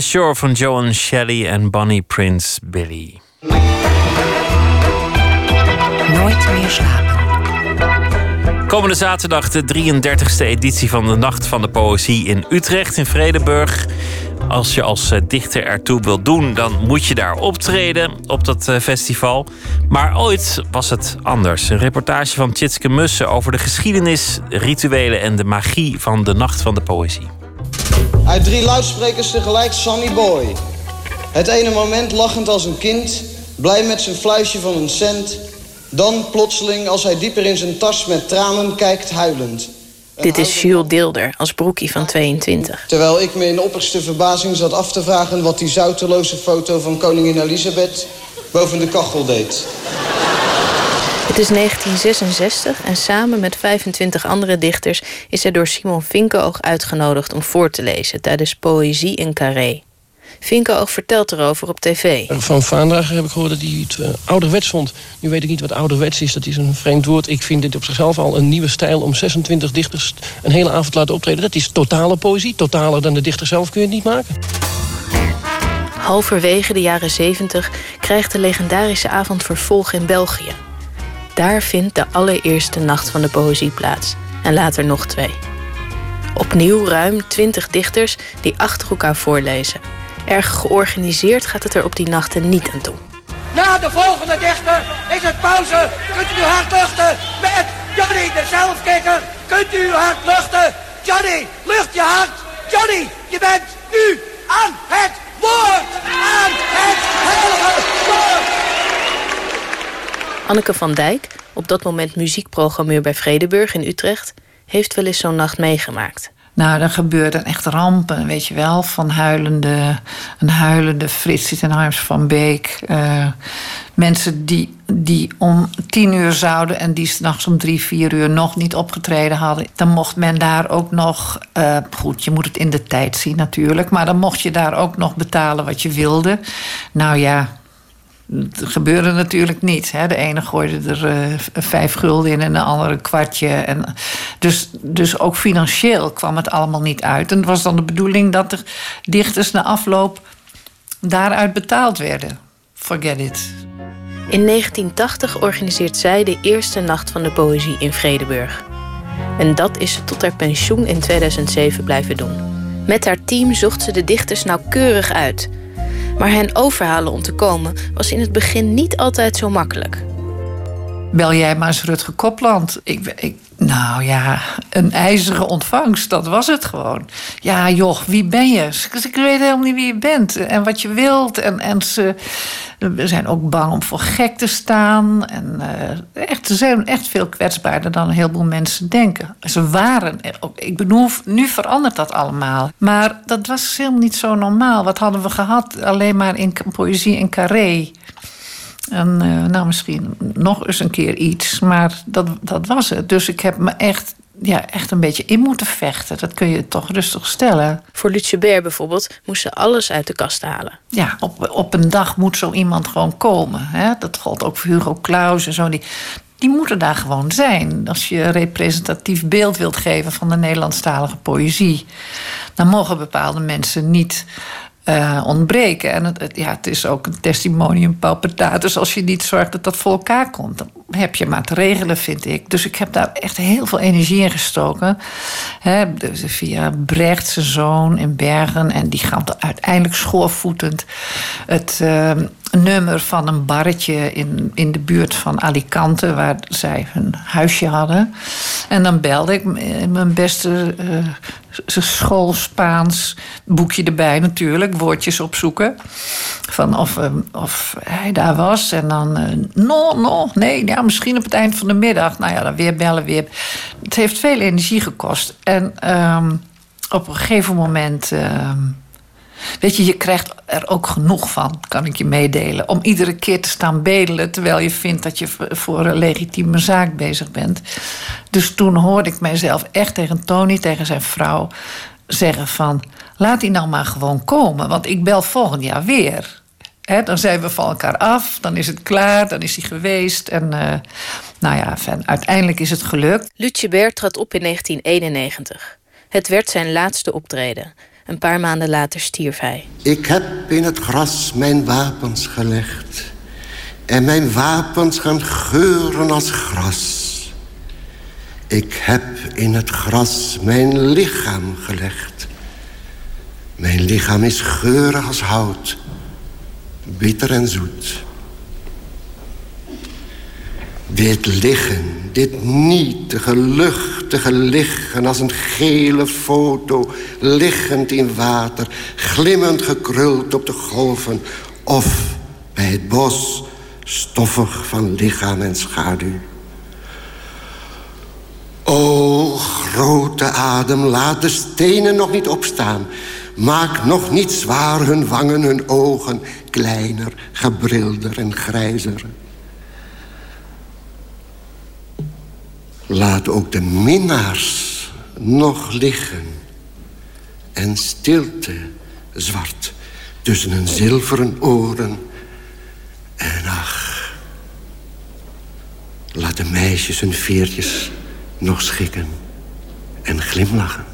Shore van Joan Shelley en Bonnie Prince Billy. Nooit meer slapen. Komende zaterdag de 33e editie van de Nacht van de Poëzie in Utrecht in Vredenburg. Als je als eh, dichter ertoe wilt doen, dan moet je daar optreden op dat eh, festival. Maar ooit was het anders. Een reportage van Tjitske Mussen over de geschiedenis, rituelen en de magie van de Nacht van de Poëzie. Uit drie luidsprekers tegelijk Sonny Boy. Het ene moment lachend als een kind, blij met zijn fluisje van een cent. Dan plotseling, als hij dieper in zijn tas met tranen kijkt, huilend. Dit is Jules Dilder als broekie van 22. Terwijl ik me in opperste verbazing zat af te vragen wat die zouteloze foto van koningin Elisabeth boven de kachel deed. Het is 1966 en samen met 25 andere dichters is hij door Simon Vinkenoog uitgenodigd om voor te lezen tijdens Poëzie in Carré. Vinkenoog vertelt erover op tv. Van Vaandrager heb ik gehoord dat hij het uh, ouderwets vond. Nu weet ik niet wat ouderwets is, dat is een vreemd woord. Ik vind dit op zichzelf al een nieuwe stijl om 26 dichters een hele avond te laten optreden. Dat is totale poëzie. Totaler dan de dichter zelf kun je het niet maken. Halverwege de jaren 70 krijgt de legendarische avond vervolg in België. Daar vindt de allereerste nacht van de poëzie plaats. En later nog twee. Opnieuw ruim 20 dichters die achter elkaar voorlezen. Erg georganiseerd gaat het er op die nachten niet aan toe. Na de volgende dichter is het pauze. Kunt u uw hart luchten met Johnny de zelfkikker. Kunt u uw hart luchten. Johnny, lucht je hart. Johnny, je bent nu aan het woord. Aan het heilige woord. Anneke van Dijk, op dat moment muziekprogrammeur bij Vredeburg in Utrecht, heeft wel eens zo'n nacht meegemaakt. Nou, dan gebeurden echt rampen, weet je wel. Van huilende, een huilende Frits Harms van Beek. Uh, mensen die, die om tien uur zouden... en die s'nachts om drie, vier uur nog niet opgetreden hadden. Dan mocht men daar ook nog... Uh, goed, je moet het in de tijd zien natuurlijk... maar dan mocht je daar ook nog betalen wat je wilde. Nou ja, dat gebeurde natuurlijk niet. Hè. De ene gooide er uh, vijf gulden in en de andere een kwartje. En dus, dus ook financieel kwam het allemaal niet uit. En het was dan de bedoeling dat de dichters na afloop daaruit betaald werden. Forget it. In 1980 organiseert zij de eerste Nacht van de Poëzie in Vredeburg. En dat is ze tot haar pensioen in 2007 blijven doen. Met haar team zocht ze de dichters nauwkeurig uit... Maar hen overhalen om te komen was in het begin niet altijd zo makkelijk. Bel jij maar eens Rutger Kopland. Ik, ik, nou ja, een ijzeren ontvangst, dat was het gewoon. Ja, joh, wie ben je? Ik weet helemaal niet wie je bent en wat je wilt. En, en ze zijn ook bang om voor gek te staan. En uh, echt, ze zijn echt veel kwetsbaarder dan een heleboel mensen denken. Ze waren, ik bedoel, nu verandert dat allemaal. Maar dat was helemaal niet zo normaal. Wat hadden we gehad? Alleen maar in poëzie en carré. En uh, nou, misschien nog eens een keer iets. Maar dat, dat was het. Dus ik heb me echt, ja, echt een beetje in moeten vechten. Dat kun je toch rustig stellen. Voor Lutje bijvoorbeeld moest ze alles uit de kast halen. Ja, op, op een dag moet zo iemand gewoon komen. Hè? Dat gold ook voor Hugo Claus en zo. Die, die moeten daar gewoon zijn. Als je een representatief beeld wilt geven van de Nederlandstalige poëzie, dan mogen bepaalde mensen niet uh, ontbreken. En het, ja, het is ook een testimonium paupertatus. Als je niet zorgt dat dat voor elkaar komt, dan heb je maar te regelen, vind ik. Dus ik heb daar echt heel veel energie in gestoken. Dus via Brecht, zijn zoon in Bergen. En die gaat uiteindelijk schoorvoetend het uh, nummer van een barretje in, in de buurt van Alicante, waar zij hun huisje hadden. En dan belde ik mijn beste uh, school Spaans boekje erbij natuurlijk, woordjes opzoeken. Van of, um, of hij daar was. En dan, uh, no, no, nee, ja, misschien op het eind van de middag. Nou ja, dan weer bellen, weer. Het heeft veel energie gekost. En um, op een gegeven moment. Um, Weet je, je krijgt er ook genoeg van, kan ik je meedelen. Om iedere keer te staan bedelen terwijl je vindt dat je voor een legitieme zaak bezig bent. Dus toen hoorde ik mijzelf echt tegen Tony, tegen zijn vrouw, zeggen van... laat die nou maar gewoon komen, want ik bel volgend jaar weer. Dan zijn we van elkaar af, dan is het klaar, dan is hij geweest. En uh, nou ja, uiteindelijk is het gelukt. Lutje Bert trad op in 1991. Het werd zijn laatste optreden. Een paar maanden later stierf hij. Ik heb in het gras mijn wapens gelegd. En mijn wapens gaan geuren als gras. Ik heb in het gras mijn lichaam gelegd. Mijn lichaam is geurig als hout. Bitter en zoet. Dit liggen, dit nietige, luchtige liggen... als een gele foto, liggend in water... glimmend gekruld op de golven... of bij het bos, stoffig van lichaam en schaduw. O, grote adem, laat de stenen nog niet opstaan... Maak nog niet zwaar hun wangen, hun ogen... kleiner, gebrilder en grijzer... Laat ook de minnaars nog liggen. En stilte zwart tussen hun zilveren oren. En ach, laat de meisjes hun veertjes nog schikken en glimlachen.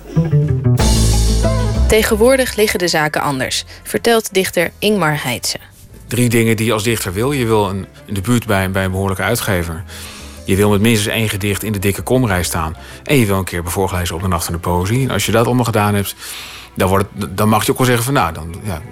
Tegenwoordig liggen de zaken anders, vertelt dichter Ingmar Heitse. Drie dingen die je als dichter wil. Je wil een, in de buurt bij, bij een behoorlijke uitgever. Je wil met minstens één gedicht in de dikke komrij staan. En je wil een keer bevoorgelezen op de Nacht van de Poëzie. En als je dat allemaal gedaan hebt, dan, wordt het, dan mag je ook wel zeggen van... nou, dan, ja,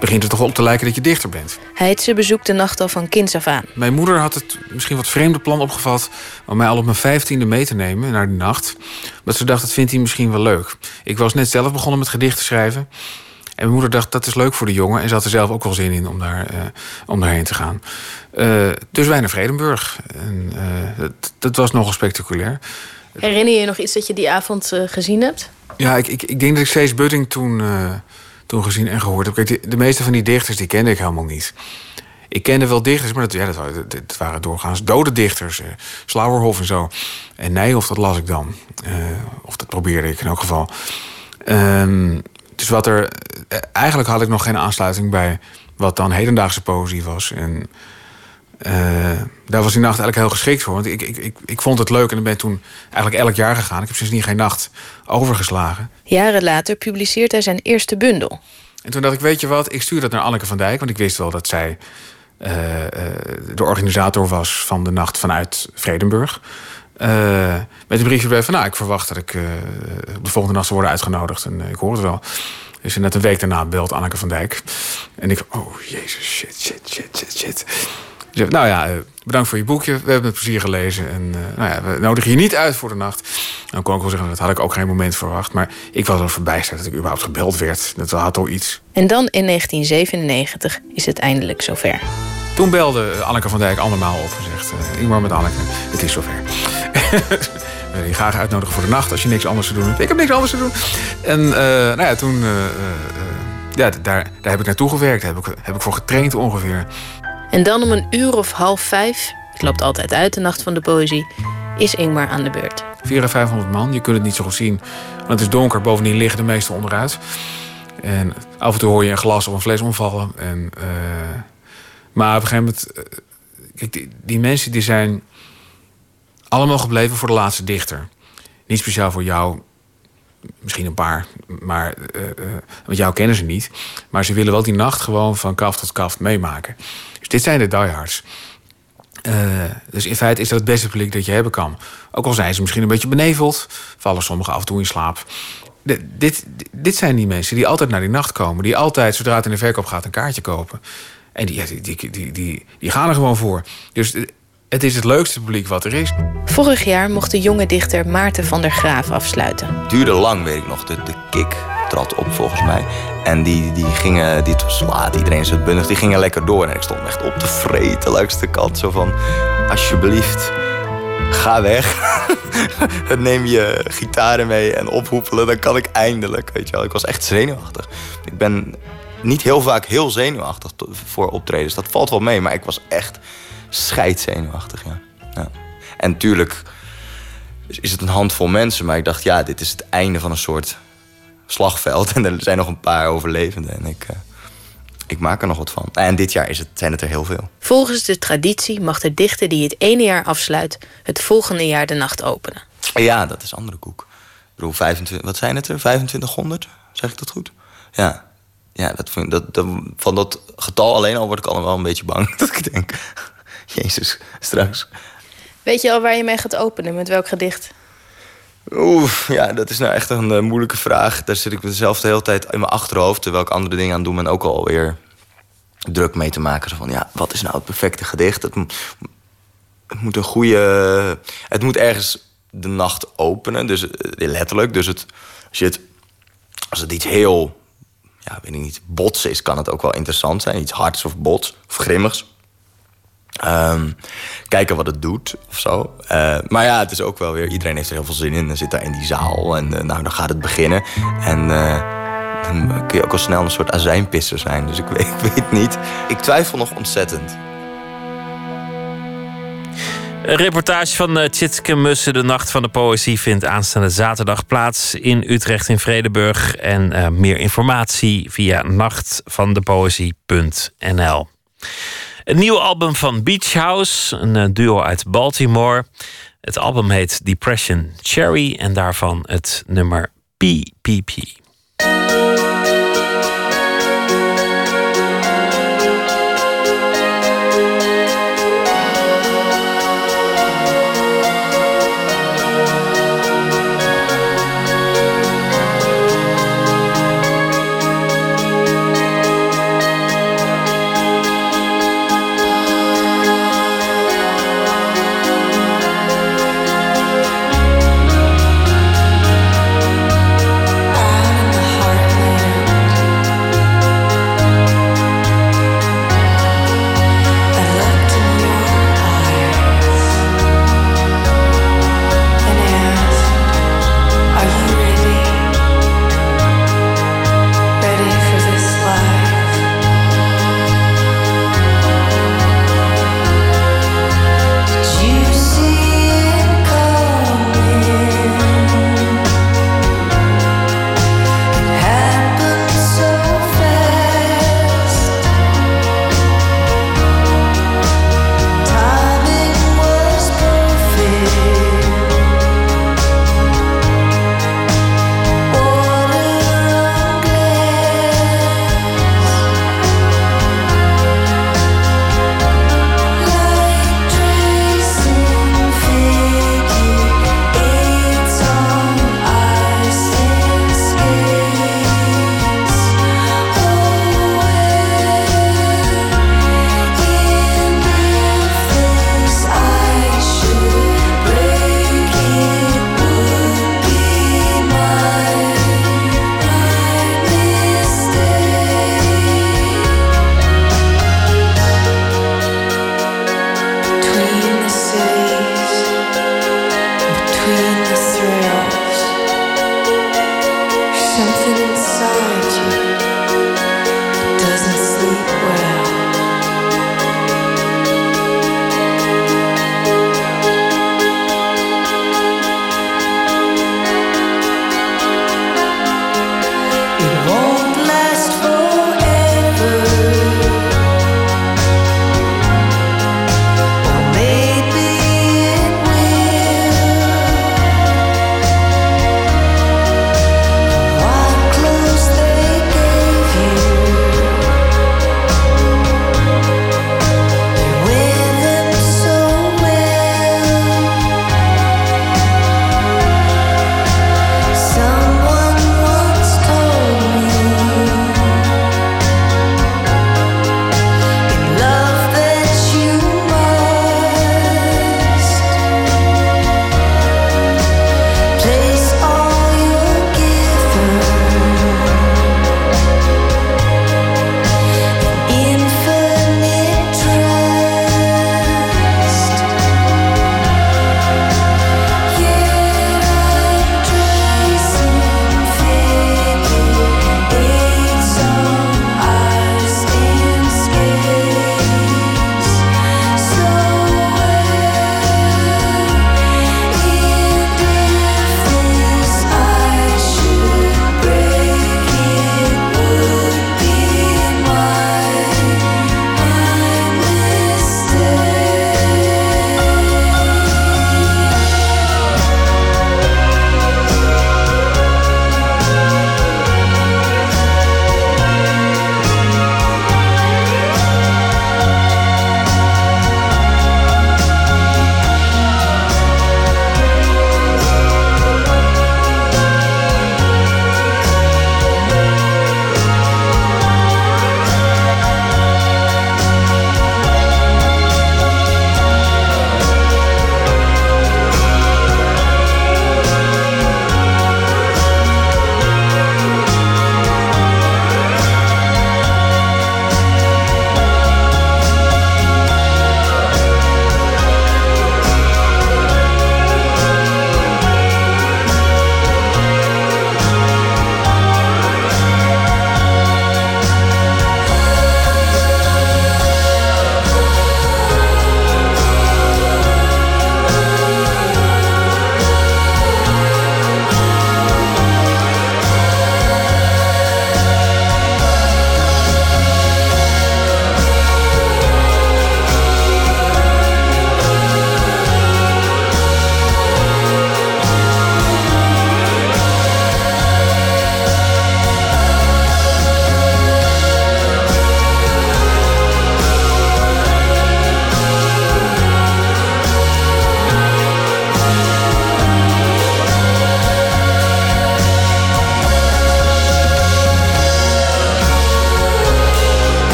begint het toch op te lijken dat je dichter bent. Heidse bezoekt de nacht al van kinds af aan. Mijn moeder had het misschien wat vreemde plan opgevat... om mij al op mijn vijftiende mee te nemen naar die nacht. Want ze dacht, dat vindt hij misschien wel leuk. Ik was net zelf begonnen met gedichten schrijven. En mijn moeder dacht, dat is leuk voor de jongen. En ze had er zelf ook wel zin in om, daar, uh, om daarheen te gaan. Uh, dus wij naar Vredenburg. En, uh, dat, dat, was nogal spectaculair. Herinner je je nog iets dat je die avond gezien hebt? Ja, ik, ik, ik denk dat ik Cees Butting toen, toen gezien en gehoord heb. Kijk, de, de, meeste van die dichters die kende ik helemaal niet. Ik kende wel dichters, maar dat, ja, dat, dat waren doorgaans dode dichters. Slauerhof en zo. En Nijhoff, dat las ik dan. of dat probeerde ik in elk geval. Um, dus wat er. Eigenlijk had ik nog geen aansluiting bij wat dan hedendaagse poëzie was. En uh, daar was die nacht eigenlijk heel geschikt voor. Want ik, ik, ik, ik vond het leuk en ik ben toen eigenlijk elk jaar gegaan. Ik heb sindsdien geen nacht overgeslagen. Jaren later publiceert hij zijn eerste bundel. En toen dacht ik, weet je wat, ik stuur dat naar Anneke van Dijk. Want ik wist wel dat zij uh, uh, de organisator was van de nacht vanuit Vredenburg. Uh, met een briefje bij van, nou, ik verwacht dat ik uh, de volgende nacht zal worden uitgenodigd. En uh, ik hoor het wel. Dus net een week daarna belt Anneke van Dijk. En ik, oh jezus, shit, shit, shit, shit, shit. Nou ja, bedankt voor je boekje. We hebben het plezier gelezen. En nou ja, we nodigen je niet uit voor de nacht. Dan kon ik wel zeggen, dat had ik ook geen moment verwacht. Maar ik was er verbijsterd dat ik überhaupt gebeld werd. Dat had al iets. En dan in 1997 is het eindelijk zover. Toen belde Anneke van Dijk andermaal op en zegt... Uh, Ingmar met Anneke, het is zover. *laughs* We willen je graag uitnodigen voor de nacht als je niks anders te doen hebt. Ik heb niks anders te doen. En uh, nou ja, toen... Uh, ja, daar, daar heb ik naartoe gewerkt. Daar heb ik, heb ik voor getraind ongeveer. En dan om een uur of half vijf... Het loopt altijd uit de Nacht van de Poëzie... is Ingmar aan de beurt. 400, 500 man, je kunt het niet zo goed zien. Want het is donker, bovendien liggen de meesten onderuit. En af en toe hoor je een glas of een fles omvallen. En... Maar op een gegeven moment. Kijk, die, mensen die zijn allemaal gebleven voor de laatste dichter. Niet speciaal voor jou, misschien een paar, maar. Uh, uh, want jou kennen ze niet. Maar ze willen wel die nacht gewoon van kaft tot kaft meemaken. Dus dit zijn de diehards. Dus in feite is dat het beste publiek dat je hebben kan. Ook al zijn ze misschien een beetje beneveld, vallen sommigen af en toe in slaap. Dit, dit zijn die mensen die altijd naar die nacht komen. Die altijd, zodra het in de verkoop gaat, een kaartje kopen. En die, die, die, die, die, gaan er gewoon voor. Dus het is het leukste publiek wat er is. Vorig jaar mocht de jonge dichter Maarten van der Graaf afsluiten. Het duurde lang, weet ik nog. De, de kick trad op volgens mij. En die, die gingen, dit was laat, iedereen is bundig, die gingen lekker door. En ik stond echt op de vreten langs de kant. Zo van, alsjeblieft, ga weg. *laughs* Neem je gitaren mee en ophoepelen, dan kan ik eindelijk. Weet je wel. Ik was echt zenuwachtig. Ik ben niet heel vaak heel zenuwachtig voor optredens. Dat valt wel mee, maar ik was echt scheidzenuwachtig. Ja. ja. En natuurlijk is het een handvol mensen, maar ik dacht, ja, dit is het einde van een soort slagveld. *laughs* En er zijn nog een paar overlevenden. En ik, uh, ik maak er nog wat van. En dit jaar is het, zijn het er heel veel. Volgens de traditie mag de dichter die het ene jaar afsluit, het volgende jaar de nacht openen. Ja, dat is andere koek. Ik bedoel, 25, wat zijn het er? 2500? Zeg ik dat goed? Ja, ja, dat, vind, dat, dat, van dat getal alleen al word ik al wel een beetje bang. *laughs* Dat ik denk, *laughs* jezus, straks. Weet je al waar je mee gaat openen? Met welk gedicht? Oeh, ja, dat is nou echt een uh, moeilijke vraag. Daar zit ik zelf de hele tijd in mijn achterhoofd... terwijl ik andere dingen aan doe en ook alweer druk mee te maken. Van, ja, wat is nou het perfecte gedicht? Het, het moet een goede... Het moet ergens de nacht openen, dus eh, letterlijk. Dus het, als, je het, als het iets heel ja, weet ik niet, bots is, kan het ook wel interessant zijn. Iets hards of bots of grimmigs. Um, kijken wat het doet of zo. Uh, maar ja, het is ook wel weer... Iedereen heeft er heel veel zin in. Dan zit daar in die zaal en uh, nou, dan gaat het beginnen. En uh, dan kun je ook al snel een soort azijnpisser zijn. Dus ik weet, *laughs* ik weet niet. Ik twijfel nog ontzettend. Een reportage van uh, Mussen, de Nacht van de Poëzie, vindt aanstaande zaterdag plaats in Utrecht in Vredeburg. En uh, meer informatie via nachtvandepoëzie.nl. Een nieuw album van Beach House, een uh, duo uit Baltimore. Het album heet Depression Cherry en daarvan het nummer PPP.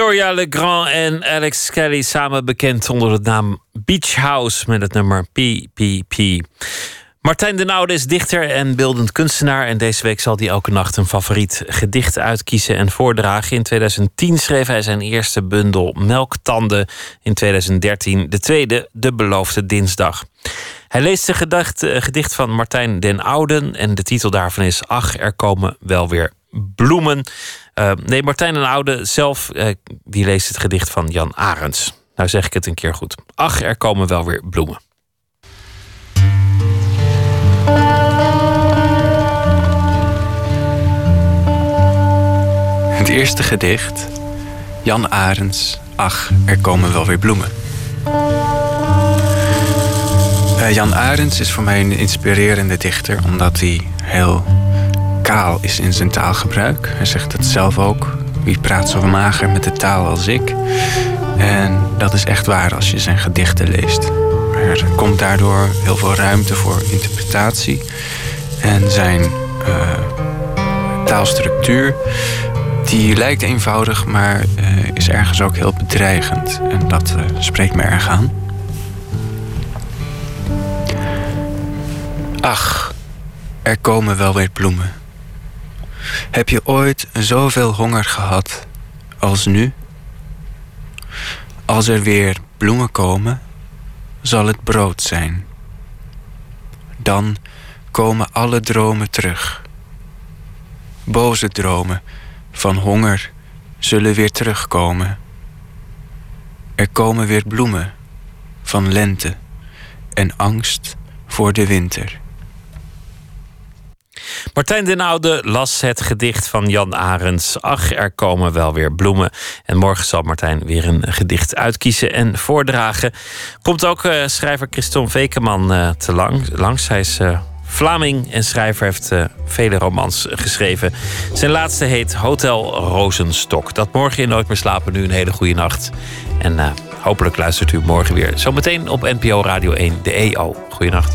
Victoria Legrand en Alex Kelly samen bekend onder de naam Beach House met het nummer PPP. Martijn den Oude is dichter en beeldend kunstenaar. En deze week zal hij elke nacht een favoriet gedicht uitkiezen en voordragen. In 2010 schreef hij zijn eerste bundel Melktanden. In 2013 de tweede, De Beloofde Dinsdag. Hij leest een gedicht, eh, gedicht van Martijn den Ouden. En de titel daarvan is Ach, er komen wel weer bloemen. Uh, nee, Martijn den Oude zelf, die leest het gedicht van Jan Arends. Nou zeg ik het een keer goed. Ach, er komen wel weer bloemen. Het eerste gedicht, Jan Arends, Ach, er komen wel weer bloemen. Uh, Jan Arends is voor mij een inspirerende dichter, omdat hij heel is in zijn taalgebruik. Hij zegt het zelf ook. Wie praat zo mager met de taal als ik? En dat is echt waar als je zijn gedichten leest. Er komt daardoor heel veel ruimte voor interpretatie. En zijn uh, taalstructuur, die lijkt eenvoudig, maar uh, is ergens ook heel bedreigend. En dat uh, spreekt me erg aan. Ach, er komen wel weer bloemen. Heb je ooit zoveel honger gehad als nu? Als er weer bloemen komen, zal het brood zijn. Dan komen alle dromen terug. Boze dromen van honger zullen weer terugkomen. Er komen weer bloemen van lente en angst voor de winter. Martijn den Oude las het gedicht van Jan Arends. Ach, er komen wel weer bloemen. En morgen zal Martijn weer een gedicht uitkiezen en voordragen. Komt ook uh, schrijver Christon Vekeman uh, te lang, langs. Hij is uh, Vlaming en schrijver heeft vele romans geschreven. Zijn laatste heet Hotel Rozenstok. Dat morgen in Nooit meer slapen. Nu een hele goede nacht. En hopelijk luistert u morgen weer. Zometeen op NPO Radio 1, de EO. Goeienacht.